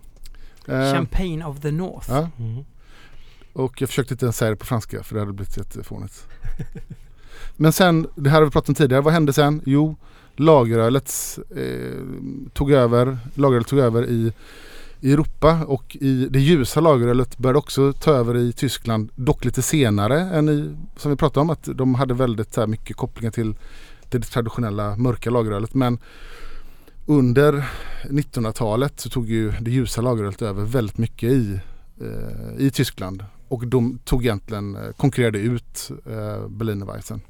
Eh, Champagne of the North. ja, Mm. och jag försökte inte ens säga det på franska för det hade blivit jättefånigt. Men sen, det här har vi pratat om tidigare, vad hände sen? Jo, lagerölet eh, tog över, lagerölet tog över i, i Europa och i det ljusa lagerölet började också ta över i Tyskland, dock lite senare än i, som vi pratade om, att de hade väldigt så här, mycket kopplingar till det traditionella mörka lagerölet. Men under 1900-talet så tog ju det ljusa lagerölet över väldigt mycket i, eh, i Tyskland. Och de tog egentligen, eh, konkurrerade ut eh, Berlinerweisen.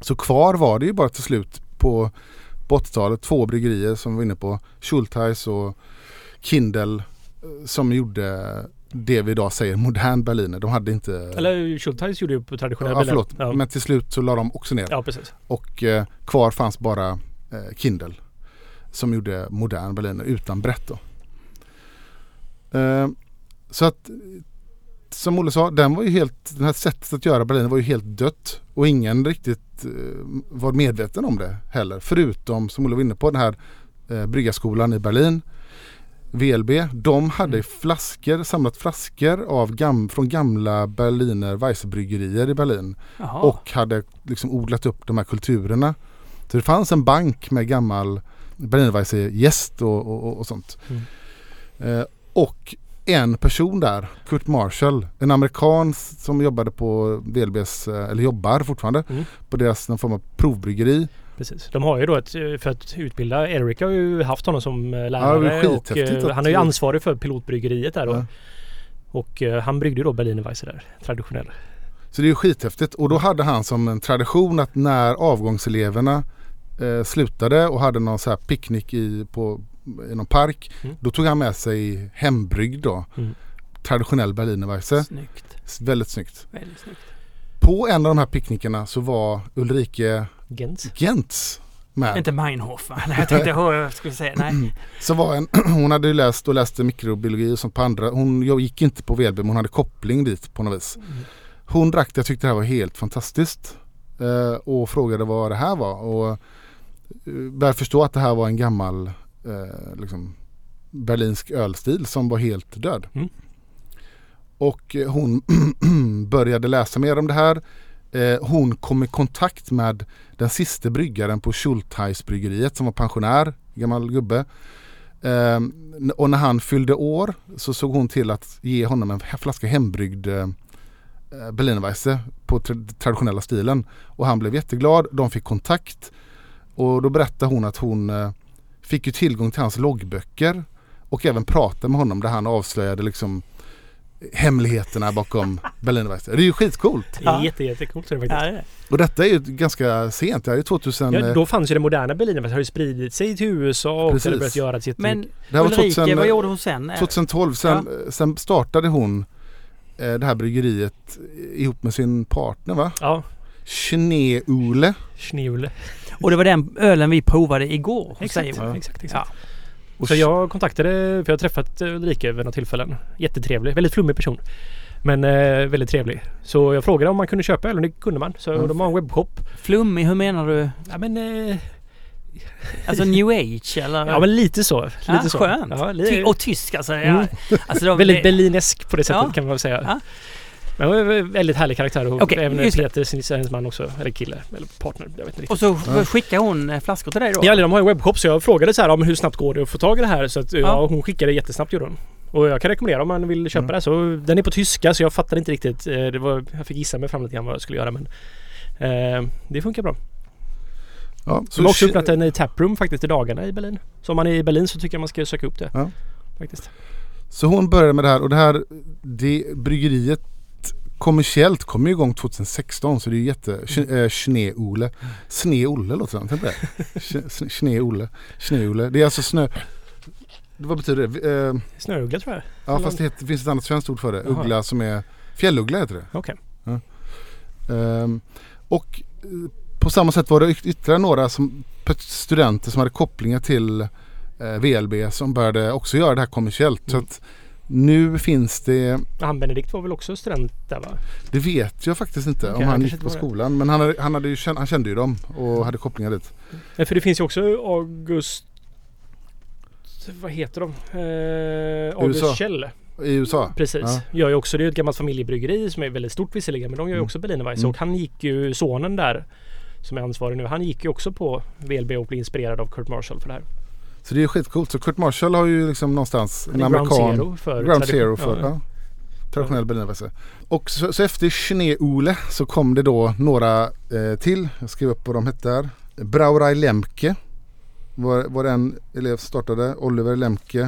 Så kvar var det ju bara till slut på, på 80-talet två bryggerier som vi var inne på. Schultheis och Kindel eh, som gjorde det vi idag säger modern Berliner. De hade inte... Eller Schultheis gjorde ju på traditionella ja, förlåt. Ja. Men till slut så la de också ner. ja, precis. Och eh, kvar fanns bara eh, Kindle som gjorde modern Berliner utan brett då. Eh, så att som Olle sa, den var ju helt, det här sättet att göra Berliner var ju helt dött och ingen riktigt eh, var medveten om det heller. Förutom, som Olle var inne på, den här eh, bryggarskolan i Berlin. VLB, de hade flaskor, samlat flaskor av gam, från gamla Berliner Weissbryggerier i Berlin Jaha. och hade liksom odlat upp de här kulturerna. Så det fanns en bank med gammal Berlinerweisse gäst och, och, och, och sånt. Mm. Eh, och en person där, Kurt Marshall, en amerikan som jobbade på VLBs, eh, eller jobbar fortfarande, Mm. på deras någon form av provbryggeri. Precis. De har ju då ett, eh, för att utbilda, Eric har ju haft honom som eh, Ja, lärare och eh, att- han är ju ansvarig för pilotbryggeriet där då. Ja. Och han bryggde då Berlinerweisse där, traditionell. Så det är ju skithäftigt och då hade han som en tradition att när avgångseleverna eh, slutade och hade någon så här picknick i, på, i någon park. Mm. Då tog han med sig hembryggd då. Mm. Traditionell Berlinerweisse. Snyggt. Väldigt snyggt. Väldigt snyggt. På en av de här picknickerna så var Ulrike Gens. Gents med. Inte Meinhof va? Nej, jag tänkte hur jag skulle säga. Nej. Så var en, *clears throat* hon hade ju läst och läste mikrobiologi och sånt på andra. Hon jag gick inte på VLB men hon hade koppling dit på något vis. Hon drack det, jag tyckte det här var helt fantastiskt. Eh, och frågade vad det här var. Och eh, började förstå att det här var en gammal eh, liksom, berlinsk ölstil som var helt död. Mm. Och eh, hon *clears throat* började läsa mer om det här. Eh, hon kom i kontakt med den sista bryggaren på Schultheis-bryggeriet som var pensionär, gammal gubbe. Eh, och när han fyllde år så såg hon till att ge honom en flaska hembryggd eh, Berlinerweisse på tra- traditionella stilen. Och han blev jätteglad, de fick kontakt. Och då berättade hon att hon eh, fick ju tillgång till hans loggböcker och även pratade med honom där han avslöjade liksom hemligheterna bakom *laughs* Berlinerweisse. Det är ju skitcoolt. Det är Ja. jätte, jättecoolt det Ja, faktiskt. det är det. Och detta är ju ganska sent. Det är ju 2000... Ja, eh, då fanns ju det moderna Berlin, men det har ju spridit sig till USA och Precis. det börjat göra jättemycket. Men det här var Ulrike, 2000, vad gjorde hon sen? 2012. Sen, sen startade hon eh, det här bryggeriet ihop med sin partner va? Ja, Schneeule. Schneule. Och det var den ölen vi provade igår. Exakt. Ja. exakt, exakt. Ja. Och Så jag kontaktade, för jag har träffat Ulrike vid några tillfällen. Jättetrevlig, väldigt flummig person. Men eh, väldigt trevlig. Så jag frågade om man kunde köpa öl och det kunde man. Så Mm. de har en webbshop. Flummig, hur menar du? Ja men, eh, Alltså new age eller? ja, men lite så. Lite Ja, så. skönt. Ja, li- och tysk alltså. Mm. Alltså de, *laughs* väldigt berlinesk på det sättet Ja. kan man väl säga. Men hon är en väldigt härlig karaktär och Okej, även. Peter, sin hennes man också. Eller kille, eller partner. Jag vet inte riktigt. Och så Ja. skickar hon eh, flaskor till dig då? Ja, de har ju webbshop så jag frågade så här om hur snabbt går det att få tag i det här. Så att, ja. Ja. hon skickade jättesnabbt gjorde hon. Och jag kan rekommendera om man vill köpa Mm. det. Så den är på tyska så jag fattar inte riktigt. eh, Det var, jag fick gissa mig fram lite grann vad jag skulle göra men eh, det funkar bra. Ja, Så de har också öppnat en i taproom faktiskt i dagarna i Berlin. Så om man är i Berlin så tycker jag man ska söka upp det. Ja. Faktiskt. Så hon började med det här och det här det, bryggeriet kommersiellt kom ju igång 2016 så det är ju jätte... Sch- eh, Schneeule. Sneolle låter det, på det. Schneeule. Schneeule. Det är alltså snö... Vad betyder det? Eh, Snöuggla tror jag. ja fast det, heter, finns ett annat svenskt ord för det. Jaha. Uggla som är... Fjälluggla heter det. Okej. Ehm, och eh, på samma sätt var det yt- ytterligare några som, studenter som hade kopplingar till eh, VLB som började också göra det här kommersiellt. Så Mm. att nu finns det, Han Benedikt var väl också student där va? det vet jag faktiskt inte Okej, om han gick på det. skolan. Men han, hade, han, hade ju, han kände ju dem och hade kopplingar dit. Nej, för det finns ju också August... Vad heter de? Eh, August USA. Kjell. I USA. Precis. Ja. Gör ju också, det är ett gammalt familjebryggeri som är väldigt stort visserligen men de gör ju Mm. också Berlinerweisse Mm. och han gick ju, sonen där som är ansvarig nu, han gick ju också på VLB och blev inspirerad av Kurt Marshall för det här. Så det är skitcoolt. Så Kurt Marshall har ju liksom någonstans en ground amerikan... zero för Ground zero för Ja. ja. traditionell berlinerweisse. Och så, så efter Schneeule så kom det då några eh, till. Jag skrev upp vad de hette här. Brauerei Lemke var, var en elev som startade. Oliver Lemke.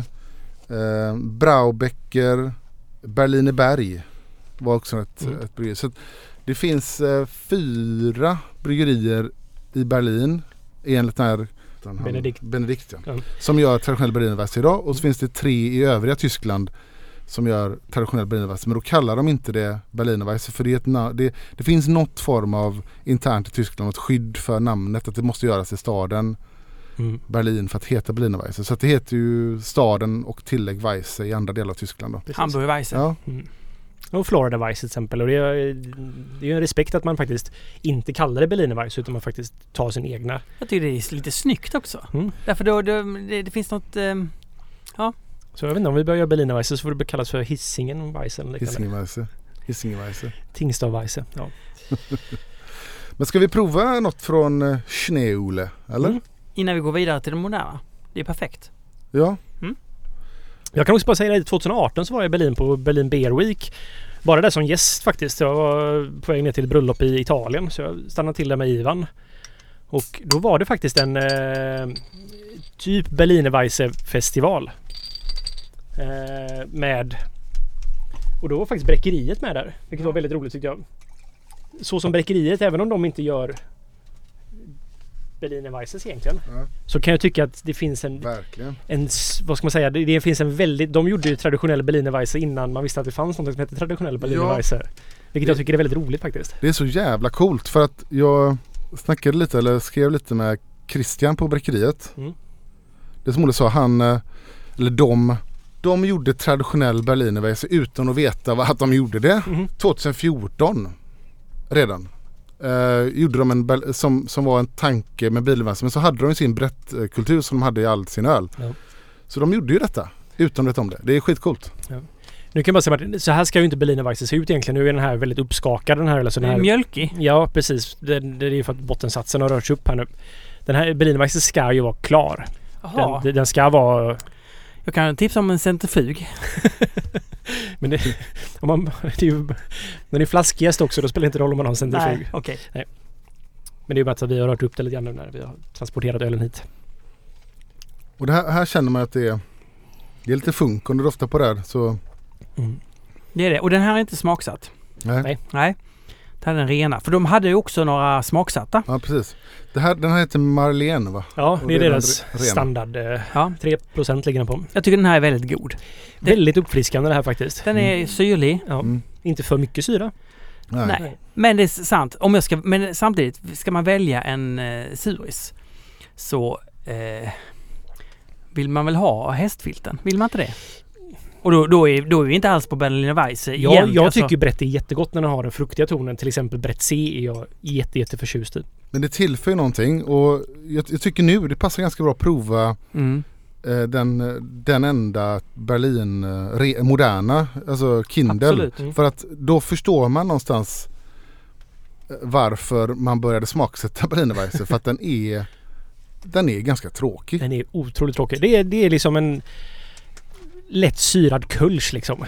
Eh, Braubecker. Berlineberg var också ett, Mm. ett bryggeri. Så det finns eh, fyra bryggerier i Berlin enligt den här han- Benedikt. Benedikt ja. Som gör traditionell berlinerweisse idag och så finns det tre i övriga Tyskland som gör traditionell berlinerweisse. Men då kallar de inte det berlinerweisse för det, är ett det, det finns något form av internt i Tyskland, ett skydd för namnet att det måste göras i staden Mm. Berlin för att heta berlinerweisse. Så det heter ju staden och tillägg Weisse i andra delar av Tyskland. Hamburgerweisse. Ja, Mm. Och Florida Vice till exempel. Och det är, det är ju en respekt att man faktiskt inte kallar det Berliner Vice utan man faktiskt tar sin egna. Jag tycker det är lite snyggt också. Mm. Därför då, då det, det finns något... ehm, Så jag vet inte, om vi börjar göra Berliner Vice så får det kallas för Hisingen Vice eller liknande. Hisingenweisse. Hisingenweisse. Tingstad Vice. Ja. *laughs* Men ska vi prova något från eh, Schneeule? Eller? Mm. innan vi går vidare till det moderna. Det är perfekt. Ja. Jag kan också bara säga att 2018 så var jag i Berlin på Berlin Beer Week. Bara där som gäst faktiskt. Jag var på väg ner till ett bröllop i Italien så jag stannade till där med Ivan. Och då var det faktiskt en eh, typ Berlinerweisse festival. Eh, med och då var faktiskt Bräckeriet med där. Vilket var väldigt roligt tyckte jag. Så som Bräckeriet, även om de inte gör Berliner Weisses egentligen. Ja. Så kan jag tycka att det finns en Verkligen. en, vad ska man säga, det, det finns en väldigt, de gjorde ju traditionell Berliner Weisse innan man visste att det fanns något som hette traditionell Berliner Ja. Weisse. Vilket jag tycker är väldigt roligt faktiskt. Det är så jävla coolt för att jag snackade lite eller skrev lite med Christian på Bräckeriet. Mm. Det som Olle sa, han, eh, eller de, de gjorde traditionell Berlinerweisse utan att veta att de gjorde det. Mhm. 2014 redan. Eh, gjorde de en, som, som var en tanke med Berlinerweisse men så hade de sin brettkultur som de hade i all sin öl. Ja. Så de gjorde ju detta utan att veta om det. Det är skitcoolt. Nu kan man säga att så här ska ju inte Berliner Weisse se ut egentligen. Nu är den här väldigt uppskakad den här. Alltså den Den är här mjölkig. Ja, precis. Det, det är ju för att bottensatsen har rört sig upp här nu. Den här Berliner Weisse ska ju vara klar. Den, den ska vara... Jag kan tipsa om en centrifug. *laughs* Men det, om man, det är ju, den är flaskjäst också. Då spelar det inte roll om man har en centrifug. Nej, okej. Men det är ju bara att vi har rört upp det lite grann nu när vi har transporterat ölen hit. Och det här, här känner man att det är, det är lite funk under ofta på det här. Så Det är det. Och den här är inte smaksatt. nej. Nej. Nej. Det här är den rena. För de hade ju också några smaksatta. Ja precis. Det här, den här heter Marlene va? Ja, det är det är deras standard. eh, Ja. 3% ligger den på. Jag tycker den här är väldigt god. Det- Väldigt uppfriskande det här faktiskt. Den är syrlig. Ja, Mm. Inte för mycket syra. Nej. Nej. Men det är sant. Om jag ska, men samtidigt, ska man välja en eh, suris så eh, vill man väl ha hästfilten? Vill man inte det? Och då, då, är, då är vi inte alls på Berliner Weisse Ja, igen. jag alltså. tycker brett är jättegott när den har den fruktiga tonen. Till exempel brett C är jag jätte, jätte förtjust i. Men det tillför ju någonting och jag, jag tycker nu det passar ganska bra att prova Mm. eh, den, den enda Berlin eh, re, moderna, alltså Kindle. Absolut. Mm. För att då förstår man någonstans eh, varför man började smaksätta *laughs* Berlinerweisse. för att den är, den är ganska tråkig. Den är otroligt tråkig. Det är, det är liksom en lätt syrad kulsch liksom.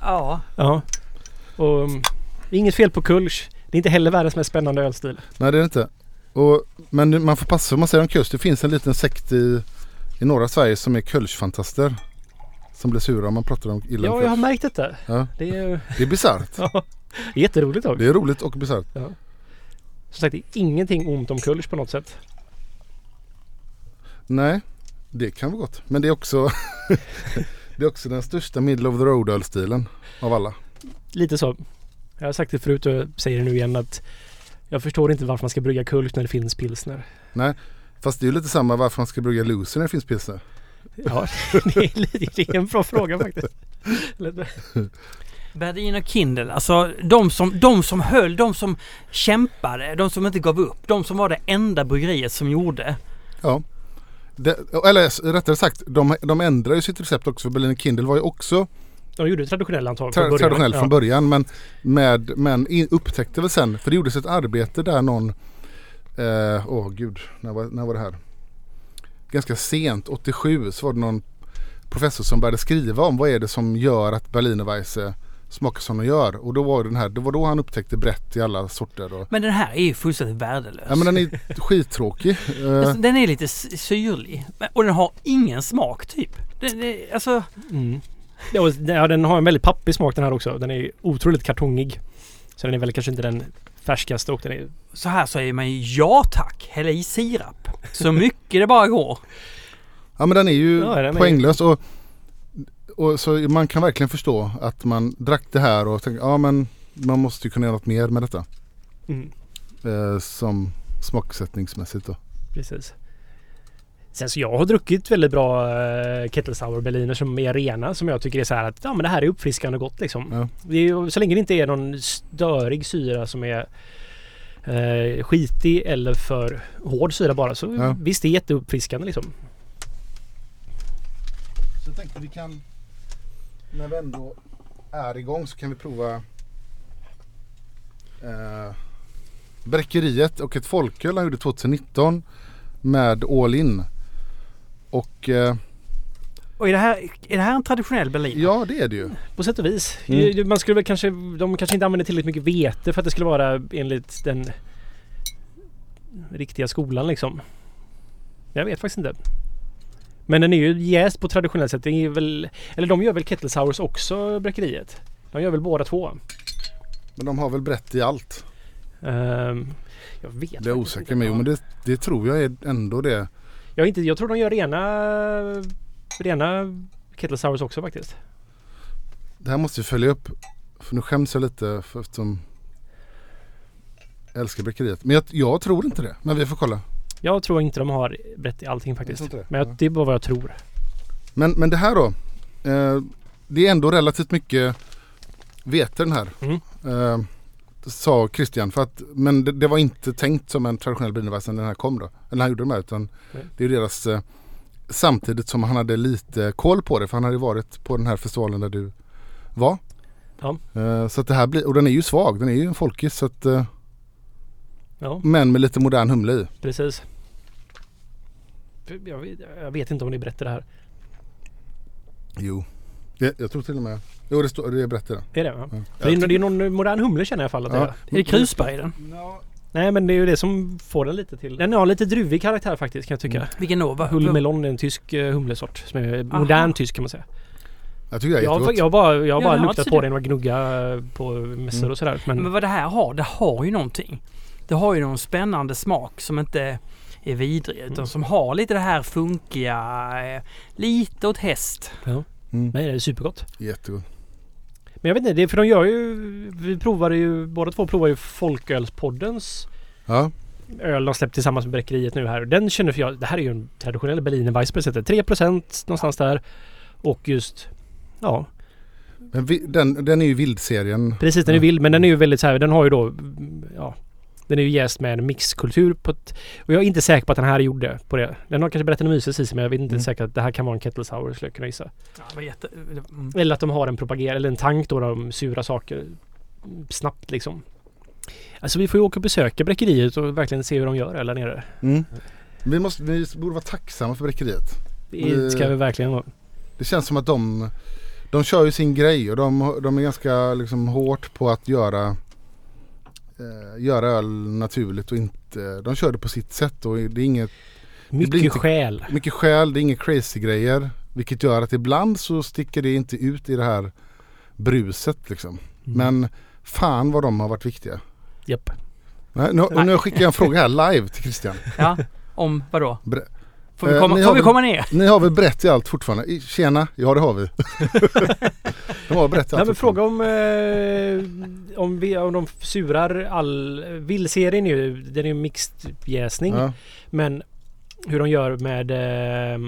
Ja. Ja. Och mm, inget fel på kulsch. Det är inte heller världens mest spännande ölstil. Nej det är det inte. Och, men man får passa vad man säger om kust. Det finns en liten sekt i, i norra Sverige som är kölschfantaster. Som blir sura om man pratar om illa om Ja, jag har märkt detta. Ja, Det är, det är bisarrt. *laughs* ja, det är jätteroligt också. Det är roligt och bisarrt. Som sagt, det är ingenting ont om kulsch på något sätt. Nej, det kan vara gott. Men det är också *laughs* Det är också den största middle of the road ölstilen av alla. Lite så. Jag har sagt det förut och jag säger det nu igen att jag förstår inte varför man ska brygga kulsch när det finns pilsner. Fast det är ju lite samma varför man ska brygga loser när det finns pilsner. Ja, *laughs* det är, lite- det är en bra fråga faktiskt. Eller- Berliner Kindle, alltså de som, de som höll, de som kämpade, de som inte gav upp. De som var det enda bryggeriet som gjorde. Ja. Det, eller rättare sagt, de, de ändrade ju sitt recept också för Berliner Kindle var ju också De gjorde traditionell antag tra, traditionell från ja. början men, med, men in, upptäckte väl sen, för det gjordes ett arbete där någon, eh, åh gud, när var, när var det här? Ganska sent, 87, så var det någon professor som började skriva om vad är det som gör att Berlinerweisse smakar som den gör. Och då var den här, det var då han upptäckte brett i alla sorter. Och, Men den här är ju fullständigt värdelös. ja men den är skittråkig. *laughs* Alltså, Den är lite syrlig. Och den har ingen smak typ. Den, det, alltså, Mm. Ja, den- ja, den har en väldigt pappig smak den här också. Den är otroligt kartongig. Så den är väl kanske inte den färskaste och den är... så här säger man ju ja tack, häll i sirap. Så mycket det bara går. Ja men den är ju Ja, den är- poänglös och, och så man kan verkligen förstå att man drack det här och tänkte ja men man måste ju kunna göra något mer med detta. Mm, Eh, som smaksättningsmässigt då. precis. Sen så jag har druckit väldigt bra uh, Kettle Sour Berliner som är rena som jag tycker är så här att ja men det här är uppfriskande gott liksom. Ja. Är, så länge det inte är någon störig syra som är eh, skitig eller för hård syra bara så Ja. visst det är jätteuppfriskande liksom. Så jag tänkte vi kan när vi ändå är igång så kan vi prova eh, Bräckeriet och ett folköl han gjorde 2019 med All In. Och eh, Och är det här, är det här en traditionell Berliner? ja det är det ju. På sätt och vis. Mm. Man skulle väl kanske, de kanske inte använder tillräckligt mycket vete för att det skulle vara enligt den riktiga skolan liksom. Jag vet faktiskt inte. Men den är ju jäst på traditionellt sätt. Det är väl, eller de gör väl Kettle Sours också, bräckeriet? De gör väl båda två? Men de har väl brett i allt. Ehm, jag vet Det är osäker med. Jo, men det, det tror jag är ändå det. Jag, inte, jag tror de gör rena, rena Kettle Sours också faktiskt. Det här måste vi följa upp. För nu skäms jag lite för eftersom Jag älskar bräckeriet. Men jag, jag tror inte det. Men vi får kolla. Jag tror inte de har brett i allting faktiskt. Det. Men jag, det är bara vad jag tror. Men, men det här då. Eh, det är ändå relativt mycket vete den här. Mm. Eh, sa Christian. För att, men det, det var inte tänkt som en traditionell Berlinerweisse när den här kom då. Eller han gjorde de här. Utan Nej. det är ju deras eh, Samtidigt som han hade lite koll på det. För han hade varit på den här festivalen där du var. Ja. Eh, så att det här blir, och den är ju svag. Den är ju en folkis. Så att, eh, Ja, men med lite modern humle i. precis. Jag vet, jag vet inte om det är brett det här. Jo. Det, jag tror till och med. Jo det, står, det är brett i den. Är det va? Ja. Det, är, det är någon modern humle känner jag i alla fall att det Ja. är. Är det krusbär i den? Nej men det är ju det som får den lite till. Den har lite druvig karaktär faktiskt kan jag tycka. Vilken då? Vad- Hull melon är en tysk eh, humlesort som är Aha. modern tysk kan man säga. Jag tycker det är Jag, har- jättegott. jag har bara, jag har Ja, bara har luktat på det. den och gnugga på mässor Mm. och sådär. Men, Men vad det här har, det har ju någonting. Det har ju någon spännande smak som inte är vidrig utan Mm. som har lite det här funkiga, eh, lite åt häst. Mm. nej det är supergott. Jättegott. Men jag vet inte, det är för de gör ju... Vi provade ju, båda två provar ju Folkölspoddens Ja. öl de släppt tillsammans med Bräckeriet nu här. Den känner för jag, det här är ju en traditionell Berliner Weiss på det sättet. 3% någonstans där. Och just, ja Men vi, den, den är ju vildserien. precis den är Ja. vild men den är ju väldigt så här, den har ju då, ja den är ju jäst med en mixkultur på ett, Och jag är inte säker på att den här gjorde på det. Den har kanske Brettanomyces i sig men jag vet inte Mm. säkert att det här kan vara en kettle sour skulle jag kunna gissa. Ja, jätte, mm. Eller att de har en propager eller en tank då de sura saker snabbt liksom. Alltså vi får ju åka och besöka bräckeriet och verkligen se hur de gör där nere. Mm. Vi, måste, vi borde vara tacksamma för bräckeriet. Det ska vi verkligen vara. Det känns som att de, de kör ju sin grej och de, de är ganska liksom hårt på att göra, eh, göra öl naturligt och inte, de kör det på sitt sätt och det är inget, Mycket inte- själ. mycket skäl, det är inga crazy grejer. Vilket gör att ibland så sticker det inte ut i det här bruset liksom. Mm. Men fan vad de har varit viktiga. Japp. Nej, nu, nu skickar jag en fråga här live till Christian. Ja, om vadå? Bre- Får vi Eh, komma, ni får har vi komma ner? Ni har väl brett i allt fortfarande? Tjena, ja det har vi. *laughs* de har brett i Nej allt men fortfarande. fråga om, eh, om, vi, om de surar all... Villserien är ju, den är ju mixed jäsning. Ja, Men hur de gör med eh,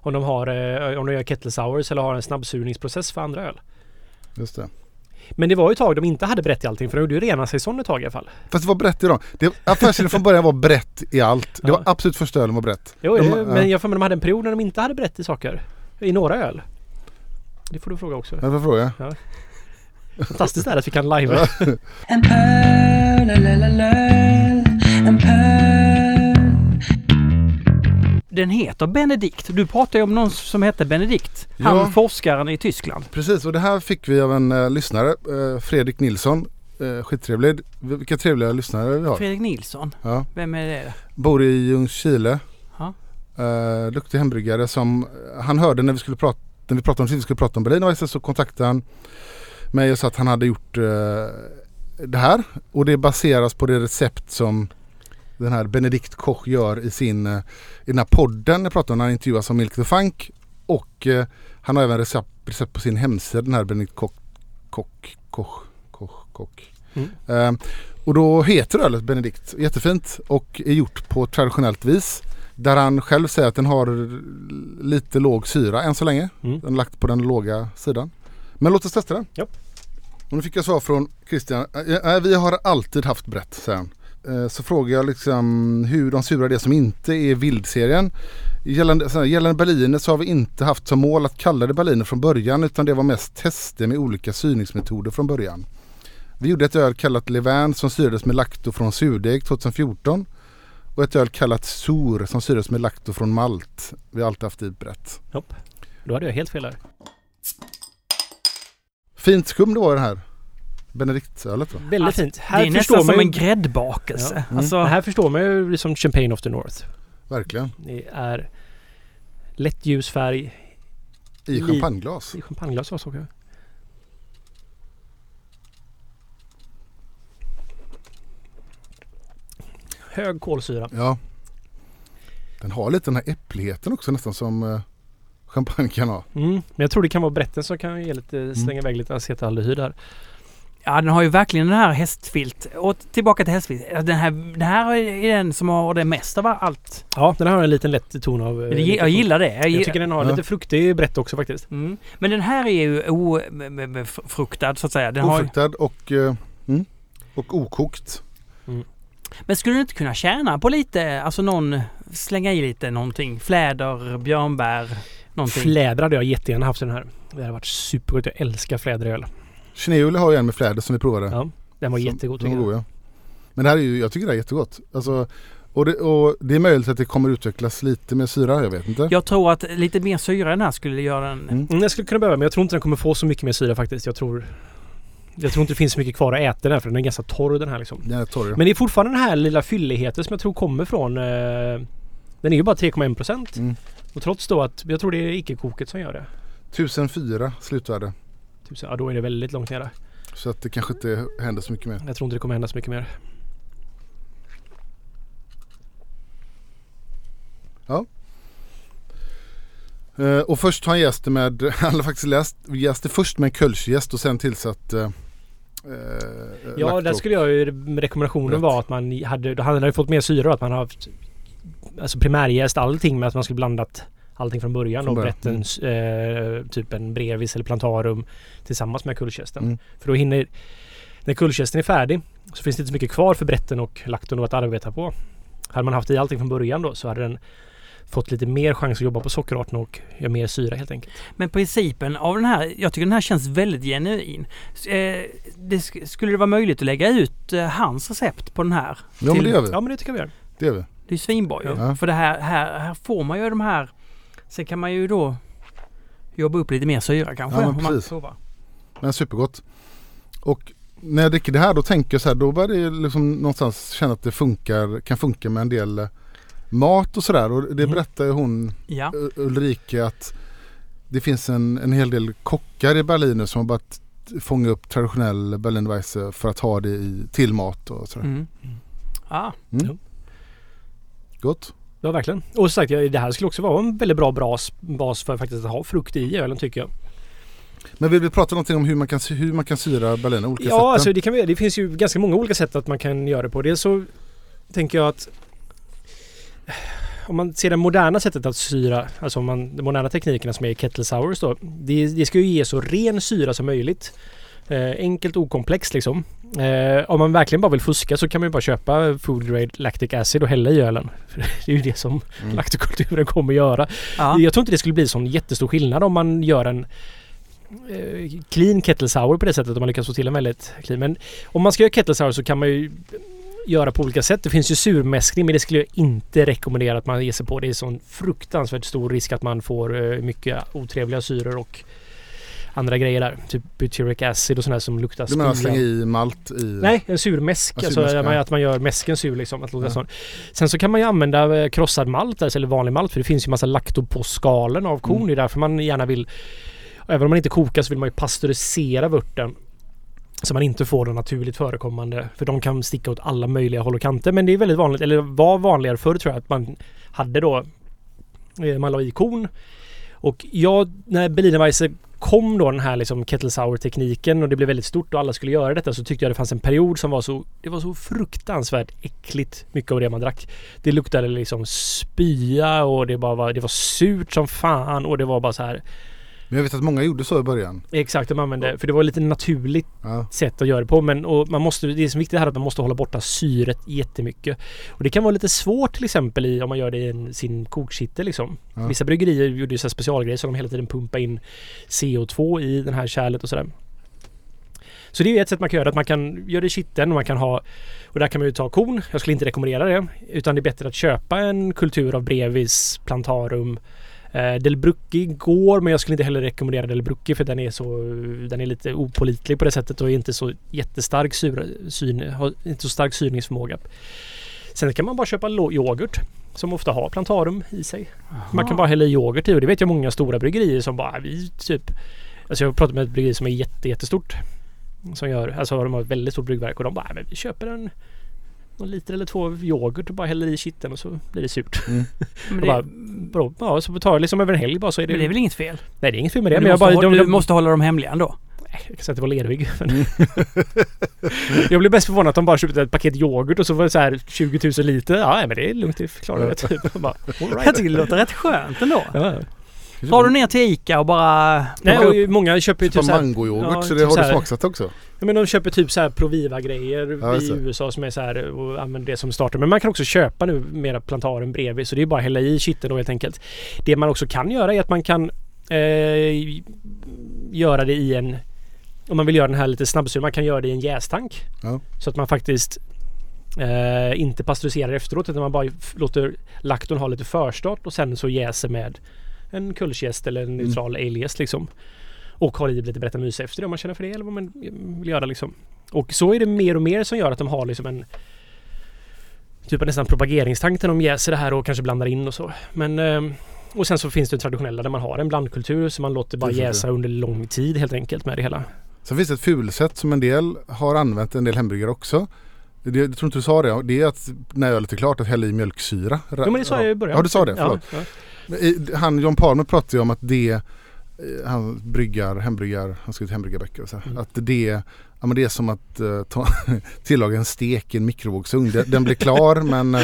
om de har eh, om de gör kettle sours eller har en snabbsurningsprocess för andra öl. just det. Men det var ju ett tag de inte hade brett i allting för de gjorde ju rena säsong ett tag i alla fall. Fast det var brett i dem. Det- Affärsidén från början var brett i allt. Det Ja. var absolut första ölen var brett. Jo, De- ja. men jag får med de hade en period när de inte hade brett i saker. I några öl. Det får du fråga också. Jag får fråga. Fantastiskt är det att vi kan live. *laughs* En pöl, pöl. Den heter Benedikt. Du pratade ju om någon som hette Benedikt. Ja. Han forskaren i Tyskland. Precis och det här fick vi av en eh, lyssnare. Eh, Fredrik Nilsson. Eh, skittrevlig. Vilka trevliga lyssnare vi har. Fredrik Nilsson. Ja. Vem är det? Bor i Ljungskile. Uh, duktig hembryggare som han hörde när vi skulle prata när vi pratade om att vi skulle prata om Berlin så kontaktade han mig och sa att han hade gjort eh, det här och det baseras på det recept som den här Benedikt Koch gör i sin eh, i den här podden jag pratade om när han intervjuas om Milk the Funk och eh, han har även recept, recept på sin hemsida den här Benedikt Koch Koch Koch Koch Koch Mm. Eh, och då heter ölet Benedikt, jättefint och är gjort på traditionellt vis. Där han själv säger att den har lite låg syra än så länge. Mm. Den är lagt på den låga sidan. Men låt oss testa den. Ja. Och nu fick jag svar från Christian. Äh, vi har alltid haft brett, säger han. Eh, Så frågar jag liksom hur de surar det som inte är vildserien. Gällande, här, gällande Berliner så har vi inte haft som mål att kalla det Berliner från början utan det var mest tester med olika syrningsmetoder från början. Vi gjorde ett öl kallat Levain som syrades med lakto från surdeg 2014 och ett öl kallat Sur som syrades med lakto från malt. Vi har alltid haft i brett. Hopp. Då hade jag helt fel där. Fint skum det var det här. Benediktsölet va? Väldigt Alltså, fint. Här det är förstår nästan man som ju, en gräddbakelse. Ja. Mm. Alltså, Här förstår man ju liksom Champagne of the North. Verkligen. Det är lätt ljus färg I champagneglas. i champagneglas var så jag. Hög kolsyra. Ja. Den har lite den här äppligheten också nästan som eh, champagne kan ha. Mm. Men jag tror det kan vara brätten som kan ge lite, slänga iväg lite acetaldehyd här. Ja, den har ju verkligen den här hästfilt. Och tillbaka till hästfilt. Den här, den här är den som har det mesta av allt. Ja, den här har en liten lätt ton av... eh, Det, jag gillar det. Jag, Jag tycker den har Ja. lite fruktig brett också faktiskt. mm. Men den här är ju ofruktad så att säga. Den har, Ofruktad och, eh, mm, och okokt. men skulle du inte kunna tjäna på lite, alltså någon, slänga i lite någonting? Fläder, björnbär, någonting? Fläder hade jag jättegärna haft i den här. Det hade varit supergott. Jag älskar fläderöl. Kineuli har ju en med fläder som vi provade. Ja, den var Som- jättegod Den tycker jag. god, ja. Men det här är ju, jag tycker det är jättegott. Alltså, och, det, och det är möjligt att det kommer utvecklas lite mer syra, jag vet inte. Jag tror att lite mer syra i den här skulle göra den... Mm. Mm, jag skulle kunna behöva men jag tror inte den kommer få så mycket mer syra faktiskt. Jag tror... Jag tror inte det finns så mycket kvar att äta den här för den är ganska torr den här liksom. Den är torr. Men det är fortfarande den här lilla fylligheten som jag tror kommer från... Eh, den är ju bara 3,1 procent. Mm. Och trots då att jag tror det är icke-koket som gör det. 1004 slutvärde. Typ så, ja, då är det väldigt långt nere. Så att det kanske inte händer så mycket mer. Jag tror inte det kommer hända så mycket mer. Eh, och först har han det med, *laughs* han har faktiskt läst, jäst det först med en kölschjäst och sen tillsatt eh, Ja, lacto. där skulle jag ju... Rekommendationen var att man hade... Då hade han ju fått mer syra och att man har haft... Alltså primärjäst allting med att man skulle blandat allting från början. Från och början, Brettens, eh, typ en brevis eller plantarum tillsammans med kullkästen. Mm. För då hinner... När kullkästen är färdig så finns det inte så mycket kvar för bretten och lakton att arbeta på. Hade man haft i allting från början då så hade den fått lite mer chans att jobba på sockerarten och göra mer syra helt enkelt. Men principen av den här, jag tycker den här känns väldigt genuin. Eh, det sk- skulle det vara möjligt att lägga ut eh, hans recept på den här? Ja men till- det gör vi. Ja men det tycker jag vi gör. Det gör vi. Det är svinbra ju. Ja. För det här, här, här får man ju de här... Sen kan man ju då jobba upp lite mer syra kanske. Ja, men om man precis. Men supergott. Och när jag dricker det här då tänker jag så här, då börjar det liksom någonstans känna att det funkar, kan funka med en del eh, mat och sådär. Och det Mm. berättar ju hon Ja. Ulrike att det finns en, en hel del kockar i Berlin nu som har börjat fånga upp traditionell Berlinweisse för att ha det i, till mat och sådär. Mm. Ah, Mm. Ja. Gott. Ja verkligen. Och som sagt det här skulle också vara en väldigt bra bas, bas för faktiskt att ha frukt i ölen tycker jag. Men vill vi prata någonting om hur man kan, hur man kan syra Berliner? Olika Ja, sätt? alltså det, kan vi, det finns ju ganska många olika sätt att man kan göra det på. Dels så tänker jag att om man ser det moderna sättet att syra, alltså om man, de moderna teknikerna som är kettle sours då. Det, det ska ju ge så ren syra som möjligt. Eh, enkelt okomplext liksom. Eh, om man verkligen bara vill fuska så kan man ju bara köpa food grade lactic acid och hälla i ölen. För *laughs* det är ju det som Mm. laktokulturen kommer göra. ja. Jag tror inte det skulle bli sån jättestor skillnad om man gör en eh, clean kettle sour på det sättet om man lyckas få till en väldigt clean. Men om man ska göra kettle sour så kan man ju göra på olika sätt. Det finns ju surmäskning men det skulle jag inte rekommendera att man ger sig på. Det är sån fruktansvärt stor risk att man får eh, mycket otrevliga syror och andra grejer där. Typ butyric acid och sådär som luktar Du menar slänga i malt i? Nej, en surmäsk. Ja, alltså ja. att man gör mäsken sur liksom. Att låta Ja. sån. Sen så kan man ju använda eh, krossad malt alltså, eller vanlig malt för det finns ju massa lakto på skalen av kon. Mm. Det är därför man gärna vill Även om man inte kokar så vill man ju pasteurisera vörten. Så man inte får den naturligt förekommande. För de kan sticka åt alla möjliga håll och kanter. Men det är väldigt vanligt, eller var vanligare förr tror jag att man hade då eh, man la i kon. Och jag, när Berlinerweisse kom då den här liksom kettle sour tekniken och det blev väldigt stort och alla skulle göra detta så tyckte jag det fanns en period som var så Det var så fruktansvärt äckligt mycket av det man drack. Det luktade liksom spya och det bara var, det var surt som fan och det var bara så här men jag vet att många gjorde så i början. Exakt, de använde, för det var lite naturligt Ja. sätt att göra det på. Men och man måste, det som är viktigt här är att man måste hålla borta syret jättemycket. Och det kan vara lite svårt till exempel i, om man gör det i en, sin kokkittel liksom. Ja. Vissa bryggerier gjorde ju så specialgrejer så de hela tiden pumpar in CO2 i den här kärlet och sådär. Så det är ett sätt man kan göra. Att man kan göra det i kitteln och man kan ha... Och där kan man ju ta kon. Jag skulle inte rekommendera det. Utan det är bättre att köpa en kultur av brevis, plantarum. Eh, Del Brucchi går men jag skulle inte heller rekommendera Del Brucchi för den är så... Den är lite opolitlig på det sättet och är inte så jättestark syra, syn, har inte så stark syrningsförmåga. Sen kan man bara köpa yoghurt som ofta har plantarum i sig. Man kan bara hälla i yoghurt i och det vet jag många stora bryggerier som bara vi typ Alltså jag pratat med ett bryggeri som är jätte, jättestort. Som gör, alltså de har ett väldigt stort bryggverk och de bara "Nej, men vi köper en någon liter eller två yoghurt och bara häller i kitteln och så blir det surt. *laughs* Men Och det, bara, bra, ja, så tar det liksom över en helg bara så är det... men det är väl inget fel? Nej det är inget fel med det. Men Men du, jag måste, bara, hålla, de, du de, måste hålla dem hemliga ändå. jag kan säga att det var Lervig. Men Mm. *laughs* jag blev bäst förvånad att de bara köpte ett paket yoghurt och så var det så här 20 000 liter. Ja, men det är lugnt. Det klarar jag. Typ. *laughs* Jag bara, right. Jag tycker det låter rätt skönt ändå. Ja. Drar du ner till Ica och bara... Nej, upp- och många köper ju Typ typ så här, mangoyoghurt Ja, så det typ har du smaksatt också. Ja, men de köper typ så här Proviva-grejer Ja, i. USA som är så här och använder det som starter. Men man kan också köpa nu mera plantaren bredvid så det är bara att hälla i kittet då helt enkelt. Det man också kan göra är att man kan eh, göra det i en om man vill göra den här lite snabbsur, man kan göra det i en jästank. Ja. Så att man faktiskt eh, inte pasteuriserar efteråt utan man bara låter lakton ha lite förstart och sen så jäser med en kulljäst eller en neutral alejäst liksom. Och har i lite berättarmys efter det om man känner för det eller vad man vill göra liksom. Och så är det mer och mer som gör att de har liksom en Typ av nästan propageringstank när de jäser det här och kanske blandar in och så. Men ehm, och sen så finns det traditionella där man har en blandkultur så man låter bara jäsa under lång tid helt enkelt med det hela. Sen finns det ett fulsätt som en del har använt, en del hamburgare också. Det, jag tror inte du sa det. Det är att när ölet är klart att hälla i mjölksyra. Jo men det sa jag i början. Ja du sa det, Ja, förlåt. ja. I- Han John Palmer pratade ju om att det eh, han bryggar, hembryggar, han skrivit hembyggarböcker och så Mm. Att det, ja, men det är som att uh, ta, *laughs* tillaga en stek i en mikrovågsugn. Den, den blir klar *laughs* men eh,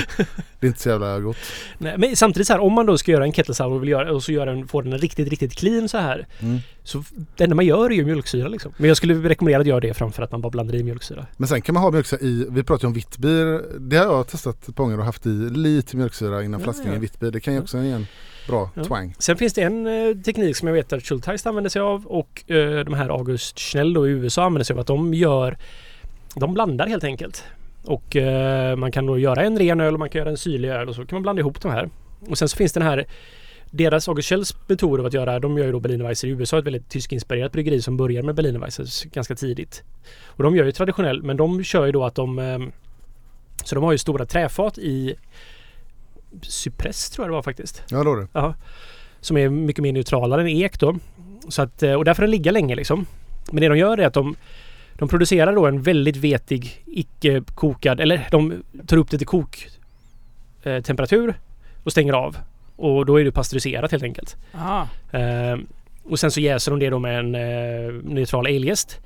det är inte så jävla gott. Nej, men samtidigt så här om man då ska göra en kettle sour och, vill göra, och så göra en, få den riktigt, riktigt clean så här. Mm. Så det enda man gör är ju mjölksyra liksom. Men jag skulle rekommendera att göra det framför att man bara blandar i mjölksyra. Men sen kan man ha mjölksyra i, vi pratade ju om vitt. Det har jag testat par gånger och haft i lite mjölksyra innan Ja, flaskningen ja. vitt. Det kan ju också ge en bra Ja. twang. Sen finns det en eh, teknik som jag vet att Schultheist använder sig av och eh, de här August Schnell då i USA använder sig av att de gör De blandar helt enkelt. Och eh, man kan då göra en ren öl och man kan göra en syrlig öl och så kan man blanda ihop de här. Och sen så finns den här deras August Schells metod av att göra, de gör ju då Berliner Weisse i USA, ett väldigt tyskinspirerat bryggeri som börjar med Berliner Weisse ganska tidigt. Och de gör ju traditionell, men de kör ju då att de eh, Så de har ju stora träfat i Cypress tror jag det var faktiskt. Ja då det. Ja. Som är mycket mer neutralare än ek då. Så att, eh, och där får den ligga länge liksom. Men det de gör är att de de producerar då en väldigt vetig, icke kokad, eller de tar upp det till kok eh, temperatur och stänger av. Och då är det pasteuriserat helt enkelt. Ah. Eh, och sen så jäser de det då med en eh, neutral alejäst.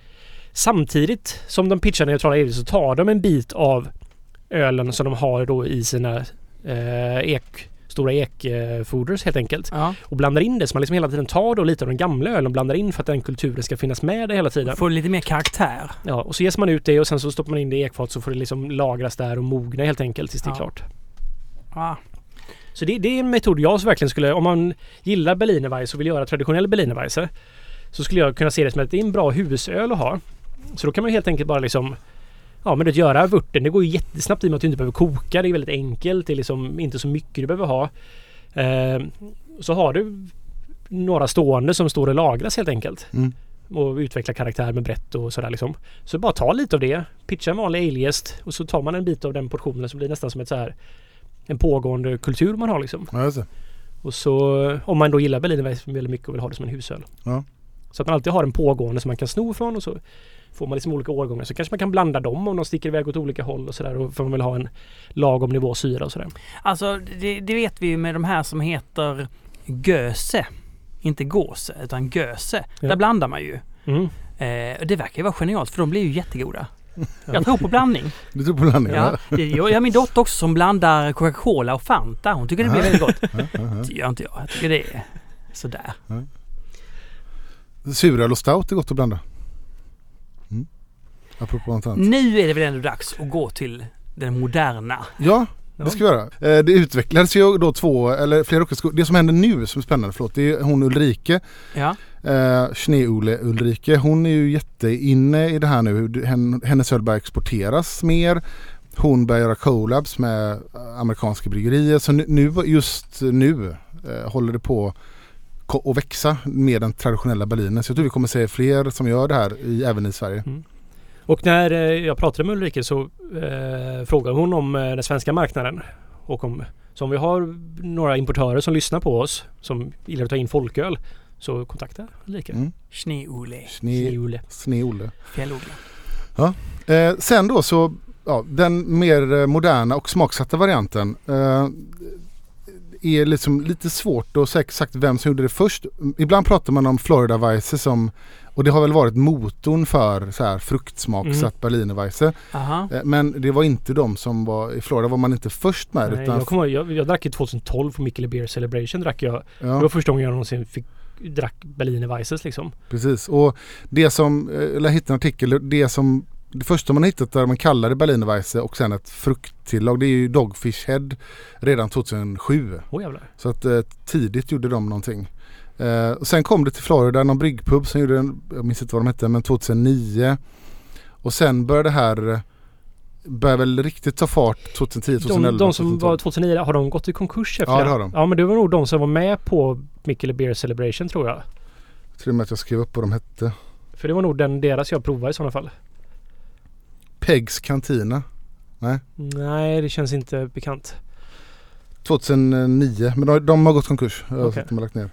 Samtidigt som de pitchar neutral alejäst så tar de en bit av ölen som de har då i sina eh, ek, stora ekfoders helt enkelt. Ja. Och blandar in det så man liksom hela tiden tar då lite av den gamla ölen och blandar in för att den kulturen ska finnas med där hela tiden. Får lite mer karaktär. Ja, och så jäser man ut det och sen så stoppar man in det i ekfat så får det liksom lagras där och mogna helt enkelt tills det är Ja. klart. Ah. Så det, det är en metod jag verkligen skulle, om man gillar Berliner Weisse och vill göra traditionell Berliner Weisse så skulle jag kunna se det som att det är en bra husöl att ha. Så då kan man helt enkelt bara liksom Ja men att göra vörten, det går ju jättesnabbt i och med att du inte behöver koka. Det är väldigt enkelt. Det är liksom inte så mycket du behöver ha. Eh, så har du några stående som står och lagras helt enkelt. Mm. Och utveckla karaktär med brett och sådär liksom. Så bara ta lite av det. Pitcha en vanlig alejäst och så tar man en bit av den portionen som blir nästan som ett så här en pågående kultur man har liksom. Ja, det. Och så om man då gillar Weisse väldigt mycket och vill ha det som en husöl. Ja. Så att man alltid har en pågående som man kan sno från och så får man liksom olika årgångar. Så kanske man kan blanda dem om de sticker iväg åt olika håll och sådär. För man vill ha en lagom nivå syra och sådär. Alltså det, det vet vi ju med de här som heter Göse. Inte Gåse utan Göse. Ja. Där blandar man ju. Mm. Eh, det verkar ju vara genialt för de blir ju jättegoda. *laughs* Jag tror på blandning. Du tror på blandningen? Ja, det gör jag min dotter också som blandar Coca-Cola och Fanta. Hon tycker det blir väldigt gott. *laughs* Det gör inte jag. Jag tycker det är sådär. Suröl och stout är gott att blanda. Mm. Apropå annat. Nu är det väl ändå dags att gå till den moderna. Ja, det ska vi göra. Eh, Det utvecklades ju då två, eller flera olika skor. Det som händer nu som är spännande, förlåt, det är hon Ulrike. Ja. Eh, Schneeule Ulrike. Hon är ju jätteinne i det här nu. Hen- Hennes öl börjar exporteras mer. Hon börjar göra collabs med eh, amerikanska bryggerier. Så nu, just nu eh, håller det på att växa med den traditionella Berlinen. Så jag tror vi kommer se fler som gör det här i, även i Sverige. Och när eh, jag pratade med Ulrike så eh, frågade hon om eh, den svenska marknaden. Och om, så om vi har några importörer som lyssnar på oss som gillar att ta in folköl så kontakta Ulrike. Mm. Schneeule. Schnee, Schneeule. Schneeule. Fjällodling. Eh, sen då så, ja, den mer eh, moderna och smaksatta varianten. Eh, är liksom lite svårt att säga exakt vem som gjorde det först. Ibland pratar man om Florida Weisse som och det har väl varit motorn för så här fruktsmaksatt Berliner Weisse. Aha. Eh, Men det var inte de som var i Florida var man inte först med Nej, utan jag, kommer, jag, jag drack ju 2012 på Mikkele Beer Celebration. Drack jag. Det ja, var första gången jag någonsin fick drack Berliner Weisses liksom. precis. Och det som, eh, eller jag hittade en artikel, det som det första man har hittat där man kallar det Berliner Weisse och sen ett frukttillag det är ju Dogfish Head redan 2007. Åh jävlar. Så att eh, tidigt gjorde de någonting. Eh, och sen kom det till Florida, någon bryggpub som gjorde en, jag minns inte vad de hette, men 2009. Och sen började det här, började väl riktigt ta fart 2010, 2011. De, de som 2012. var 2009, har de gått i konkurs efter Ja, det har de. Ja men det var nog de som var med på Mikkele Beer Celebration tror jag. Till och med att jag skrev upp vad de hette. För det var nog den deras jag provade i sådana fall. Pegs Cantina. Nej det känns inte bekant. 2009, men de, de har gått konkurs. Jag de har lagt ner.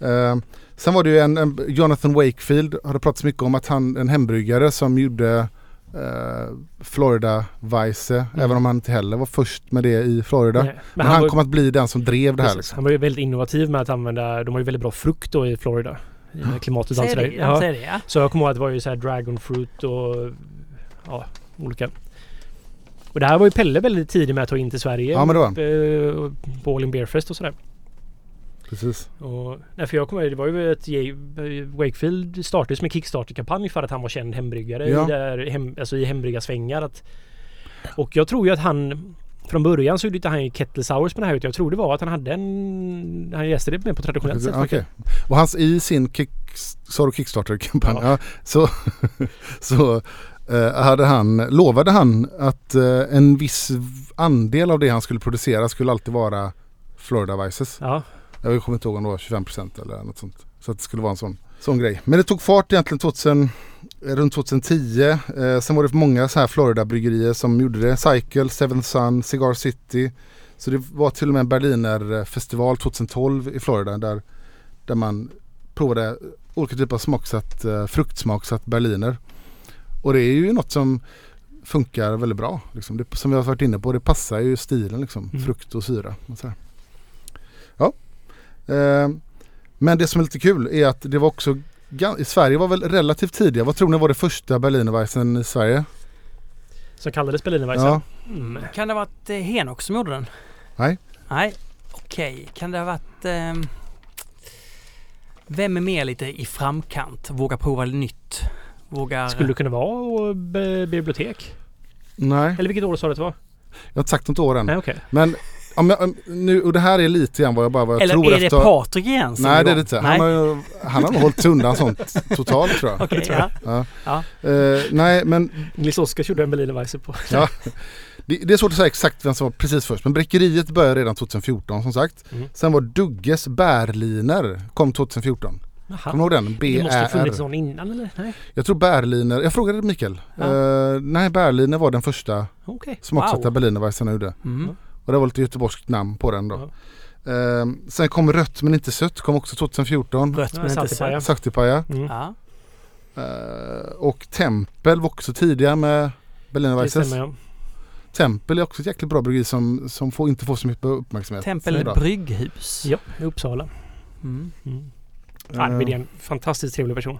Eh, sen var det ju en, en Jonathan Wakefield har det pratats mycket om att han, en hembryggare som gjorde eh, Florida Weisse, även om han inte heller var först med det i Florida. Nej, Men, han, var, kom att bli den som drev det här. Liksom. han var ju väldigt innovativ med att använda, de har ju väldigt bra frukt då i Florida. I klimatet och allt Säg sådär. det, Ja. det ja. Så jag kommer ihåg att det var ju så här dragon fruit och ja, olika. Och det här var ju Pelle väldigt tidig med att ta in till Sverige. Ja, men det var han. eh, På All In Beer Fest och sådär. Precis. Och, nej, för jag kommer det var ju ett Wakefield startades med Kickstarter-kampanj för att han var känd hembryggare Ja. i, där, hem, alltså i hembryggarsvängar. Att, och jag tror ju att han från början så gjorde inte han Kettle Sours med det här utan jag tror det var att han hade en... Han gästade det mer på traditionellt sätt. Okej. Och hans i sin kick, Kickstarter-kampanj, Ja. ja. så, *laughs* så eh, hade han, lovade han att eh, en viss andel av det han skulle producera skulle alltid vara Florida Vices. Ja, Jag kommer inte ihåg om det var 25% eller något sånt. Så att det skulle vara en sån, sån grej. Men det tog fart egentligen 2000, eh, runt 2010. Eh, sen var det många så här Florida-bryggerier som gjorde det. Cycle, Seven Sun, Cigar City. Så det var till och med en Berliner festival 2012 i Florida där, där man provade olika typer av smaksatt, eh, fruktsmaksatt Berliner. Och det är ju något som funkar väldigt bra. Liksom. Det, som vi har varit inne på, det passar ju stilen liksom. Mm. Frukt och syra. Och så här. Eh, men det som är lite kul är att det var också i Sverige var väl relativt tidiga. Vad tror ni var det första Berlinerweisen i Sverige? som kallades Berliner Weisse. Ja. Mm. Kan det ha varit eh, Henok som gjorde den? Nej. Nej, okej. Kan det ha varit... ehm, vem är mer lite i framkant? Vågar prova nytt? Vågar... Skulle det kunna vara be- bibliotek? Nej, Eller vilket år sa du att det var? jag har inte sagt något år än. Nej okej. Men jag, om, nu, och det här är lite grann vad jag bara vad jag Eller tror är det efter. Patrik igen som Nej det är det inte. Han har, han har nog hållit sig undan sånt totalt tror jag. Okej, ja. Ja. Ja. Eh, nej men Nils Oskar gjorde en Berliner Weisse på. Ja. det, det är svårt att säga exakt vem som var precis först. Men Bräckeriet började redan 2014 som sagt. Mm. Sen var Dugges Bärliner kom 2014. Jaha. Kommer du ihåg den? Det måste ha funnits någon innan eller? Nej. Jag tror Bärliner, jag frågade Mikael. Ja. Eh, nej Bärliner var den första Okej. smaksatta Wow. Berlinerweisen jag gjorde. Mm. Och det var lite göteborgskt namn på den då. Eh, sen kom Rött men inte sött, kom också 2014. Rött Ja, men inte sött. Saktipaja. Mm. Ja. Eh, och Tempel var också tidiga med stämmer ja. Tempel är också ett jäkligt bra bryggeri som, som får, inte får så mycket uppmärksamhet. Tempel brygghus. Ja, i Uppsala. Mm. Mm. Eh, Arvid är en fantastiskt trevlig person.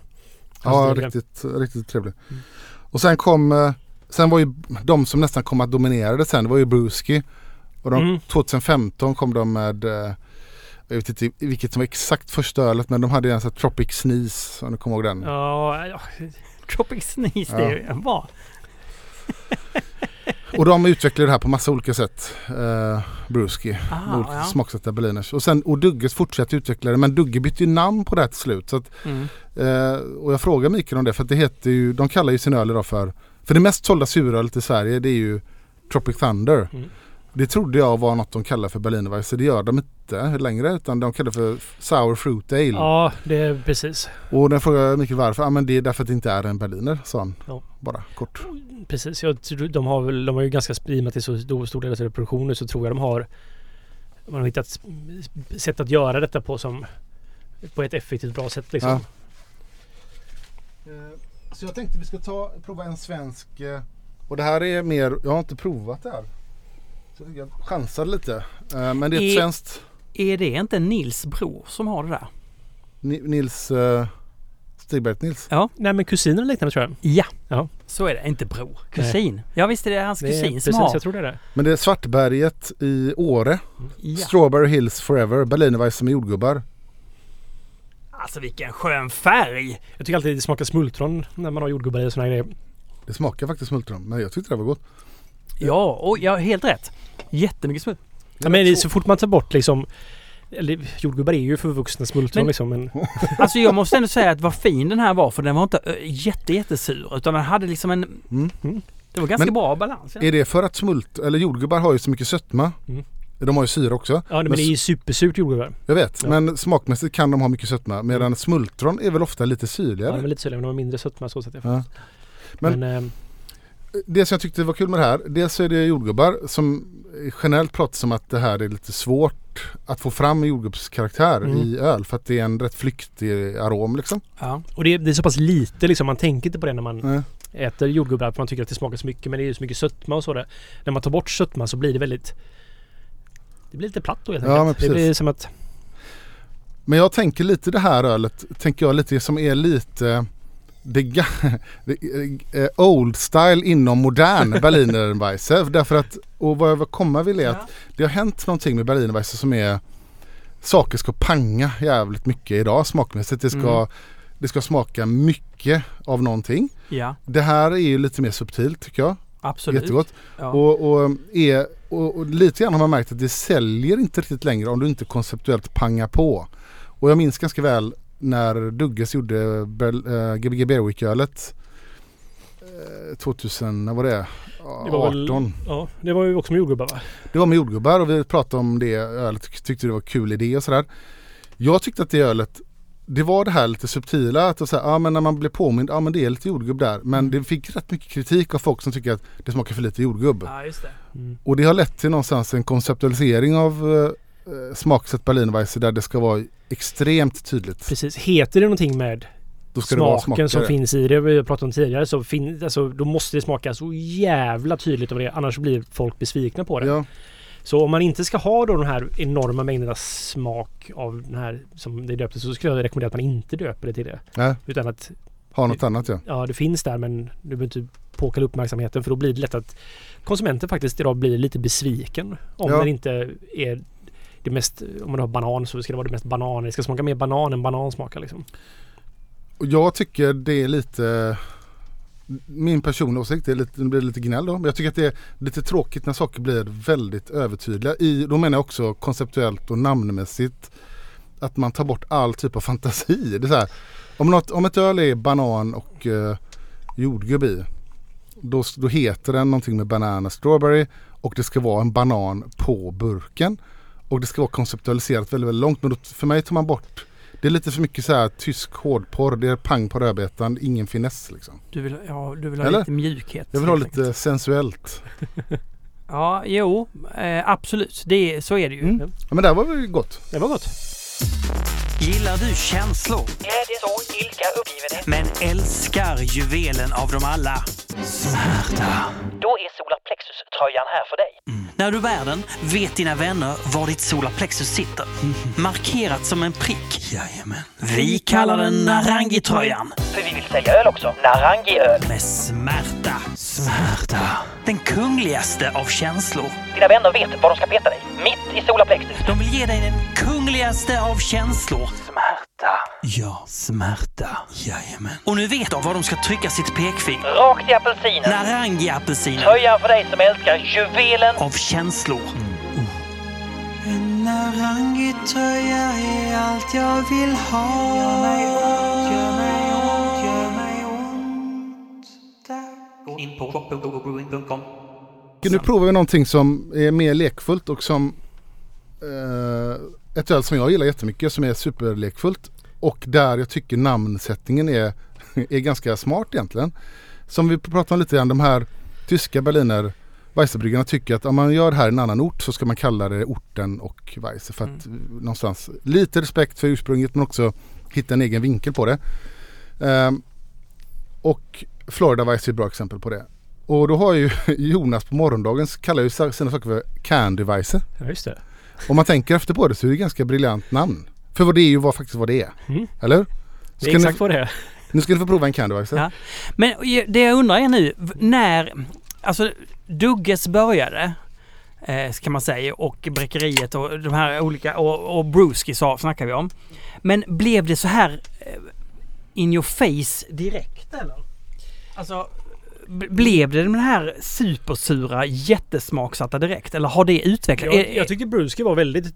Ja, Alltså, riktigt, riktigt trevlig. Mm. Och sen kom, eh, sen var ju de som nästan kom att dominera det sen, det var ju Brewski. Och de, Mm. 2015 kom de med, eh, jag vet inte vilket som var exakt första ölet, men de hade en sån här Tropic Sneeze, om du kommer ihåg den. Ja, ja, *laughs* Tropic Sneeze, det är ju bra. *laughs* Och de utvecklade det här på massa olika sätt, eh, Brewski. Aha, olika ja. smaksatta berliners. Och sen, och Dugges fortsatte utveckla det, men Dugge bytte ju namn på det här till slut. Så att, Mm. Eh, och jag frågar Mikael om det för det heter ju, de kallar ju sin öl idag för, för det mest sålda surölet i Sverige det är ju Tropic Thunder. Mm. Det trodde jag var något de kallar för Berlinerweisse. Det gör de inte längre utan de kallar det för Sour Fruit Ale. ja, det är precis. Och när jag frågade Mikael varför, ja men det är därför att det inte är en Berliner sa han. Ja. Bara kort. Precis. Jag, tror- de har väl, de har ju ganska sprimat till så stor, del av produktionen så tror jag de har man har hittat sätt att göra detta på som på ett effektivt bra sätt liksom. Ja. Så jag tänkte vi ska ta, prova en svensk eh, och det här är mer, jag har inte provat det här. Så jag chansade lite. Eh, Men det är ett svenskt. Är det inte Nils bror som har det där? Ni- Nils... Uh, Stigberg Nils. Nej men kusiner och liknande tror jag. Ja. Ja. Så är det. Inte bror. Kusin. Ja visst är det hans Det är, kusin precis, som har. jag tror det är det. Men det är Svartberget i Åre. Ja. Strawberry Hills Forever. Berlinerweisse med jordgubbar. Alltså vilken skön färg! Jag tycker alltid det smakar smultron när man har jordgubbar i och här grejer. Det smakar faktiskt smultron. Men jag tyckte det var gott. Ja, och ja, helt rätt. Jättemycket smuts. Ja, men det är så fort man tar bort liksom eller, jordgubbar är ju för vuxna smultron Men- liksom men *laughs* Alltså jag måste ändå säga att vad fin den här var för den var inte ö, jätte jättesur utan den hade liksom en... Mm. Det var ganska Men- bra balans. Ja. Är det för att smult... Eller jordgubbar har ju så mycket sötma. Mm. De har ju syre också. ja men det är ju supersurt jordgubbar. Jag vet. Ja. Men smakmässigt kan de ha mycket sötma. Medan smultron är väl ofta lite Ja, syrligare. de är lite syrliga men de har mindre sötma så sätt. Ja. Men, Men- men Det som jag tyckte var kul med det här. Dels är det jordgubbar som generellt pratas om att det här är lite svårt att få fram jordgubbskaraktär Mm. i öl. För att det är en rätt flyktig arom liksom. Ja. och det är, det är så pass lite liksom man tänker inte på det när man Nej. äter jordgubbar för man tycker att det smakar så mycket men det är ju så mycket sötma och så där. När man tar bort sötma så blir det väldigt det blir lite platt då helt Ja, enkelt. men Det blir som att Men jag tänker lite det här ölet, tänker jag lite som är lite det, *laughs* det, eh, old style inom modern *laughs* Berlinerweisse. Därför att, och vad jag vill komma vill är att det har hänt någonting med Berlinerweisse som är saker ska panga jävligt mycket idag smakmässigt. Det ska, Mm. det ska smaka mycket av någonting. ja, Det här är ju lite mer subtilt tycker jag. absolut. Jättegott. Ja. Och, och, är, och, och lite grann har man märkt att det säljer inte riktigt längre om du inte konceptuellt pangar på. Och jag minns ganska väl när Dugges gjorde äh, Gbg Berwick-ölet. Eh, 2000, när var det? det var väl, 18. Ja, det var ju också med jordgubbar va? Det var med jordgubbar och vi pratade om det ölet. Tyck- Tyckte det var kul idé och sådär. Jag tyckte att det ölet det var det här lite subtila att så här, ja, men när man blir påmind, ja men det är lite jordgubb där. Men det fick rätt mycket kritik av folk som tycker att det smakar för lite jordgubb. ja, just det. Mm. Och det har lett till någonstans en konceptualisering av eh, smaksätt Berlinerweisse där det ska vara extremt tydligt. Precis. Heter det någonting med det smaken som finns i det, vi har pratat om tidigare, så fin, alltså, då måste det smaka så jävla tydligt av det. Annars blir folk besvikna på det. Ja, Så om man inte ska ha då de här enorma mängderna smak av den här som det döptes så skulle jag rekommendera att man inte döper det till det. nej, Utan att ha något annat ja. ja, det finns där men du behöver inte påkalla uppmärksamheten för då blir det lätt att konsumenten faktiskt idag blir lite besviken om Ja. den inte är det mest, om man har banan så ska det vara det mest banan. Det ska smaka mer banan än banan smakar liksom. Jag tycker det är lite min personliga åsikt, är lite, det blir lite gnäll då. Men jag tycker att det är lite tråkigt när saker blir väldigt övertydliga. I, då menar jag också konceptuellt och namnmässigt. Att man tar bort all typ av fantasi. Det är så här, om, något, om ett öl är banan och eh, jordgubb i. Då, då heter den någonting med banana strawberry. Och det ska vara en banan på burken. Och det ska vara konceptualiserat väldigt, väldigt långt. Men då, för mig tar man bort det är lite för mycket så här tysk hårdporr. Det är pang på rödbetan, ingen finess liksom. Du vill, ja, du vill ha Eller? lite mjukhet. Jag vill ha lite sensuellt. *laughs* Ja, jo, eh, absolut. Det, så är det ju. Mm. Ja, men det här var väl gott. Det var gott. Gillar du känslor? Glädje, sorg, ilska, uppgivenhet. Men älskar juvelen av dem alla? Smärta. Då är Solarplexus-tröjan här för dig. När du bär den vet dina vänner var ditt solarplexus sitter. Markerat som en prick. Jajamän. Vi kallar den Narangi-tröjan. För vi vill sälja öl också. Narangi-öl. Med smärta. Smärta. Den kungligaste av känslor. Dina vänner vet var de ska peta dig. Mitt i Solarplexus. De vill ge dig den kungligaste av känslor. Smärta. Ja, smärta. Jajamän. Och nu vet de var de ska trycka sitt pekfinger. Rakt i apelsinen. Narangi-apelsinen. Tröjan för dig som älskar juvelen. Av känslor. En Narangi-tröja är allt jag vill ha. Gör mig ont, gör mig ont, gör mig ont. Tack. Gå in på shop.brewing.com. Nu provar vi någonting som är mer lekfullt och som eh, ett öl som jag gillar jättemycket som är superlekfullt. Och där jag tycker namnsättningen är, *laughs* är ganska smart egentligen. Som vi pratade om lite grann, de här tyska Berliner Weissebryggarna tycker att om man gör det här i en annan ort så ska man kalla det orten och Weisse. För att någonstans lite respekt för ursprunget men också hitta en egen vinkel på det. Ehm, och Florida Weisse är ett bra exempel på det. Och då har ju *laughs* Jonas på morgondagen kallar ju sina saker för Candy Weisse. Ja, just det. Om man tänker efter på det så är det ett ganska briljant namn. För vad det är ju vad, faktiskt vad det är. Mm. Eller? Det Ska är ni, exakt vad det är. nu ska ni få prova en Candyvice. Ja. Men det jag undrar är nu, när... Alltså Dugges började, eh, kan man säga, och Bräckeriet och de här olika, och, och Bruski sa, snackar vi om. Men blev det så här eh, in your face direkt eller? Alltså, blev det den här supersura jättesmaksatta direkt? Eller har det utvecklats? Jag, jag tyckte Bruski var väldigt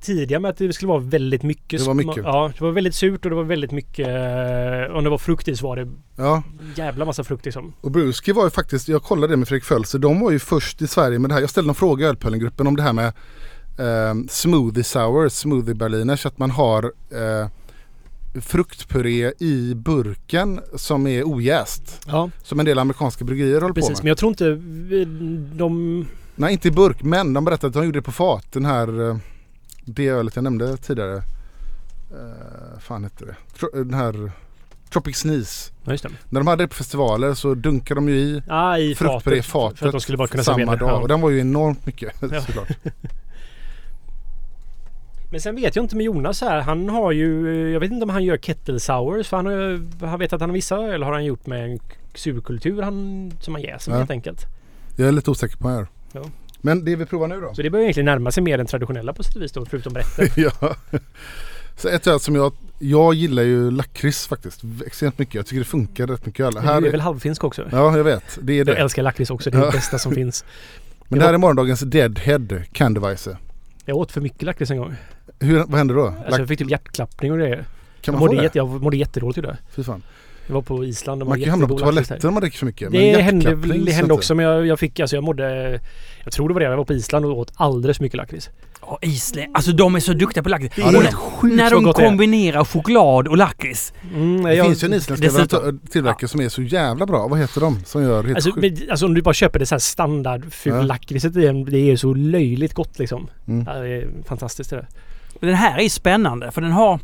tidiga med att det skulle vara väldigt mycket. Det var mycket. Ja, det var väldigt surt och det var väldigt mycket... eh, Om det var frukt i så var det Ja, jävla massa frukt liksom. och Bruski var ju faktiskt, jag kollade det med Fredrik Fölster, de var ju först i Sverige med det här. Jag ställde en fråga i Ölpöllengruppen om det här med eh, smoothie sour, smoothie berliners, att man har eh, fruktpuré i burken som är ojäst. Ja, Som en del amerikanska bryggerier håller på precis. med. Men jag tror inte de... Nej inte i burk men de berättade att de gjorde det på fat. Den här eh, det ölet jag nämnde tidigare. Uh, fan hette det? Tro- Den här Tropic Sneeze. Ja. När de hade det på festivaler så dunkade de ju i Ja, i fruktpuré i fatet. fatet För att de skulle bara kunna samma servera dag. Och den var ju enormt mycket Ja. såklart. *laughs* Men sen vet jag inte med Jonas här. Han har ju... Jag vet inte om han gör kettle sours. För han, har, han vet att han har vissa öl har han gjort med en surkultur han, som han jäser Ja. helt enkelt. Jag är lite osäker på här. Ja. Men det vi provar nu då? Så det börjar egentligen närma sig mer den traditionella på sätt och vis då, förutom rätten. *laughs* ja. Så ett öl som jag, jag gillar ju lakrits faktiskt. Extremt mycket. Jag tycker det funkar rätt mycket öl. Du är väl halvfinsk också? ja jag vet. Det är Jag det. älskar lakrits också. Det är Ja. det bästa som *laughs* finns. Men det här är morgondagens Deadhead Candyvice. Jag åt för mycket lakrits en gång. Hur, vad händer då? Alltså jag fick typ hjärtklappning och grejer. kan Jag man få mådde, jätte, jag mådde jättedåligt idag. Fy fan. Jag var på Island och Man kan ju hamna på toaletten om man dricker för mycket. Det hände, det hände också men jag, jag fick alltså jag mådde... Jag tror det var det. Jag var på Island och åt alldeles för mycket lakrits. Ja, Island. Alltså de är så duktiga på lakrits. Ja, när- de kombinerar choklad och lakrits. Mm, Det jag, finns ju en isländsk tillverkare som är så jävla bra. Vad heter de? Som gör helt Alltså, men, alltså om du bara köper det så här standard Ja. lakritset i. Det är så löjligt gott liksom. Mm. Ja, det är fantastiskt det där. Den här är spännande för den har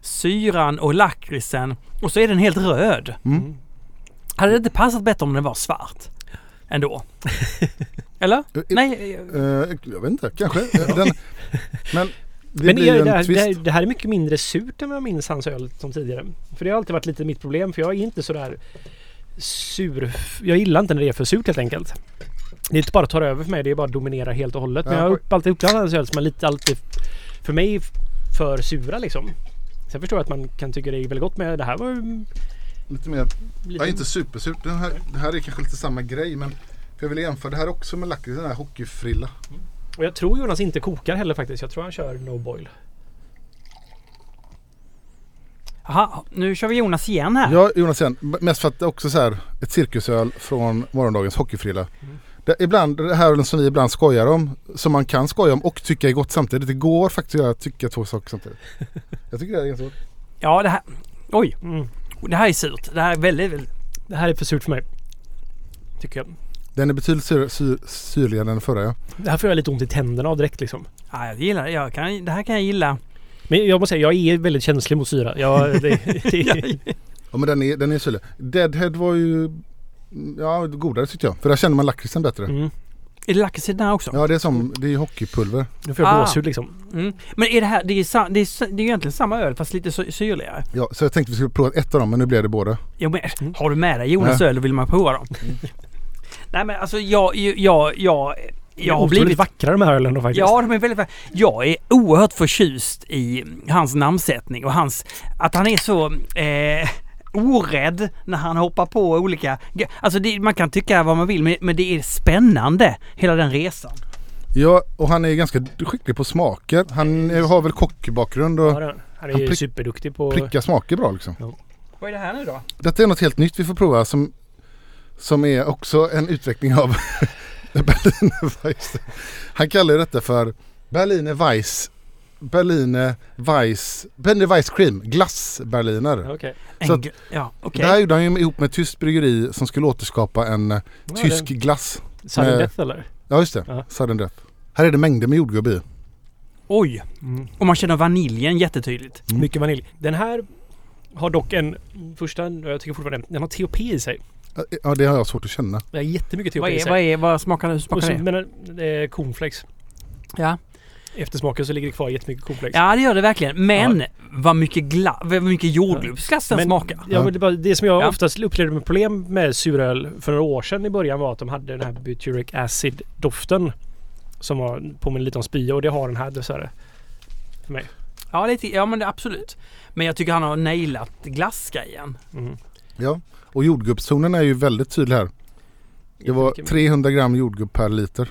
syran och lakritsen och så är den helt röd. Mm. Hade det inte passat bättre om den var svart? Ändå? *laughs* Eller? Eh, Nej, eh, jag vet inte, kanske. *laughs* Den, men det Men är, det, här, det, här, det här är mycket mindre surt än vad jag minns hans öl som tidigare. För det har alltid varit lite mitt problem för jag är inte sådär sur. Jag gillar inte när det är för surt helt enkelt. Det är inte bara tar över för mig, det är bara dominerar helt och hållet. Men Ja. jag har alltid uppfattat hans öl som är lite alltid för mig för sura liksom. Sen förstår jag att man kan tycka det är väldigt gott med det här var ju Lite mer, lite... ja, inte supersurt. Den här, det här är kanske lite samma grej men för jag vill jämföra det här också med lakrits, den här hockeyfrilla. Och jag tror Jonas inte kokar heller faktiskt. Jag tror han kör no boil. Aha, nu kör vi Jonas igen här. Ja Jonas igen, mest för att det är också så här ett cirkusöl från morgondagens hockeyfrilla. Det, ibland, det här som vi ibland skojar om, som man kan skoja om och tycka är gott samtidigt. Det går faktiskt att tycka två saker samtidigt. *laughs* Jag tycker det är ganska gott. Ja, det här... Oj, Mm. det här är surt. Det här är väldigt, väldigt... Det här är för surt för mig. Tycker jag. Den är betydligt syr, syr, syrligare än den förra ja. Det här får jag lite ont i tänderna av direkt liksom. Ja, jag gillar det. Jag kan, det här kan jag gilla. Men jag måste säga, jag är väldigt känslig mot syra. Jag, *laughs* det, det, Ja men den är, den är syrlig. Deadhead var ju Ja godare tyckte jag. För där känner man lakritsen bättre. mm. Är det lakrits i den här också? Ja det är som, det är ju hockeypulver. Nu får jag Ah. gåshud liksom. Mm. Men är det här... Det är, sa, det, är, det är ju egentligen samma öl fast lite sy- syrligare. Ja, så jag tänkte vi skulle prova ett av dem men nu blev det båda. Jo, men, Mm. Har du med dig Jonas öl och vill man prova dem? *laughs* Nej men alltså jag... Jag, jag, jag, har blivit... vackra de här ölen då faktiskt. Ja, de är väldigt... Jag är oerhört förtjust i hans namnsättning och hans... Att han är så eh, orädd när han hoppar på olika... Alltså det, man kan tycka vad man vill men, men det är spännande hela den resan. Ja och han är ganska skicklig på smaker. Han är- har väl kockbakgrund och Ja, Han är Han ju prick- superduktig på... prickar smaker bra liksom. Vad är det här nu då? Detta är något helt nytt vi får prova som, som är också en utveckling av *laughs* Berliner Weiss. Han kallar ju detta för Berliner Weiss Berliner Weiss Berliner Weiss Cream Glass-berliner. En Så att- ja, okej. Det här gjorde han ju ihop med ett tyskt bryggeri som skulle återskapa en eh, Ja, tysk det- glass. Sudden med- Death eller? Ja just det, Ja. sudden death. Här är det mängder med jordgubb i. Oj! Mm. Och man känner vaniljen jättetydligt. Mm. Mycket vanilj. Den här har dock en... Första, jag tycker fortfarande den har THP i sig. Ja det har jag svårt att känna. Det är jättemycket THP Vad är, vad är, vad smakar? Hur smakar så, det? men är cornflakes. Ja. eftersmaken så ligger det kvar jättemycket cornflakes. Ja, det gör det verkligen. Men vad mycket, gla- vad mycket jordgubbsglass den smakar. Ja, men det, var det som jag Ja. oftast upplevde med problem med suröl för några år sedan i början var att de hade den här butyric acid doften. Som var påminner lite om spya och det har den här dessvärre. För mig. Ja, lite, ja men det, absolut. Men jag tycker han har nailat glassgrejen. Mm. Ja, och jordgubbstonen är ju väldigt tydlig här. Det var Jättemycket. 300 gram jordgubb per liter.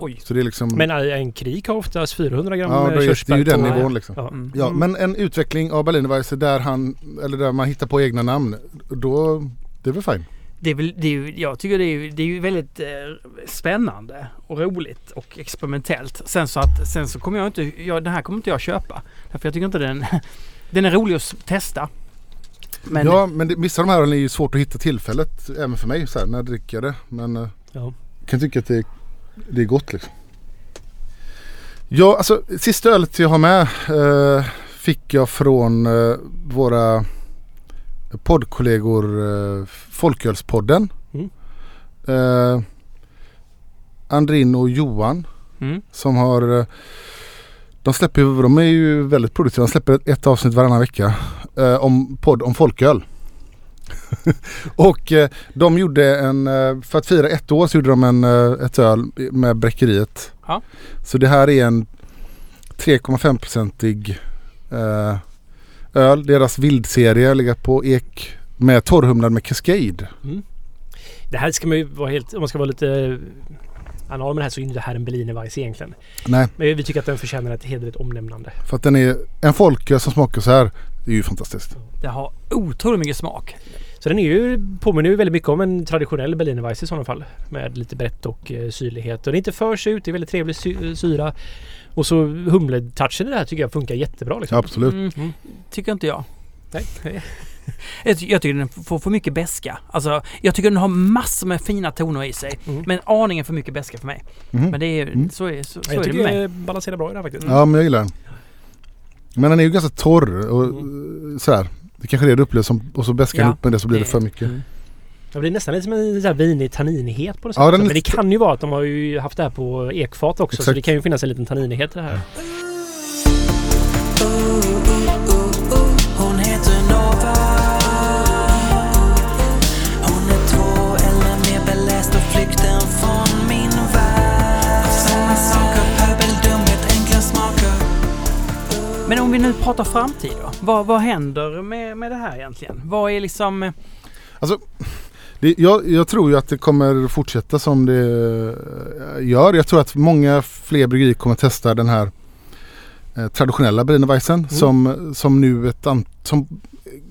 Oj. Så det är liksom... Men en krik har oftast 400 gram ja, eh, det är, det är körsbär ju den nivån liksom. Ja. Mm. Ja, men en utveckling av Berlinerweisse där han, eller där man hittar på egna namn. Då, det är väl fint. Det är väl, det är ju, jag tycker det är, ju- det är ju väldigt eh, spännande och roligt och experimentellt. Sen så att, sen så kommer jag inte, jag, den här kommer inte jag köpa. Därför jag tycker inte den, *laughs* den är rolig att testa. Men Ja, men det, vissa av de här är ju svårt att hitta tillfället även för mig så här, när jag dricker det. Men eh, Ja. jag kan tycka att det, det är gott liksom. Ja, alltså sista ölet jag har med eh, fick jag från eh, våra poddkollegor eh, Folkölspodden. Mm. Eh, Andrin och Johan mm, som har eh, de släpper de är ju väldigt produktiva. De släpper ett, ett avsnitt varannan vecka eh, om podd om folköl. *laughs* och eh, de gjorde en, eh, för att fira ett år så gjorde de en, eh, ett öl med bräckeriet. Ja. Så det här är en 3,5-procentig eh, öl. Deras vildserie ligger på ek med torrhumlad med Cascade. Mm. Det här ska man ju vara helt... Om man ska vara lite anal med det här så är ju inte det här en Berliner Weiss egentligen. Nej, Men vi tycker att den förtjänar ett hederligt omnämnande. för att den är en folköl som smakar så här. Det är ju fantastiskt. det har otroligt mycket smak. Så den är ju, påminner ju väldigt mycket om en traditionell Berliner Weiss i sådana fall. Med lite brett och eh, syrlighet. Och det är inte för surt, det är väldigt trevlig sy- syra. Och så humletouchen i det här tycker jag funkar jättebra. Liksom. Absolut. Mm, Mm. tycker inte jag. Nej. *laughs* Jag, ty- jag tycker den får för mycket beska. Alltså, jag tycker den har massor med fina toner i sig. Mm. Men aningen för mycket beska för mig. Mhm. Men det är, Mm. så är, så, så jag är det tycker med mig. det balanserar bra i det här faktiskt. Ja men jag gillar den. Men den är ju ganska torr och Mm. eh, så här. Det kanske är det du upplever som, och så bäskar Ja, upp med det så blir det för mycket. Mm. Det blir nästan lite som en så här vinig tanninighet på det Ja, sättet. är Men det kan ju vara att de har ju haft det här på ekfat också. Så Exakt. det kan ju finnas en liten tanninighet i det här. Hon Men om vi nu pratar framtid då. Vad, vad händer med, med det här egentligen? Vad är liksom... eh, Alltså, det, jag, jag tror ju att det kommer fortsätta som det eh, gör. Jag tror att många fler bryggerier kommer testa den här eh, traditionella Berlinerweisen som, som nu ett an, som,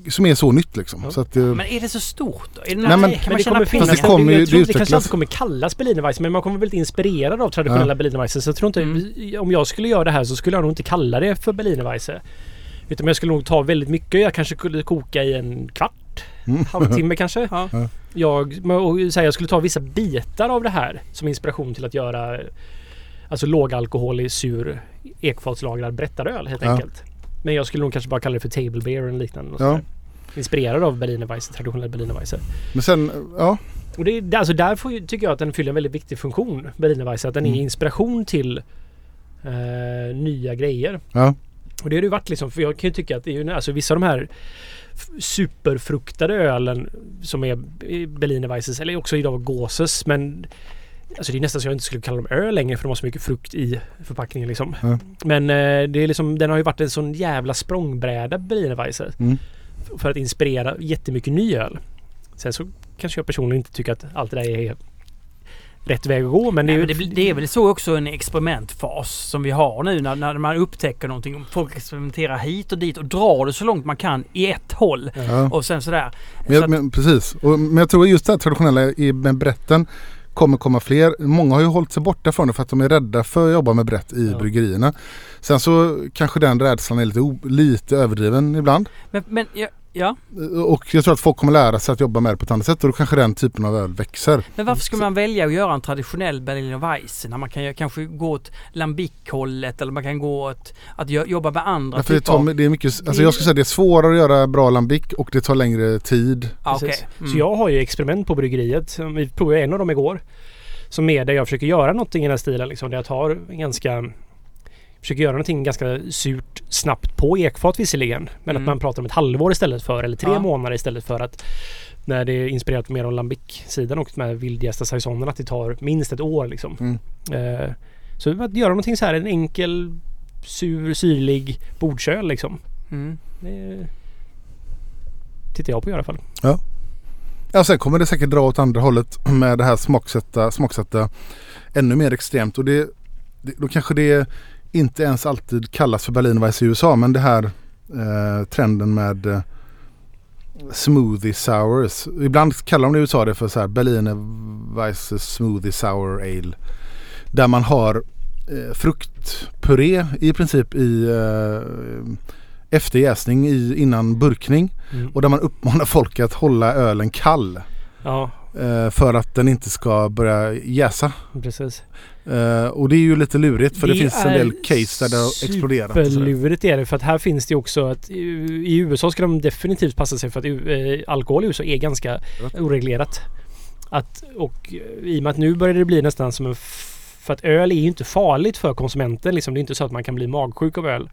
som är så nytt liksom. Ja. Så att, eh, Men är det så stort då? Är det Nej, men- kan man det tjäna pengar? det kommer jag tror det kanske inte kommer kallas Berliner Weiss men man kommer väl bli inspirerad av traditionella Ja. Berliner Weisse. Så jag tror inte, Mm. om jag skulle göra det här så skulle jag nog inte kalla det för Berliner Weisse. Utan jag skulle nog ta väldigt mycket. Jag kanske skulle koka i en kvart, mm. halvtimme kanske. Ja. Jag, och säga, jag skulle ta vissa bitar av det här som inspiration till att göra alltså lågalkoholig, sur, ekfatslagrad berättaröl helt Ja. enkelt. Men jag skulle nog kanske bara kalla det för table beer eller liknande. Ja. sådär. Inspirerad av Berliner Weisse, traditionell Berliner Weisse. Men sen, ja. Och det, är- alltså där får, tycker jag att den fyller en väldigt viktig funktion, Berliner Weisse. Att den är Mm. inspiration till eh, nya grejer. ja. Och det har det ju varit liksom, för jag kan ju tycka att det är ju, alltså vissa av de här superfruktade ölen som är i Berliner Weisses, eller också idag Gåses, men Alltså det är nästan så jag inte skulle kalla dem öl längre för de har så mycket frukt i förpackningen liksom. Ja. Men eh, det är liksom, den har ju varit en sån jävla språngbräda Berliner Weisse. Mm. För att inspirera jättemycket ny öl. Sen så kanske jag personligen inte tycker att allt det där är rätt väg att gå men det är Nej, ju... men det, blir- det är väl så också en experimentfas som vi har nu när, när man upptäcker någonting. Folk experimenterar hit och dit och drar det så långt man kan i ett håll. ja. Och sen sådär. Men, Så jag, att- men, precis. Och, men jag tror just det här traditionella i, med brätten kommer komma fler. Många har ju hållit sig borta från det för att de är rädda för att jobba med brett i Ja. bryggerierna. Sen så kanske den rädslan är lite, lite överdriven ibland. Men, men ja, ja. Och jag tror att folk kommer lära sig att jobba med det på ett annat sätt och då kanske den typen av öl växer. Men varför ska man välja att göra en traditionell Berliner Weisse när man kan kanske gå åt lambic-hållet eller man kan gå åt att jo- jobba med andra det, typer av... tar, det är mycket, alltså jag skulle säga det är svårare att göra bra lambic och det tar längre tid. Ah, okej. Mm. Så jag har ju experiment på bryggeriet. Vi provade en av dem igår. Som är där jag försöker göra någonting i den här stilen. Liksom, där jag tar ganska försöker göra någonting ganska surt snabbt på ekfat visserligen. Men Mm. att man pratar om ett halvår istället för, eller tre Ja. månader istället för att när det är inspirerat mer av lambic-sidan och med vildgästa saisonen att det tar minst ett år liksom. Mm. Eh, så att göra någonting så här, en enkel sur, syrlig bordsöl liksom. Mm. Det tittar jag på i alla fall. Ja, sen kommer det säkert dra åt andra hållet med det här smaksätta, smaksätta ännu mer extremt. Och det, det, då kanske det inte ens alltid kallas för Berlinweiss i USA. Men det här eh, trenden med eh, smoothie sours. Ibland kallar de det i USA det för så här Berliner Weisse smoothie sour ale. Där man har eh, fruktpuré i princip i eh, efterjäsning i, innan burkning. Mm. Och där man uppmanar folk att hålla ölen kall. Ja, för att den inte ska börja jäsa. precis. Eh, och det är ju lite lurigt för det, Det finns en del case där det har exploderat. Superlurigt är det för att här finns det också att i USA ska de definitivt passa sig för att eh, alkohol i USA är ganska oreglerat. Att, och eh, i och med att nu börjar det bli nästan som en... För att öl är ju inte farligt för konsumenten. Liksom. Det är inte så att man kan bli magsjuk av öl.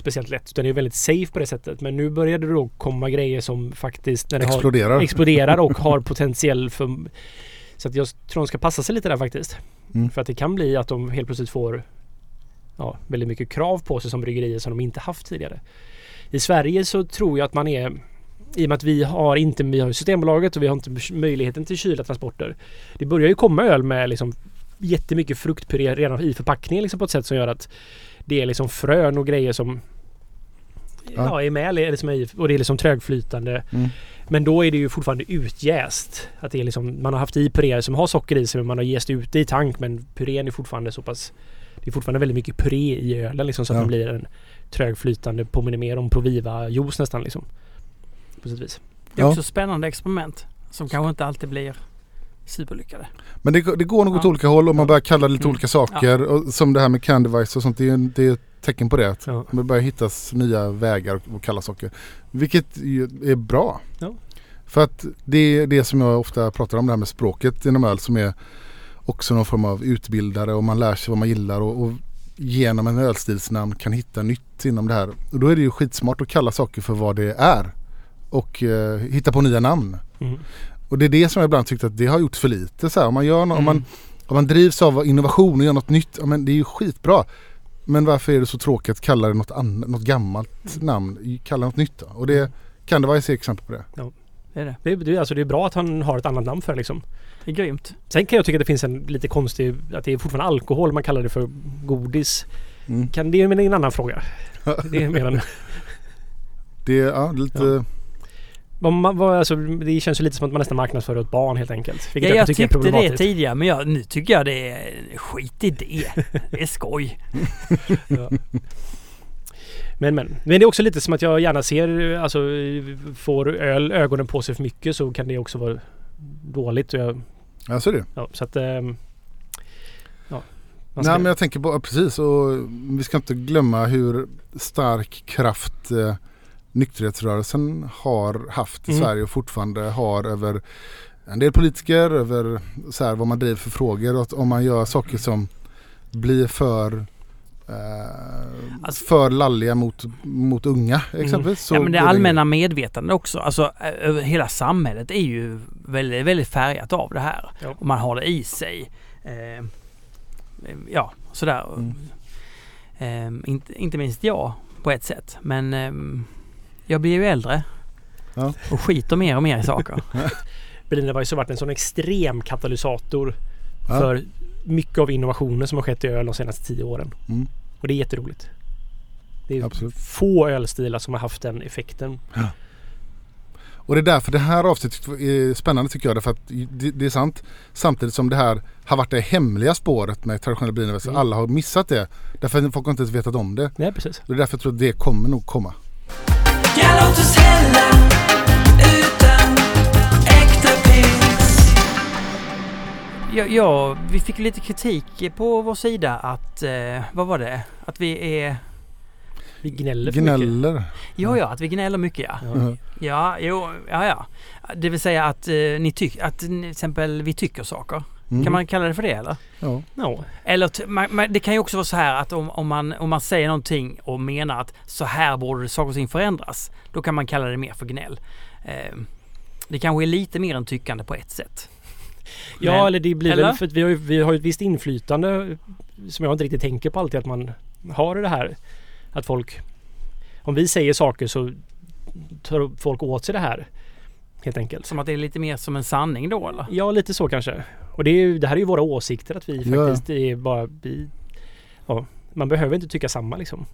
Speciellt lätt. Utan det är väldigt safe på det sättet. Men nu börjar det då komma grejer som faktiskt... Det har, Exploderar. exploderar och har *laughs* potentiell för... Så att jag tror de ska passa sig lite där faktiskt. Mm. För att det kan bli att de helt plötsligt får ja, väldigt mycket krav på sig som bryggerier som de inte haft tidigare. I Sverige så tror jag att man är i och med att vi har inte vi har Systembolaget och vi har inte möjligheten till kyla transporter. Det börjar ju komma öl med liksom jättemycket fruktpuré redan i förpackningen liksom på ett sätt som gör att det är liksom frön och grejer som ja. Ja. är med eller som är i, och det är liksom trögflytande. Mm. Men då är det ju fortfarande utjäst. Att det är liksom, man har haft i puréer som har socker i sig men man har jäst ut det i tank men purén är fortfarande så pass Det är fortfarande väldigt mycket puré i ölen liksom så att Ja. den blir en trögflytande, påminner mer om Proviva-juice nästan liksom. På sätt och vis. Det är Ja. också spännande experiment som kanske inte alltid blir superlyckade. Men det, det går nog åt Ja. olika håll och man börjar kalla det lite Mm. olika saker. Och som det här med Candyvice och sånt. Det är, det är ett tecken på det. Ja. det börjar hittas nya vägar att kalla saker. Vilket är bra. Ja. För att det är det som jag ofta pratar om det här med språket inom öl som är också någon form av utbildare och man lär sig vad man gillar och, och genom en ölstilsnamn kan hitta nytt inom det här. Och då är det ju skitsmart att kalla saker för vad det är. Och eh, hitta på nya namn. Mm. Och det är det som jag ibland tyckt att det har gjort för lite. Så här, om, man gör nå- om, man, Mm. om man drivs av innovation och gör något nytt, ja, men det är ju skitbra. Men varför är det så tråkigt att kalla det något, annat, något gammalt namn? Kalla något nytt då. Och det kan det vara ett exempel på det. Det är det. Det, är- det, är- alltså det är bra att han har ett annat namn för det liksom. Det är grymt. Sen kan jag tycka att det finns en lite konstig, att det är fortfarande alkohol, man kallar det för godis. Mm. Kan, det är en annan fråga. Det är mer en... Det, ja, det är lite... Ja. Man, alltså, det känns ju lite som att man nästan marknadsför åt barn helt enkelt. Ja, jag tycker är tyckte det tidigare men jag, nu tycker jag det är skit i det. Det är skoj. *laughs* Ja. Men men. Men det är också lite som att jag gärna ser, alltså får öl ögonen på sig för mycket så kan det också vara dåligt. Och jag, Ja, så är det. ja, så att... ehm, ja. Nej men jag tänker på, precis och vi ska inte glömma hur stark kraft eh, nykterhetsrörelsen har haft i Mm. Sverige och fortfarande har över en del politiker, över så här, vad man driver för frågor och att om man gör saker som blir för eh, Alltså- för lalliga mot, mot unga exempelvis. så ja men det allmänna medvetandet också. Alltså över hela samhället är ju väldigt, väldigt färgat av det här. Ja. Och man har det i sig. Eh, ja, sådär. Mm. Eh, inte, inte minst jag på ett sätt. Men ehm, jag blir ju äldre. Ja. Och skiter mer och mer i saker. *laughs* Berliner har varit en sån extrem katalysator Ja. för mycket av innovationer som har skett i öl de senaste tio åren. Mm. Och det är jätteroligt. Det är Absolut. få ölstilar som har haft den effekten. Och det är därför det här avsnittet är spännande tycker jag. Därför att det, det är sant. Samtidigt som det här har varit det hemliga spåret med traditionella blinvästar. Mm. Alla har missat det. Därför att folk har inte ens vetat om det. Nej precis. Det är därför jag tror att det kommer nog komma. Ja, låt oss hälla utan äkta piss. Ja, ja, vi fick lite kritik på vår sida att, eh, vad var det? Att vi är... Vi gnäller för mycket. Gnäller. Ja, ja, att vi gnäller mycket ja. Ja. Ja, jo, ja, ja. Det vill säga att eh, ni tycker, att till exempel vi tycker saker. Mm. Kan man kalla det för det eller? Ja. Ja. Eller man, man, det kan ju också vara så här att om, om, man, om man säger någonting och menar att så här borde saker och ting förändras. Då kan man kalla det mer för gnäll. Eh, det kanske är lite mer än tyckande på ett sätt. *laughs* Ja, Men- eller det blir eller? väl för att vi har, ju, vi har ett visst inflytande som jag inte riktigt tänker på alltid att man har det här. Att folk... Om vi säger saker så tar folk åt sig det här. Helt enkelt. Som att det är lite mer som en sanning då eller? Ja, lite så kanske. Och det, är ju, det här är ju våra åsikter att vi Ja. faktiskt är bara... Vi, ja, man behöver inte tycka samma liksom.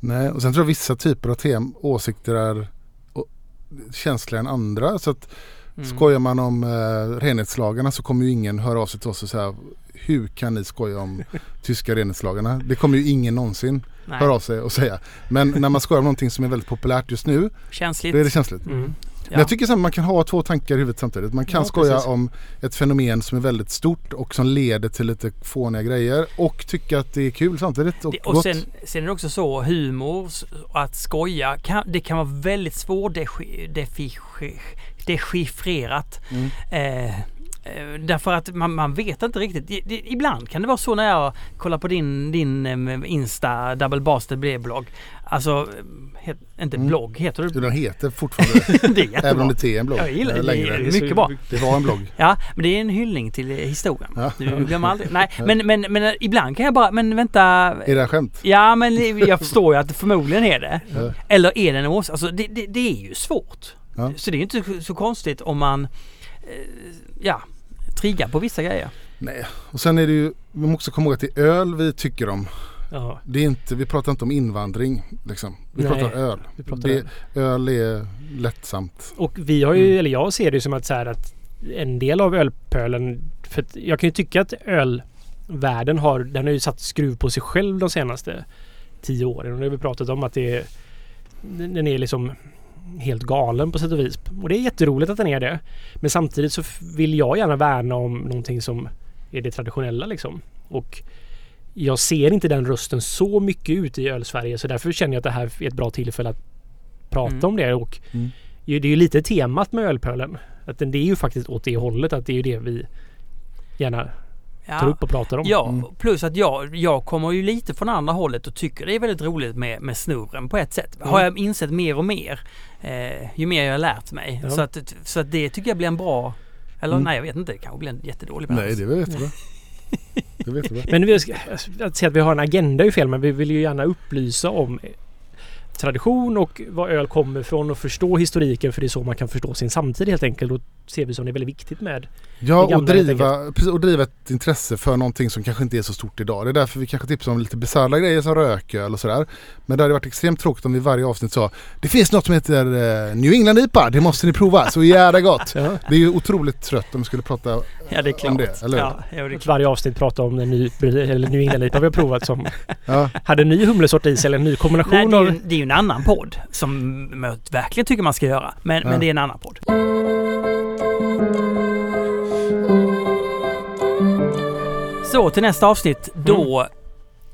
Nej, och sen tror jag vissa typer av tem, åsikter är känsligare än andra. Så att Mm. skojar man om eh, renhetslagarna så kommer ju ingen höra av sig till oss och säga hur kan ni skoja om *laughs* tyska renhetslagarna? Det kommer ju ingen någonsin Nej. höra av sig och säga. Men när man skojar om någonting som är väldigt populärt just nu, Känsligt. då är det känsligt. Mm. Men jag tycker att man kan ha två tankar i huvudet samtidigt. Man kan Ja, skoja precis. om ett fenomen som är väldigt stort och som leder till lite fåniga grejer och tycka att det är kul samtidigt och, Det, och gott. sen, sen är det också så, humor, att skoja, kan, det kan vara väldigt svårdechiffrerat. Mm. Eh, eh, därför att man, man vet inte riktigt. Ibland kan det vara så när jag kollar på din, din eh, Insta Double Bastard blogg. Alltså, het, inte Mm. blogg, heter det? Den heter fortfarande, *laughs* det är jättebra. även om det är en blogg. Jag gillar det. längre. Det är mycket bra. Det var en blogg. Ja, men det är en hyllning till historien. Ja. Du glömmer aldrig. Nej, men, men, men ibland kan jag bara, men vänta. Är det här skämt? Ja, men jag förstår ju att det förmodligen är det. Ja. Eller är det en åsikt? Alltså det, det, det är ju svårt. Ja. Så det är inte så konstigt om man, eh, ja, triggar på vissa grejer. Nej, och sen är det ju, vi måste komma ihåg att det är öl vi tycker om. Ja, Det är inte, vi pratar inte om invandring liksom. Vi Nej, pratar öl. vi pratar det, öl. är lättsamt. Och vi har ju, Mm. eller jag ser det som att så här att en del av ölpölen, för jag kan ju tycka att ölvärlden har, den har ju satt skruv på sig själv de senaste tio åren. Och det har vi pratat om att det är, den är liksom helt galen på sätt och vis. Och det är jätteroligt att den är det. Men samtidigt så vill jag gärna värna om någonting som är det traditionella liksom. Och jag ser inte den rösten så mycket ute i öl-Sverige så därför känner jag att det här är ett bra tillfälle att prata Mm. om det. Och Mm. det är ju lite temat med ölpölen. Att den, det är ju faktiskt åt det hållet att det är ju det vi gärna tar upp och pratar om. Ja, Mm. plus att jag, jag kommer ju lite från andra hållet och tycker det är väldigt roligt med, med snurren på ett sätt. Mm. Har jag insett mer och mer eh, ju mer jag har lärt mig. Ja. Så, att, så att det tycker jag blir en bra, eller Mm. nej jag vet inte, det kanske blir en jättedålig Nej, balans. det är väl jättebra. *laughs* *laughs* Det väl jättebra. Men vi att säga att vi har en agenda är ju fel men vi vill ju gärna upplysa om tradition och var öl kommer ifrån och förstå historiken för det är så man kan förstå sin samtid helt enkelt. Då ser vi som det är väldigt viktigt med Ja, och gamla helt driva, precis, och driva ett intresse för någonting som kanske inte är så stort idag. Det är därför vi kanske tipsar om lite bisarra grejer som rököl och sådär. Men det hade varit extremt tråkigt om vi varje avsnitt sa Det finns något som heter eh, New England IPA, det måste ni prova, så jävla gott! *laughs* ja. Det är ju otroligt trött om vi skulle prata Ja det är klart. om det, eller ja, det är klart. varje avsnitt prata om en ny, eller New England-IPA vi har provat som Ja, hade en ny humlesort i sig eller en ny kombination Nej, det är, ju, det är ju en annan podd som jag verkligen tycker man ska göra. Men, Ja. men det är en annan podd. Så till nästa avsnitt. Då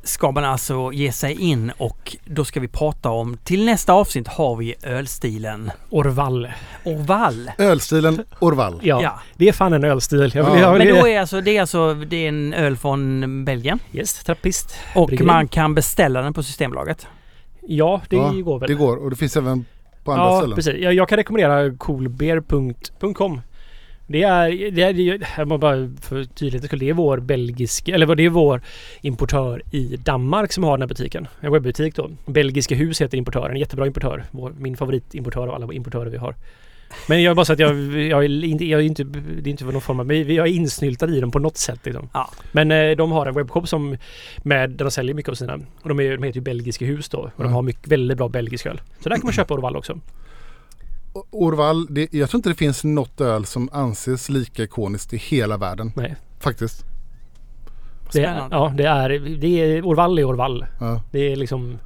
ska man alltså ge sig in och då ska vi prata om... Till nästa avsnitt har vi ölstilen Orval. Orval. ölstilen Orval. Ja, Ja. det är fan en ölstil. Ja. jag Men då är alltså, det är alltså det är en öl från Belgien Yes, trappist. och Bryggeri. man kan beställa den på Systembolaget. Ja, det Ja, går väl. Det går och det finns även på andra ja, ställen. precis. Jag, jag kan rekommendera coolbeer.com. Det är, det är, jag må bara för tydlighetens skull, det är vår belgiska, eller det är vår importör i Danmark som har den här butiken. En webbutik då. Belgiska hus heter importören, jättebra importör. Vår, min favoritimportör av alla importörer vi har. Men jag bara så att jag, jag, är inte, jag är inte, det är inte någon form av, men jag är insnyltad i dem på något sätt liksom. Ja. Men eh, de har en webbshop som med, där de säljer mycket av sina, och de, är, de heter ju Belgiska hus då. Och de Mm. har mycket, väldigt bra belgisk öl. Så där kan man köpa Orval också. Orval, det, jag tror inte det finns något öl som anses lika ikoniskt i hela världen. Nej. Faktiskt. Det, är- ja, det är, det är Orval är Orval. Ja. Det är liksom,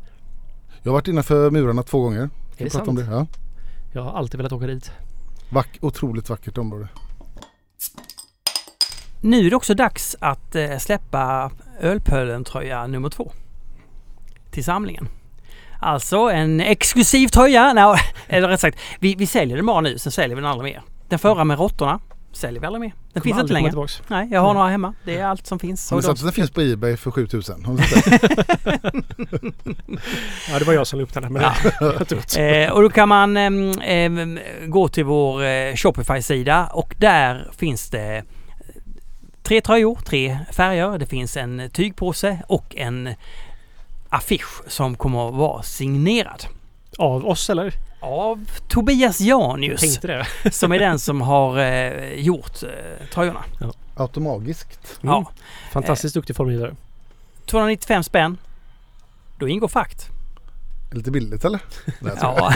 Jag har varit innanför murarna två gånger. är det pratade om sant? det. Ja. Jag har alltid velat åka dit. Vack, otroligt vackert område. Nu är det också dags att eh, släppa Ölpölen-tröja nummer två. Till samlingen. Alltså en exklusiv tröja. Nej, *laughs* eller rätt sagt, vi, vi säljer den bara nu, sen säljer vi den aldrig mer. Den förra med råttorna säljer vi aldrig mer. Den finns inte längre. Tillbaks. Nej, jag har några hemma. Det är allt som finns. Har du sett att den finns på Ebay för 7000? Har du sett det? *laughs* Ja, det var jag som la upp den här. Men Ja. *laughs* Eh, och då kan man ehm, gå till vår eh, Shopify-sida och där finns det eh, tre tröjor, tre färger. Det finns en tygpåse och en affisch som kommer att vara signerad. Av oss eller? Av Tobias Janius Tänkte det. *laughs* som är den som har eh, gjort eh, tröjorna. Automagiskt. Mm. Ja, Fantastiskt duktig formgivare. 295 spänn. Då ingår frakt. Lite billigt eller? Nej, Ja,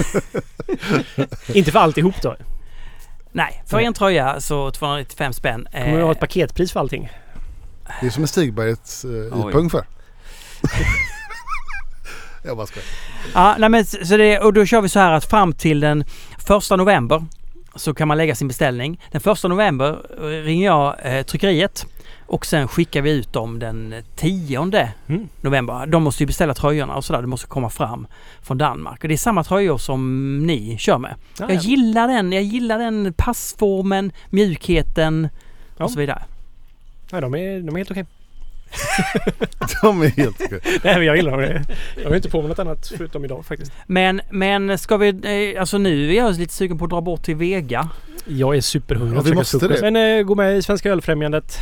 *laughs* Inte för alltihop då. nej, för en tröja så 295 spänn. Kommer vi ha Eh, ett paketpris för allting? Det är som en Stigbergets uh, Oj. IPA ungefär. *laughs* jag bara skojar. Ja, nej men så det, och då kör vi så här att fram till den första november så kan man lägga sin beställning. Den första november eh, ringer jag eh, tryckeriet och sen skickar vi ut dem den 10 Mm. november. De måste ju beställa tröjorna och sådär. Det måste komma fram från Danmark. Och det är samma tröjor som ni kör med. Ja, Jag ja. gillar den. Jag gillar den passformen, mjukheten Ja. och så vidare. Nej, de är, de är helt okej. *laughs* De är helt okej. Nej, men jag gillar dem. Jag har inte på mig något annat förutom idag faktiskt. Men, men ska vi... Eh, alltså nu är jag lite sugen på att dra bort till Vega. Jag är superhungrig. Ja, vi måste det. Men eh, gå med i Svenska Ölfrämjandet.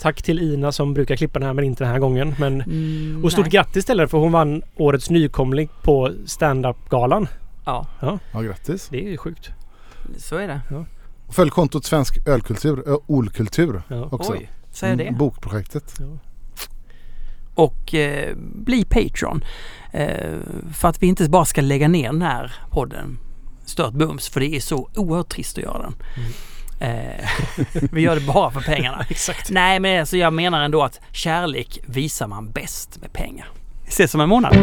Tack till Ina som brukar klippa den här men inte den här gången. Men, Mm, och stort nej. grattis till er för hon vann årets nykomling på stand-up-galan. Ja, Ja, grattis. Det är ju sjukt. så är det. Följ kontot Svensk ölkultur, ö, olkultur Ja. också. Oj, säger det. Mm, Bokprojektet. Och eh, bli Patreon. Eh, för att vi inte bara ska lägga ner den här podden stört bums för det är så oerhört trist att göra den. Eh, *laughs* vi gör det bara för pengarna. *laughs* Exakt. Nej men alltså jag menar ändå att kärlek visar man bäst med pengar. Vi ses om en månad.